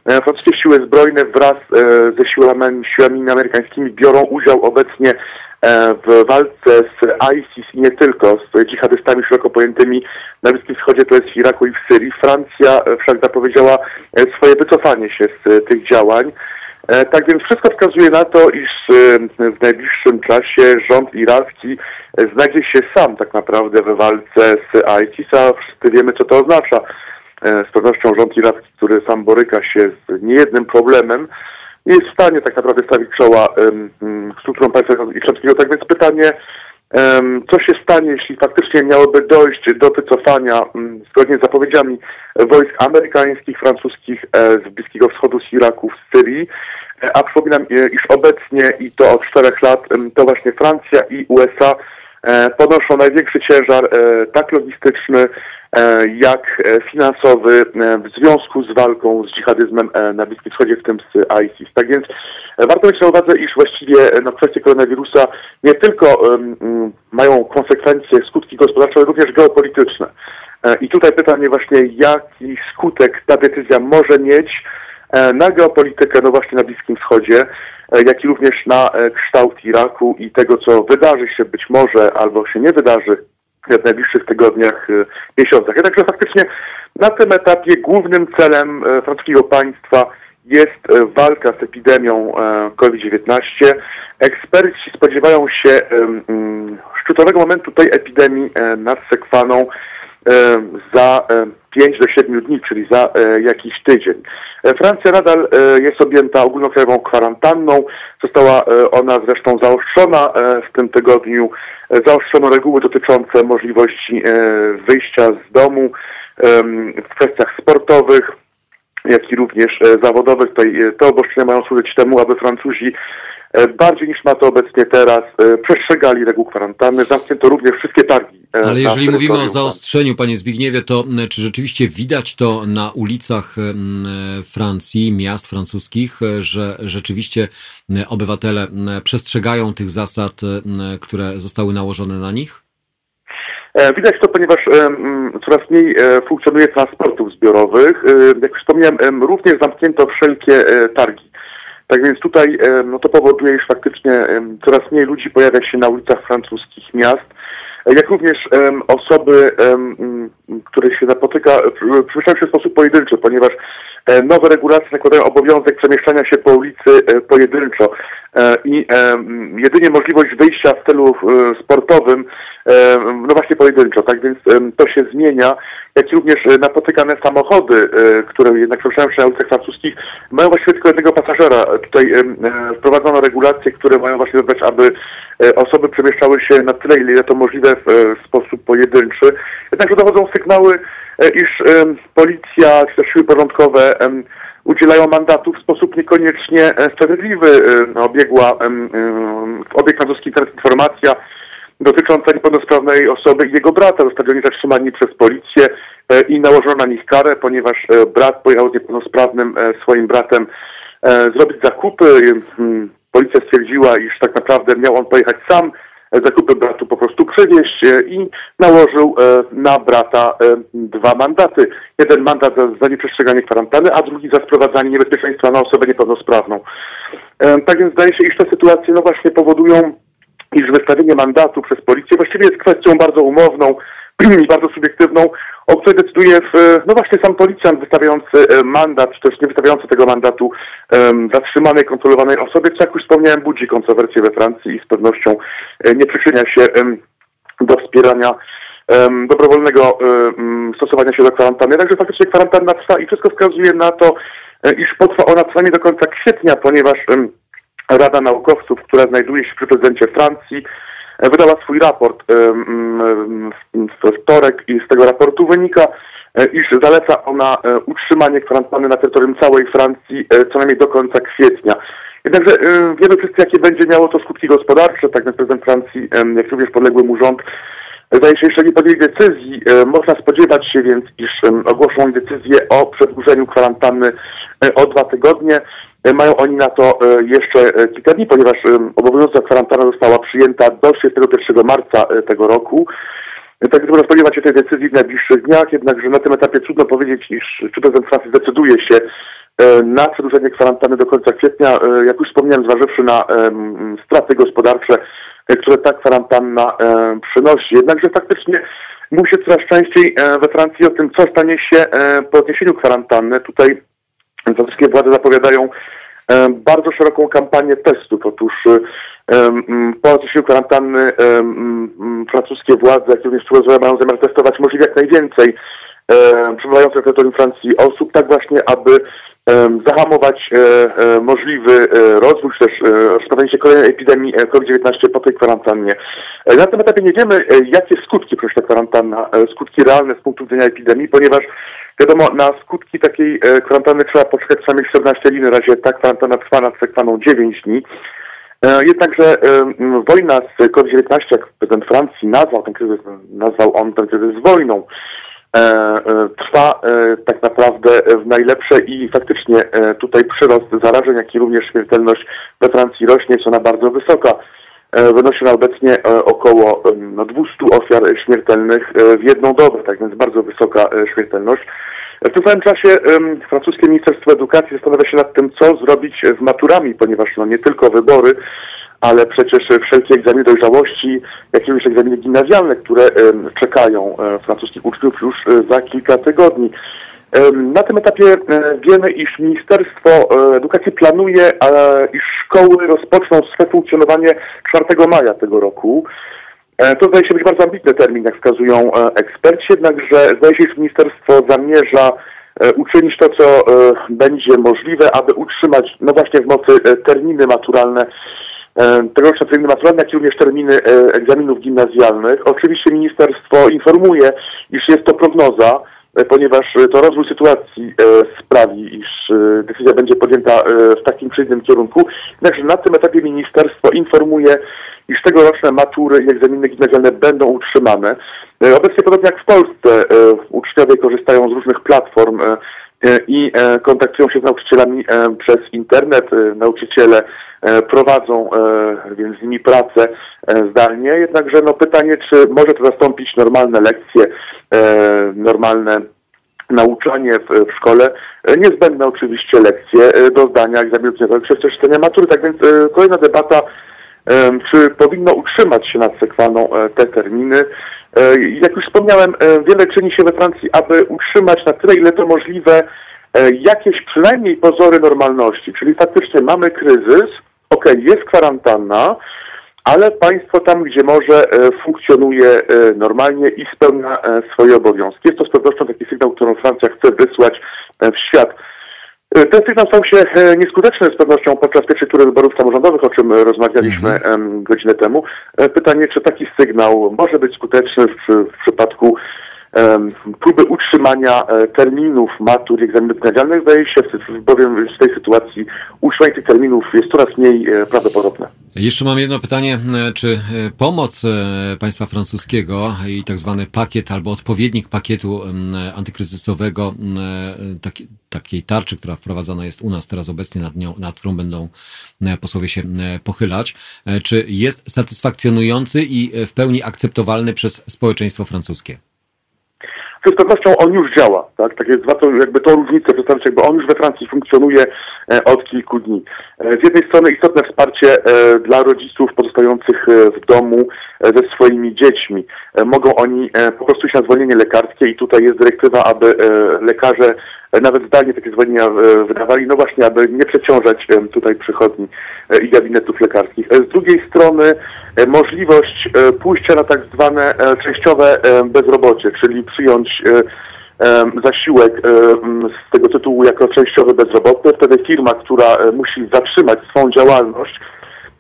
francuskie siły zbrojne wraz e, ze siłami, siłami amerykańskimi biorą udział obecnie e, w walce z ISIS i nie tylko, z dżihadystami szeroko pojętymi na Bliskim Wschodzie, to jest w Iraku i w Syrii. Francja wszak zapowiedziała swoje wycofanie się z tych działań. Tak więc wszystko wskazuje na to, iż w najbliższym czasie rząd iracki znajdzie się sam tak naprawdę we walce z ISIS, a wszyscy wiemy, co to oznacza. E, z pewnością rząd iracki, który sam boryka się z niejednym problemem, nie jest w stanie tak naprawdę stawić czoła um, strukturom państwa islamskiego. Tak więc pytanie, co się stanie, jeśli faktycznie miałoby dojść do wycofania, um, zgodnie z zapowiedziami wojsk amerykańskich, francuskich e, z Bliskiego Wschodu, z Iraku, z Syrii. E, a przypominam, iż obecnie i to od czterech lat to właśnie Francja i USA ponoszą największy ciężar tak logistyczny, E, jak e, finansowy e, w związku z walką z dżihadyzmem na Bliskim Wschodzie, w tym z ISIS. Tak więc warto mieć na uwadze, iż właściwie no, kwestie koronawirusa nie tylko um, mają konsekwencje, skutki gospodarcze, ale również geopolityczne. I tutaj pytanie właśnie, jaki skutek ta decyzja może mieć na geopolitykę, no właśnie na Bliskim Wschodzie, jak i również na kształt Iraku i tego, co wydarzy się być może albo się nie wydarzy w najbliższych tygodniach, y, miesiącach. Jednakże faktycznie na tym etapie głównym celem francuskiego państwa jest walka z epidemią COVID-19. Eksperci spodziewają się szczytowego momentu tej epidemii nad Sekwaną za 5 do 7 dni, czyli za jakiś tydzień. Francja nadal jest objęta ogólnokrajową kwarantanną. Została ona zresztą zaostrzona w tym tygodniu Zaostrzono reguły dotyczące możliwości e, wyjścia z domu w kwestiach sportowych, jak i również e, zawodowych. E, te obostrzenia mają służyć temu, aby Francuzi bardziej niż ma to obecnie teraz przestrzegali reguł kwarantanny. Zamknięto również wszystkie targi E, Ale jeżeli mówimy o zaostrzeniu, panie Zbigniewie, to czy rzeczywiście widać to na ulicach Francji, miast francuskich, że rzeczywiście obywatele przestrzegają tych zasad, które zostały nałożone na nich? E, widać to, ponieważ coraz mniej e, funkcjonuje transportów zbiorowych. Jak wspomniałem, również zamknięto wszelkie targi. Tak więc tutaj no to powoduje, iż faktycznie coraz mniej ludzi pojawia się na ulicach francuskich miast jak również um, osoby, um, które się napotyka, przemieszczają się w sposób pojedynczy, ponieważ nowe regulacje nakładają obowiązek przemieszczania się po ulicy e, pojedynczo e, i jedynie możliwość wyjścia w celu sportowym, no właśnie pojedynczo, tak więc to się zmienia, jak również napotykane samochody, które jednak przemieszczają się na ulicach francuskich, mają właściwie tylko jednego pasażera. Tutaj wprowadzono regulacje, które mają właśnie dodać, aby osoby przemieszczały się na tyle, ile to możliwe w sposób pojedynczy. Jednakże dochodzą sygnały, e, iż policja czy też siły porządkowe udzielają mandatów w sposób niekoniecznie e, sprawiedliwy. Obiegła, obieg francuski internet informacja dotycząca niepełnosprawnej osoby i jego brata. Zostali oni zatrzymani przez policję e, i nałożono na nich karę, ponieważ brat pojechał z niepełnosprawnym swoim bratem zrobić zakupy. Policja stwierdziła, iż tak naprawdę miał on pojechać sam, zakupy bratu po prostu przewieźć i nałożył e, na brata e, dwa mandaty. Jeden mandat za nieprzestrzeganie kwarantanny, a drugi za sprowadzanie niebezpieczeństwa na osobę niepełnosprawną. E, tak więc zdaje się, iż te sytuacje no właśnie powodują, iż wystawienie mandatu przez policję właściwie jest kwestią bardzo umowną, i bardzo subiektywną, o której decyduje w, no właśnie sam policjant wystawiający e, mandat, czy też nie wystawiający tego mandatu um, zatrzymanej, kontrolowanej osobie, co jak już wspomniałem budzi kontrowersje we Francji i z pewnością e, nie przyczynia się um, do wspierania dobrowolnego stosowania się do kwarantanny. Także faktycznie kwarantanna trwa i wszystko wskazuje na to, iż potrwa ona przynajmniej do końca kwietnia, ponieważ Rada Naukowców, która znajduje się przy prezydencie Francji, wydała swój raport w wtorek i z tego raportu wynika, E, iż zaleca ona e, utrzymanie kwarantanny na terytorium całej Francji e, co najmniej do końca kwietnia. Jednakże wiemy wszyscy, jakie będzie miało to skutki gospodarcze, tak więc prezydent Francji, jak również podległy mu rząd, zdaje się jeszcze nie podjęli decyzji. Można spodziewać się więc, iż ogłoszą decyzję o przedłużeniu kwarantanny o dwa tygodnie. Mają oni na to jeszcze kilka dni, ponieważ obowiązująca kwarantanna została przyjęta do 31 marca tego roku. Tak trudno spodziewać się tej decyzji w najbliższych dniach, jednakże na tym etapie trudno powiedzieć, iż czy prezydent Francji zdecyduje się e, na przedłużenie kwarantanny do końca kwietnia, e, jak już wspomniałem, zważywszy na straty gospodarcze, e, które ta kwarantanna przynosi. Jednakże faktycznie mówi się coraz częściej we Francji o tym, co stanie się po odniesieniu kwarantanny. Tutaj wszystkie władze zapowiadają bardzo szeroką kampanię testów. Otóż po odniesieniu kwarantanny francuskie władze, jak również Toulouse mają zamiar testować możliwie jak najwięcej przebywających na terytorium Francji osób, tak właśnie, aby zahamować e, e, możliwy e, rozwój, czy też rozpoczęcie kolejnej epidemii COVID-19 po tej kwarantannie. Na tym etapie nie wiemy, jakie skutki przyniesie ta kwarantanna, skutki realne z punktu widzenia epidemii, ponieważ wiadomo, na skutki takiej kwarantanny trzeba poczekać przynajmniej 14 dni, na razie ta kwarantanna trwa nad sekwaną 9 dni. Jednakże wojna z COVID-19, jak prezydent Francji nazwał ten kryzys, nazwał on ten kryzys wojną, trwa e, tak naprawdę w najlepsze i faktycznie tutaj przyrost zarażeń, jak i również śmiertelność we Francji rośnie, jest ona bardzo wysoka. Wynosi ona obecnie około no, 200 ofiar śmiertelnych w jedną dobę, tak więc bardzo wysoka śmiertelność. W tym samym czasie francuskie Ministerstwo Edukacji zastanawia się nad tym, co zrobić z maturami, ponieważ no, nie tylko wybory, ale przecież wszelkie egzaminy dojrzałości, jak również egzaminy gimnazjalne, które czekają e, francuskich uczniów już e, za kilka tygodni. Na tym etapie e, wiemy, iż Ministerstwo Edukacji planuje, iż szkoły rozpoczną swoje funkcjonowanie 4 maja tego roku. To zdaje się być bardzo ambitny termin, jak wskazują eksperci, jednakże zdaje się, że ministerstwo zamierza uczynić to, co będzie możliwe, aby utrzymać, no właśnie w mocy terminy maturalne tegoroczne terminy maturalne, jak również terminy e, egzaminów gimnazjalnych. Oczywiście ministerstwo informuje, iż jest to prognoza, e, ponieważ to rozwój sytuacji sprawi, iż decyzja będzie podjęta w takim czy innym kierunku. Jednakże na tym etapie ministerstwo informuje, iż tegoroczne matury i egzaminy gimnazjalne będą utrzymane. Obecnie podobnie jak w Polsce uczniowie korzystają z różnych platform i kontaktują się z nauczycielami przez internet. Nauczyciele E, prowadzą e, więc z nimi pracę e, zdalnie, jednakże no pytanie, czy może to zastąpić normalne lekcje, normalne nauczanie w, szkole, niezbędne oczywiście lekcje do zdania egzaminu przez też czytania matury. Tak więc kolejna debata, czy powinno utrzymać się nad sekwaną te terminy. Jak już wspomniałem, wiele czyni się we Francji, aby utrzymać na tyle, ile to możliwe, jakieś przynajmniej pozory normalności, czyli faktycznie mamy kryzys, ok, jest kwarantanna, ale państwo tam, gdzie może, e, funkcjonuje e, normalnie i spełnia e, swoje obowiązki. Jest to z pewnością taki sygnał, którą Francja chce wysłać w świat. Ten sygnał stał się nieskuteczny z pewnością podczas pierwszej tury wyborów samorządowych, o czym rozmawialiśmy mhm. godzinę temu. Pytanie, czy taki sygnał może być skuteczny w, w przypadku próby utrzymania e, terminów matur i egzaminów gimnazjalnych zdaje się bowiem w tej sytuacji utrzymanie tych terminów jest coraz mniej e, prawdopodobne. Jeszcze mam jedno pytanie, e, czy pomoc państwa francuskiego i tak zwany pakiet albo odpowiednik pakietu antykryzysowego, taki, takiej tarczy, która wprowadzana jest u nas teraz obecnie, nad, nią, nad którą będą posłowie się pochylać, czy jest satysfakcjonujący i w pełni akceptowalny przez społeczeństwo francuskie? Z pewnością on już działa, tak? Tak jest, warto jakby tą różnicę przedstawić, jakby on już we Francji funkcjonuje e, od kilku dni. E, z jednej strony istotne wsparcie e, dla rodziców pozostających w domu ze swoimi dziećmi. Mogą oni po prostu iść na zwolnienie lekarskie i tutaj jest dyrektywa, aby lekarze nawet zdalnie takie zwolnienia wydawali, no właśnie, aby nie przeciążać tutaj przychodni i gabinetów lekarskich. Z drugiej strony możliwość pójścia na tak zwane częściowe bezrobocie, czyli przyjąć zasiłek z tego tytułu jako częściowy bezrobotny. Wtedy firma, która musi zatrzymać swoją działalność,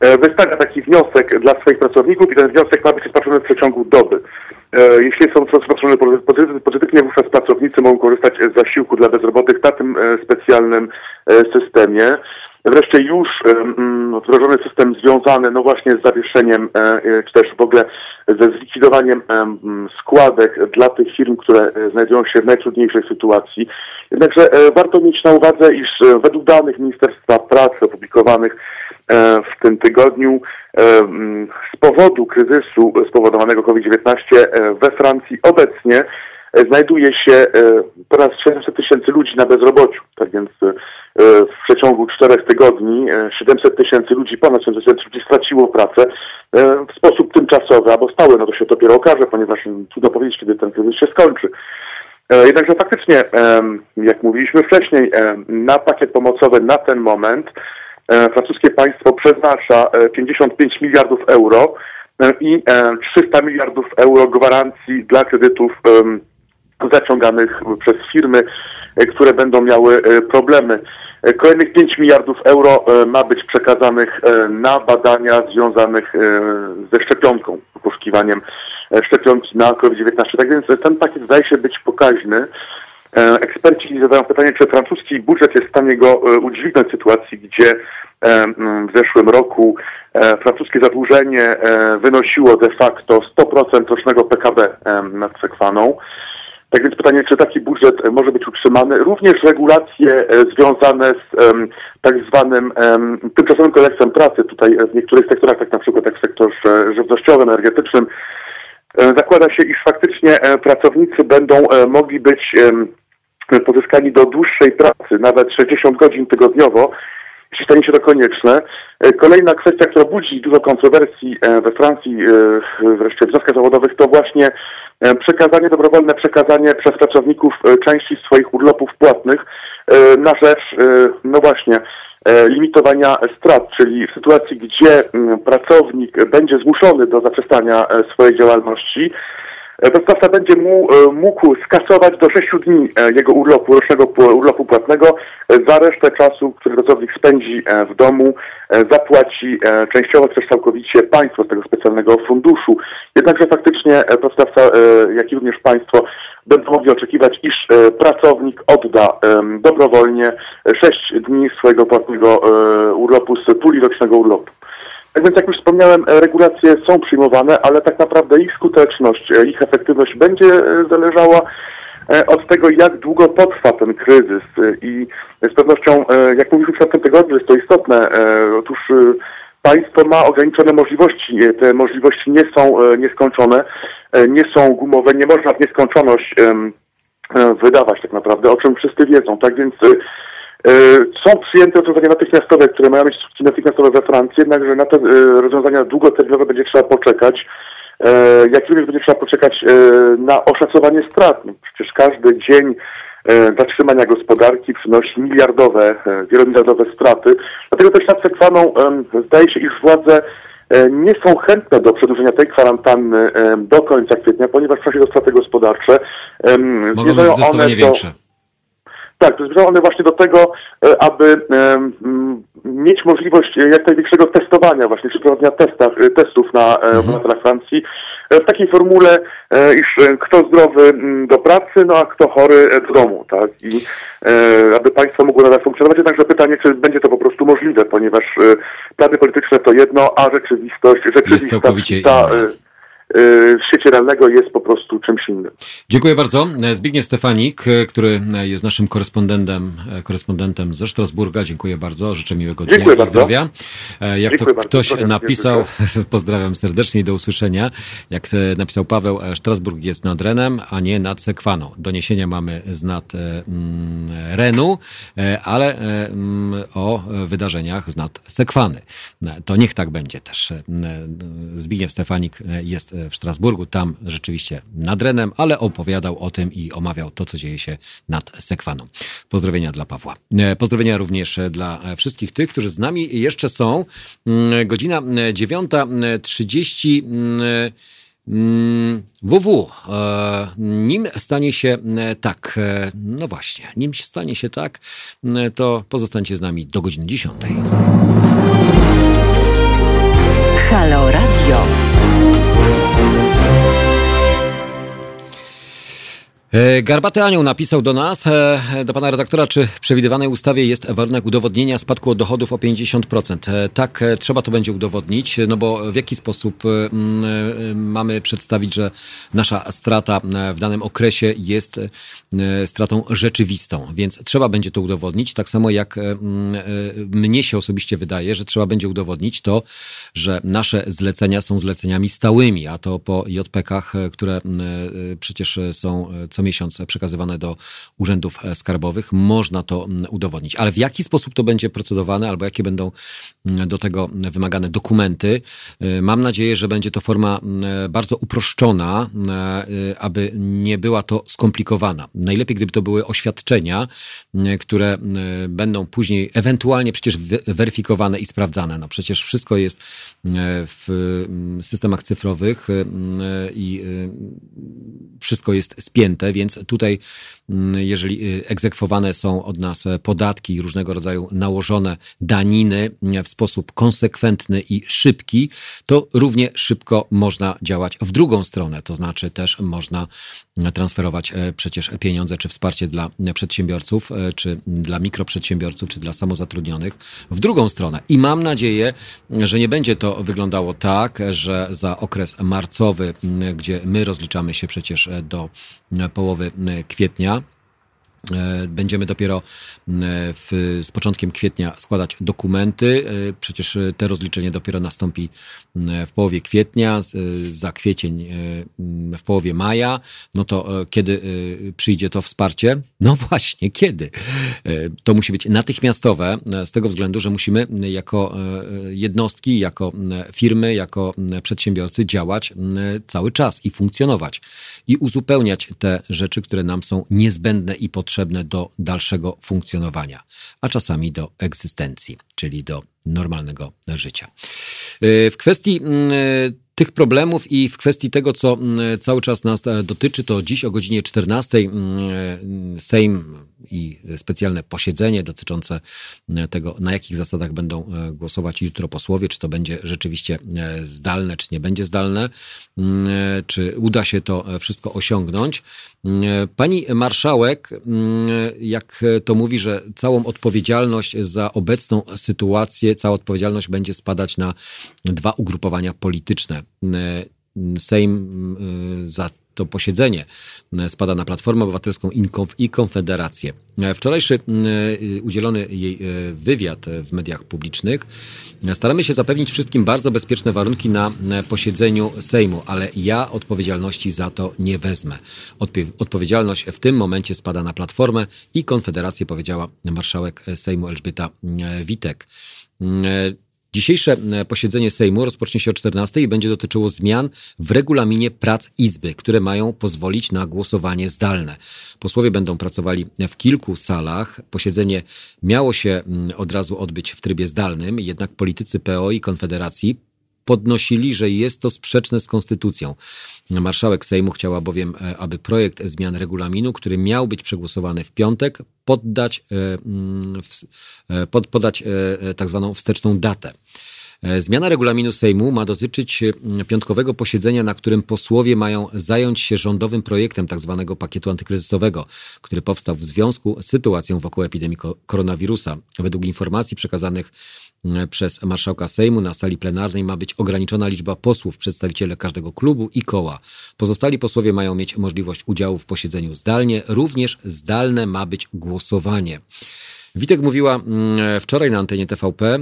wystawia taki wniosek dla swoich pracowników i ten wniosek ma być rozpatrzony w przeciągu doby. E, jeśli są rozpatrzone pozytywnie, wówczas pracownicy mogą korzystać z zasiłku dla bezrobotnych na tym e, specjalnym e, systemie. Wreszcie już wdrożony system związany no właśnie z zawieszeniem, czy też w ogóle ze zlikwidowaniem składek dla tych firm, które znajdują się w najtrudniejszej sytuacji. Jednakże warto mieć na uwadze, iż według danych Ministerstwa Pracy opublikowanych w tym tygodniu e, z powodu kryzysu spowodowanego COVID-19 e, we Francji obecnie znajduje się ponad 700 tysięcy ludzi na bezrobociu. Tak więc w przeciągu czterech tygodni 700 tysięcy ludzi, ponad 700 tysięcy ludzi straciło pracę w sposób tymczasowy albo stały. No to się dopiero okaże, ponieważ trudno powiedzieć, kiedy ten kryzys się skończy. Jednakże faktycznie, jak mówiliśmy wcześniej, na pakiet pomocowy na ten moment E, francuskie państwo przeznacza 55 e, miliardów euro e, i 300 miliardów euro gwarancji dla kredytów zaciąganych przez firmy, które będą miały problemy. Kolejnych 5 miliardów euro ma być przekazanych na badania związanych ze szczepionką, poszukiwaniem szczepionki na COVID-19. Tak więc ten pakiet zdaje się być pokaźny. E, eksperci zadają pytanie, czy francuski budżet jest w stanie go e, udźwignąć sytuacji, gdzie e, w zeszłym roku francuskie zadłużenie wynosiło de facto 100% rocznego PKB nad Sekwaną. Tak więc pytanie, czy taki budżet może być utrzymany? Również regulacje związane z tak zwanym tymczasowym kodeksem pracy, tutaj w niektórych sektorach, tak na przykład jak w sektorze żywnościowym, energetycznym, zakłada się, iż faktycznie pracownicy będą mogli być pozyskani do dłuższej pracy, nawet 60 godzin tygodniowo, jeśli stanie się to konieczne. E, kolejna kwestia, która budzi dużo kontrowersji e, we Francji, e, wreszcie w związkach zawodowych, to właśnie przekazanie, dobrowolne przekazanie przez pracowników części swoich urlopów płatnych na rzecz, no właśnie, limitowania strat, czyli w sytuacji, gdzie pracownik będzie zmuszony do zaprzestania swojej działalności, Dostawca będzie mu, e, mógł skasować do 6 dni e, jego urlopu, rocznego urlopu płatnego. E, za resztę czasu, który pracownik spędzi w domu, zapłaci częściowo czy też całkowicie państwo z tego specjalnego funduszu. Jednakże faktycznie pracodawca, jak i również państwo będą mogli oczekiwać, iż pracownik odda dobrowolnie 6 dni swojego płatnego urlopu z puli rocznego urlopu. Tak więc jak już wspomniałem, e, regulacje są przyjmowane, ale tak naprawdę ich skuteczność, e, ich efektywność będzie e, zależała od tego, jak długo potrwa ten kryzys. I z pewnością, jak mówiliśmy w tym tygodniu, jest to istotne. Otóż państwo ma ograniczone możliwości. Te możliwości nie są nieskończone, nie są gumowe, nie można w nieskończoność wydawać tak naprawdę, o czym wszyscy wiedzą. Tak więc są przyjęte rozwiązania natychmiastowe, które mają być natychmiastowe we Francji, jednakże na te e, rozwiązania długoterminowe będzie trzeba poczekać. E, jak również będzie trzeba poczekać na oszacowanie strat. No, przecież każdy dzień zatrzymania gospodarki przynosi miliardowe, wielomiliardowe straty. Dlatego też nad Sekwaną zdaje się, iż władze nie są chętne do przedłużenia tej kwarantanny do końca kwietnia, ponieważ w czasie to straty gospodarcze. Mogą być zdecydowanie większe. Tak, to zmierzone właśnie do tego, e, aby mieć możliwość jak największego testowania, właśnie przeprowadzenia testach, e, testów na e, mhm. obywatelach Francji w takiej formule, iż kto zdrowy do pracy, no a kto chory do domu, tak? I aby państwo mogło nadal funkcjonować, jednakże pytanie, czy będzie to po prostu możliwe, ponieważ plany polityczne to jedno, a rzeczywistość, rzeczywistość jest całkowicie ta, inna w świecie realnego jest po prostu czymś innym. Dziękuję bardzo. Zbigniew Stefanik, który jest naszym korespondentem, korespondentem ze Strasburga. Dziękuję bardzo. Życzę miłego dnia Dziękuję i bardzo. zdrowia. Jak Dziękuję to ktoś bardzo. napisał, pozdrawiam serdecznie, do usłyszenia. Jak napisał Paweł, Strasburg jest nad Renem, a nie nad Sekwaną. Doniesienia mamy z nad mm, Renu, ale mm, o wydarzeniach z nad Sekwany. To niech tak będzie też. Zbigniew Stefanik jest w Strasburgu, tam rzeczywiście nad Renem, ale opowiadał o tym i omawiał to, co dzieje się nad Sekwaną. Pozdrowienia dla Pawła. Pozdrowienia również dla wszystkich tych, którzy z nami jeszcze są. Mm, godzina 9.30. WW, e, nim stanie się tak, no właśnie, nim stanie się tak, to pozostańcie z nami do godziny 10. Halo Radio. Garbaty Anioł napisał do nas, e, do pana redaktora, czy w przewidywanej ustawie jest warunek udowodnienia spadku od dochodów o 50%. E, tak, trzeba to będzie udowodnić, no bo w jaki sposób mamy przedstawić, że nasza strata w danym okresie jest stratą rzeczywistą, więc trzeba będzie to udowodnić, tak samo jak mnie się osobiście wydaje, że trzeba będzie udowodnić to, że nasze zlecenia są zleceniami stałymi, a to po JPK-ach, które przecież są co co miesiąc przekazywane do urzędów e, skarbowych. Można to mm, udowodnić. Ale w jaki sposób to będzie procedowane, albo jakie będą mm, do tego wymagane dokumenty? E, mam nadzieję, że będzie to forma mm, bardzo uproszczona, e, aby nie była to skomplikowana. Najlepiej, gdyby to były oświadczenia, które będą później ewentualnie przecież weryfikowane i sprawdzane. No przecież wszystko jest w systemach cyfrowych i wszystko jest spięte więc tutaj, mm, jeżeli y, egzekwowane są od nas podatki i różnego rodzaju nałożone daniny w sposób konsekwentny i szybki, to równie szybko można działać w drugą stronę. To znaczy też można transferować e, przecież pieniądze czy wsparcie dla przedsiębiorców, e, czy dla mikroprzedsiębiorców, czy dla samozatrudnionych w drugą stronę. I mam nadzieję, że nie będzie to wyglądało tak, że za okres marcowy, gdzie my rozliczamy się przecież do połowy kwietnia, E, będziemy dopiero e, w, z początkiem kwietnia składać dokumenty. E, przecież te rozliczenie dopiero nastąpi w połowie kwietnia, za kwiecień w połowie maja. No to kiedy przyjdzie to wsparcie? No właśnie, kiedy? To musi być natychmiastowe, z tego względu, że musimy jako jednostki, jako firmy, jako przedsiębiorcy działać cały czas i funkcjonować i uzupełniać te rzeczy, które nam są niezbędne i potrzebne potrzebne do dalszego funkcjonowania, a czasami do egzystencji, czyli do normalnego życia. W kwestii y, tych problemów i w kwestii tego, co y, cały czas nas e, dotyczy, to dziś o godzinie 14 Sejm i specjalne posiedzenie dotyczące e, tego, na jakich zasadach będą e, głosować jutro posłowie, czy to będzie rzeczywiście e, zdalne, czy nie będzie zdalne, mm, czy uda się to wszystko osiągnąć. Mm, pani marszałek, mm, jak to mówi, że całą odpowiedzialność za obecną sytuację, cała odpowiedzialność będzie spadać na dwa ugrupowania polityczne. Sejm za to posiedzenie spada na Platformę Obywatelską i Konfederację. Wczorajszy y, udzielony jej y, wywiad w mediach publicznych. Staramy się zapewnić wszystkim bardzo bezpieczne warunki na posiedzeniu Sejmu, ale ja odpowiedzialności za to nie wezmę. Odpowiedzialność w tym momencie spada na Platformę i Konfederację, powiedziała marszałek Sejmu Elżbieta Witek. Dzisiejsze e, posiedzenie Sejmu rozpocznie się o 14 i będzie dotyczyło zmian w regulaminie prac Izby, które mają pozwolić na głosowanie zdalne. Posłowie będą pracowali w kilku salach. Posiedzenie miało się od razu odbyć w trybie zdalnym, jednak politycy PO i Konfederacji podnosili, że jest to sprzeczne z konstytucją. Marszałek Sejmu chciała bowiem, e, aby projekt zmian regulaminu, który miał być przegłosowany w piątek, poddać, e, mm, e, pod, podać tak zwaną wsteczną datę. Zmiana regulaminu Sejmu ma dotyczyć piątkowego posiedzenia, na którym posłowie mają zająć się rządowym projektem tzw. Tak pakietu antykryzysowego, który powstał w związku z sytuacją wokół epidemii koronawirusa. Według informacji przekazanych przez marszałka Sejmu na sali plenarnej ma być ograniczona liczba posłów, przedstawiciele każdego klubu i koła. Pozostali posłowie mają mieć możliwość udziału w posiedzeniu zdalnie, również zdalne ma być głosowanie. Witek mówiła mm, wczoraj na antenie TVP, e,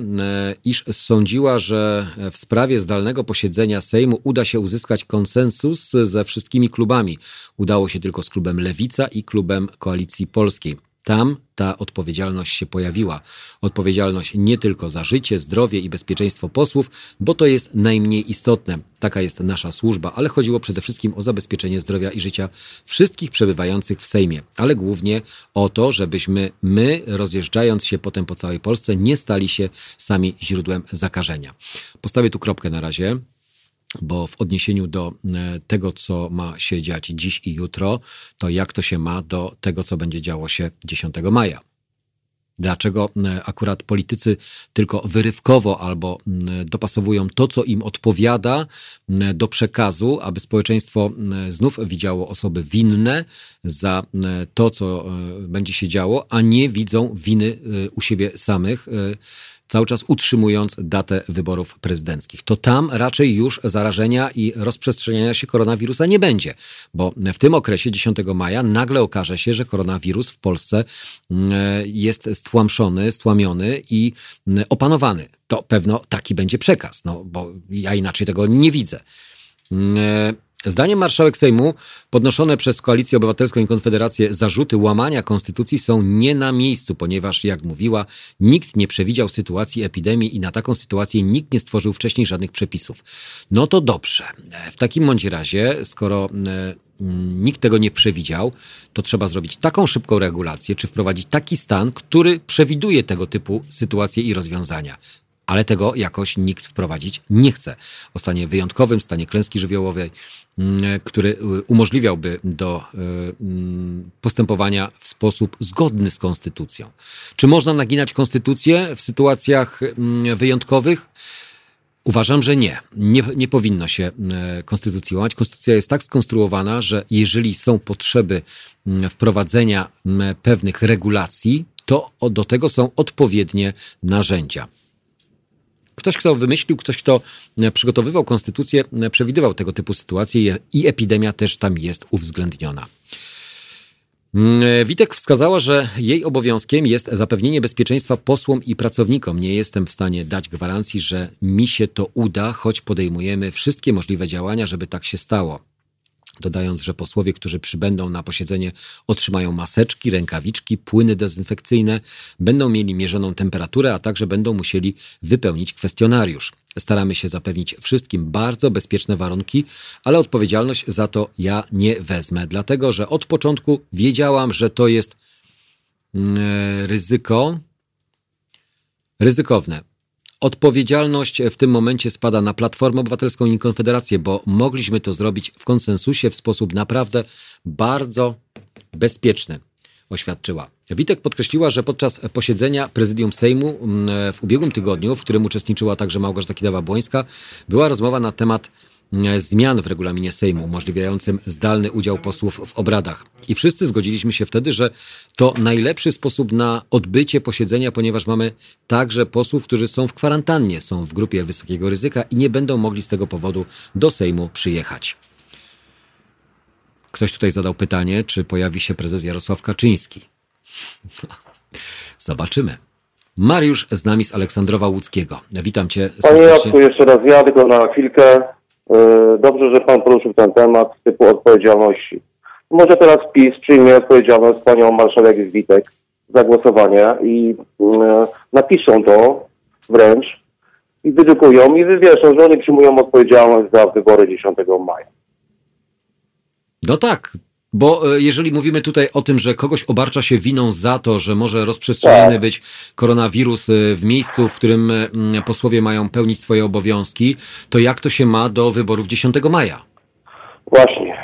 iż sądziła, że w sprawie zdalnego posiedzenia Sejmu uda się uzyskać konsensus ze wszystkimi klubami. Udało się tylko z klubem Lewica i klubem Koalicji Polskiej. Tam ta odpowiedzialność się pojawiła. Odpowiedzialność nie tylko za życie, zdrowie i bezpieczeństwo posłów, bo to jest najmniej istotne. Taka jest nasza służba, ale chodziło przede wszystkim o zabezpieczenie zdrowia i życia wszystkich przebywających w Sejmie, ale głównie o to, żebyśmy my, rozjeżdżając się potem po całej Polsce, nie stali się sami źródłem zakażenia. Postawię tu kropkę na razie bo w odniesieniu do e, tego, co ma się dziać dziś i jutro, to jak to się ma do tego, co będzie działo się 10 maja. Dlaczego e, akurat politycy tylko wyrywkowo albo dopasowują to, co im odpowiada do przekazu, aby społeczeństwo znów widziało osoby winne za to, co e, będzie się działo, a nie widzą winy u siebie samych cały czas utrzymując datę wyborów prezydenckich. To tam raczej już zarażenia i rozprzestrzeniania się koronawirusa nie będzie, bo w tym okresie 10 maja nagle okaże się, że koronawirus w Polsce mm, jest stłamszony, stłamiony i mm, opanowany. To pewno taki będzie przekaz, no bo ja inaczej tego nie widzę. Zdaniem marszałek Sejmu podnoszone przez Koalicję Obywatelską i Konfederację zarzuty łamania konstytucji są nie na miejscu, ponieważ, jak mówiła, nikt nie przewidział sytuacji epidemii i na taką sytuację nikt nie stworzył wcześniej żadnych przepisów. No to dobrze. W takim bądź razie, skoro e, nikt tego nie przewidział, to trzeba zrobić taką szybką regulację, czy wprowadzić taki stan, który przewiduje tego typu sytuacje i rozwiązania ale tego jakoś nikt wprowadzić nie chce. O stanie wyjątkowym, stanie klęski żywiołowej, mm, który y, umożliwiałby do y, mm, postępowania w sposób zgodny z konstytucją. Czy można naginać konstytucję w sytuacjach mm, wyjątkowych? Uważam, że nie. nie. Nie powinno się konstytucji łamać. Konstytucja jest tak skonstruowana, że jeżeli są potrzeby wprowadzenia pewnych regulacji, to do tego są odpowiednie narzędzia. Ktoś, kto wymyślił, ktoś, kto e, przygotowywał konstytucję, e, przewidywał tego typu sytuacje i epidemia też tam jest uwzględniona. Mm, e, Witek wskazała, że jej obowiązkiem jest zapewnienie bezpieczeństwa posłom i pracownikom. Nie jestem w stanie dać gwarancji, że mi się to uda, choć podejmujemy wszystkie możliwe działania, żeby tak się stało dodając, że posłowie, którzy przybędą na posiedzenie, otrzymają maseczki, rękawiczki, płyny dezynfekcyjne, będą mieli mierzoną temperaturę, a także będą musieli wypełnić kwestionariusz. Staramy się zapewnić wszystkim bardzo bezpieczne warunki, ale odpowiedzialność za to ja nie wezmę, dlatego że od początku wiedziałam, że to jest mm, ryzyko ryzykowne. Odpowiedzialność w tym momencie spada na Platformę Obywatelską i Konfederację, bo mogliśmy to zrobić w konsensusie w sposób naprawdę bardzo bezpieczny, oświadczyła. Witek podkreśliła, że podczas posiedzenia prezydium Sejmu mm, w ubiegłym tygodniu, w którym uczestniczyła także Małgorzata Kidawa-Błońska, była rozmowa na temat zmian w regulaminie Sejmu umożliwiającym zdalny udział posłów w obradach. I wszyscy zgodziliśmy się wtedy, że to najlepszy sposób na odbycie posiedzenia, ponieważ mamy także posłów, którzy są w kwarantannie, są w grupie wysokiego ryzyka i nie będą mogli z tego powodu do Sejmu przyjechać. Ktoś tutaj zadał pytanie, czy pojawi się prezes Jarosław Kaczyński. Zobaczymy. Mariusz z nami z Aleksandrowa Łódzkiego. Witam cię serdecznie. Panie Jacku, jeszcze raz ja, tylko na chwilkę. E, dobrze, że Pan poruszył ten temat typu odpowiedzialności. Może teraz PiS przyjmie odpowiedzialność Panią Marszałek Witek za głosowanie i e, napiszą to wręcz i wydukują i wywieszą, że oni przyjmują odpowiedzialność za wybory 10 maja. No tak, bo e, jeżeli mówimy tutaj o tym, że kogoś obarcza się winą za to, że może rozprzestrzeniony tak. być koronawirus e, w miejscu, w którym e, posłowie mają pełnić swoje obowiązki, to jak to się ma do wyborów 10 maja? Właśnie.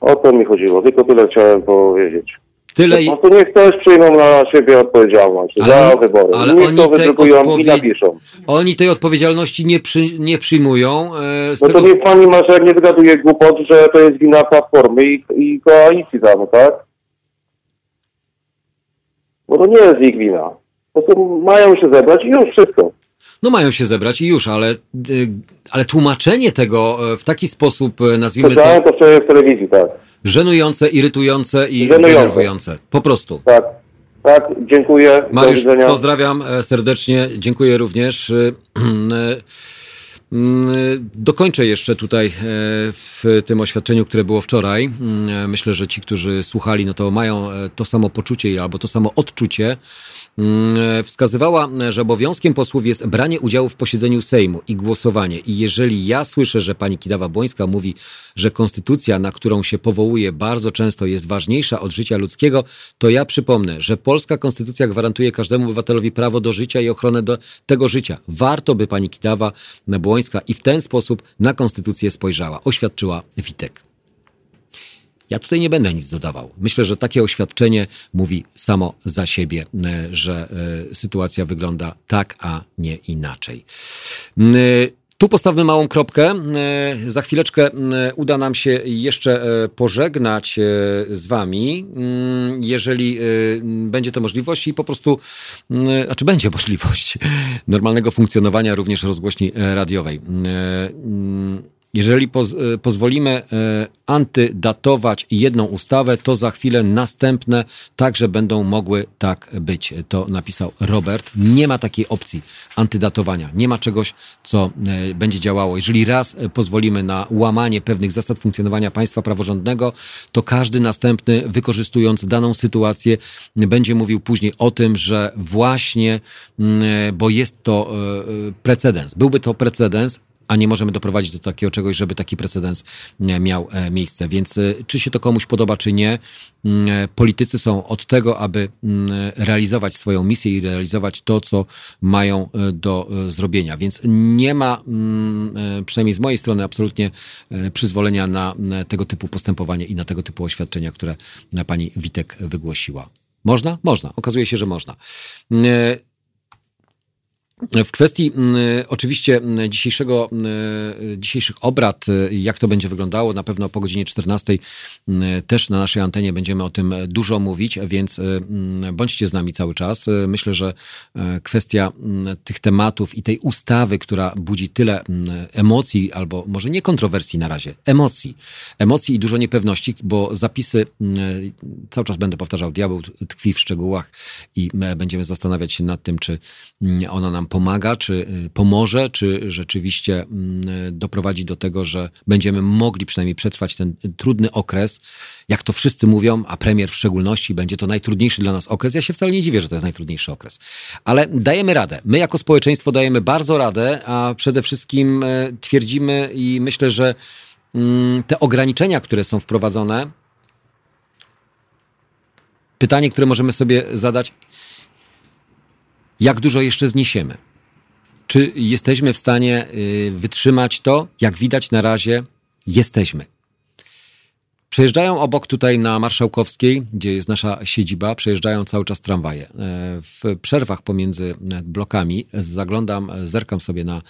O to mi chodziło. Tylko tyle chciałem powiedzieć. Tyle no to niech też przyjmą na siebie odpowiedzialność ale za wybory. Ale niech oni to wydrukują i napiszą. Oni tej odpowiedzialności nie, przy, nie przyjmują. E, no tego... to niech pani Marszałek nie wygaduje głupot, że to jest wina Platformy i, i koalicji tam, tak? Bo to nie jest ich wina. Po prostu mają się zebrać i już wszystko. No mają się zebrać i już, ale, y, ale tłumaczenie tego e, w taki sposób, e, nazwijmy to... to wczoraj w telewizji, tak żenujące, irytujące i żenujące. denerwujące. Po prostu. Tak. Tak, dziękuję. Mariusz, pozdrawiam e, serdecznie, dziękuję również. E, Mm, dokończę jeszcze tutaj e, w tym oświadczeniu, które było wczoraj. Mm, myślę, że ci, którzy słuchali, no to mają e, to samo poczucie albo to samo odczucie. Mm, wskazywała, że obowiązkiem posłów jest branie udziału w posiedzeniu Sejmu i głosowanie. I jeżeli ja słyszę, że pani Kidawa-Błońska mówi, że konstytucja, na którą się powołuje bardzo często jest ważniejsza od życia ludzkiego, to ja przypomnę, że polska konstytucja gwarantuje każdemu obywatelowi prawo do życia i ochronę tego życia. Warto by pani Kidawa-Błońska i w ten sposób na konstytucję spojrzała, oświadczyła Witek. Ja tutaj nie będę nic dodawał. Myślę, że takie oświadczenie mówi samo za siebie, e, że e, sytuacja wygląda tak, a nie inaczej. E, tu postawmy małą kropkę. Za chwileczkę uda nam się jeszcze pożegnać z Wami, mm, jeżeli będzie to możliwość i po prostu, a czy będzie możliwość normalnego funkcjonowania również rozgłośni radiowej. Jeżeli poz, e, pozwolimy e, antydatować jedną ustawę, to za chwilę następne także będą mogły tak być. To napisał Robert. Nie ma takiej opcji antydatowania. Nie ma czegoś, co e, będzie działało. Jeżeli raz pozwolimy na łamanie pewnych zasad funkcjonowania państwa praworządnego, to każdy następny, wykorzystując daną sytuację, będzie mówił później o tym, że właśnie, mm, bo jest to precedens. Byłby to precedens, a nie możemy doprowadzić do takiego czegoś, żeby taki precedens e, miał e, miejsce. Więc e, czy się to komuś podoba, czy nie, mm, politycy są od tego, aby mm, realizować swoją misję i realizować to, co mają do zrobienia. Więc nie ma, mm, przynajmniej z mojej strony, absolutnie przyzwolenia na tego typu postępowanie i na tego typu oświadczenia, które pani Witek wygłosiła. Można? Można. Okazuje się, że można. W kwestii oczywiście dzisiejszego, dzisiejszych obrad, jak to będzie wyglądało, na pewno po godzinie 14 też na naszej antenie będziemy o tym dużo mówić, więc bądźcie z nami cały czas. Myślę, że e, kwestia tych tematów i tej ustawy, która budzi tyle emocji, albo może nie kontrowersji na razie, emocji, emocji i dużo niepewności, bo zapisy, cały czas będę powtarzał, diabeł tkwi w szczegółach i będziemy zastanawiać się nad tym, czy ona nam pomaga, czy y, pomoże, czy rzeczywiście mm, doprowadzi do tego, że będziemy mogli przynajmniej przetrwać ten trudny okres, jak to wszyscy mówią, a premier w szczególności, będzie to najtrudniejszy dla nas okres. Ja się wcale nie dziwię, że to jest najtrudniejszy okres. Ale dajemy radę. My jako społeczeństwo dajemy bardzo radę, a przede wszystkim e, twierdzimy i myślę, że mm, te ograniczenia, które są wprowadzone, pytanie, które możemy sobie zadać, jak dużo jeszcze zniesiemy? Czy jesteśmy w stanie y, wytrzymać to? Jak widać na razie, jesteśmy. Przejeżdżają obok tutaj na Marszałkowskiej, gdzie jest nasza siedziba, przejeżdżają cały czas tramwaje. E, w przerwach pomiędzy blokami zaglądam, zerkam sobie na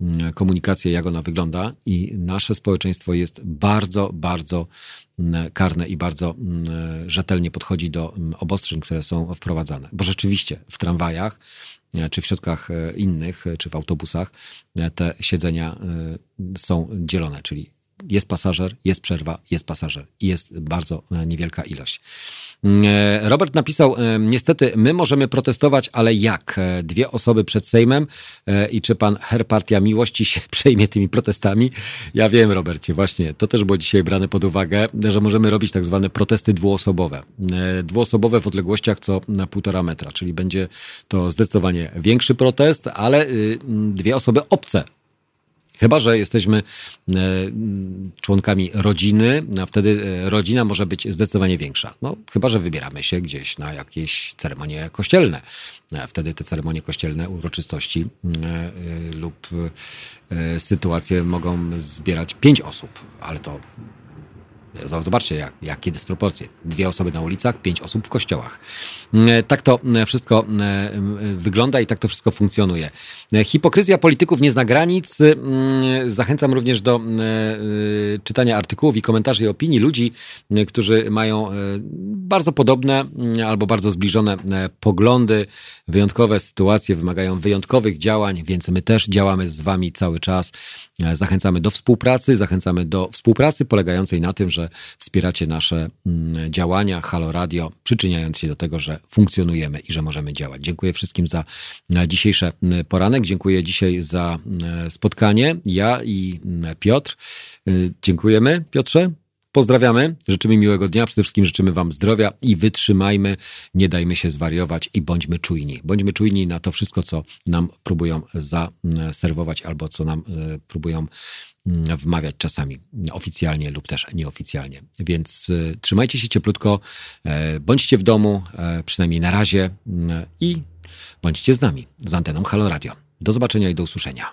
mm, komunikację, jak ona wygląda i nasze społeczeństwo jest bardzo, bardzo mm, karne i bardzo mm, rzetelnie podchodzi do obostrzeń, które są wprowadzane. Bo rzeczywiście w tramwajach E, czy w środkach e, innych, e, czy w autobusach, te siedzenia są dzielone, czyli jest pasażer, jest przerwa, jest pasażer i jest bardzo niewielka ilość. E, Robert napisał, e, niestety my możemy protestować, ale jak? E, dwie osoby przed Sejmem i czy pan Her Partia Miłości się przejmie tymi protestami? Ja wiem, Robercie, właśnie, to też było dzisiaj brane pod uwagę, że możemy robić tak zwane protesty dwuosobowe. Dwuosobowe w odległościach co na półtora metra, czyli będzie to zdecydowanie większy protest, ale y, dwie osoby obce Chyba, że jesteśmy e, członkami rodziny, a wtedy e, rodzina może być zdecydowanie większa. No, chyba, że wybieramy się gdzieś na jakieś ceremonie kościelne. E, wtedy te ceremonie kościelne, uroczystości lub sytuacje mogą zbierać pięć osób, ale to Zobaczcie, jak, jakie dysproporcje. Dwie osoby na ulicach, pięć osób w kościołach. Mm, tak to mm, wszystko mm, wygląda i tak to wszystko funkcjonuje. Hipokryzja polityków nie zna granic. Zachęcam również do y, czytania artykułów i komentarzy i opinii ludzi, którzy mają bardzo podobne albo bardzo zbliżone poglądy. Wyjątkowe sytuacje wymagają wyjątkowych działań, więc my też działamy z Wami cały czas. Zachęcamy do współpracy, zachęcamy do współpracy polegającej na tym, że wspieracie nasze mm, działania Halo Radio, przyczyniając się do tego, że funkcjonujemy i że możemy działać. Dziękuję wszystkim za dzisiejszy poranek. Dziękuję dzisiaj za spotkanie. Ja i Piotr. Dziękujemy, Piotrze. Pozdrawiamy, życzymy miłego dnia, przede wszystkim życzymy Wam zdrowia i wytrzymajmy, nie dajmy się zwariować i bądźmy czujni. Bądźmy czujni na to wszystko, co nam próbują zaserwować albo co nam e, próbują mm, wmawiać czasami oficjalnie lub też nieoficjalnie. Więc y, trzymajcie się cieplutko, e, bądźcie w domu, e, przynajmniej na razie mm, i bądźcie z nami, z anteną Halo Radio. Do zobaczenia i do usłyszenia.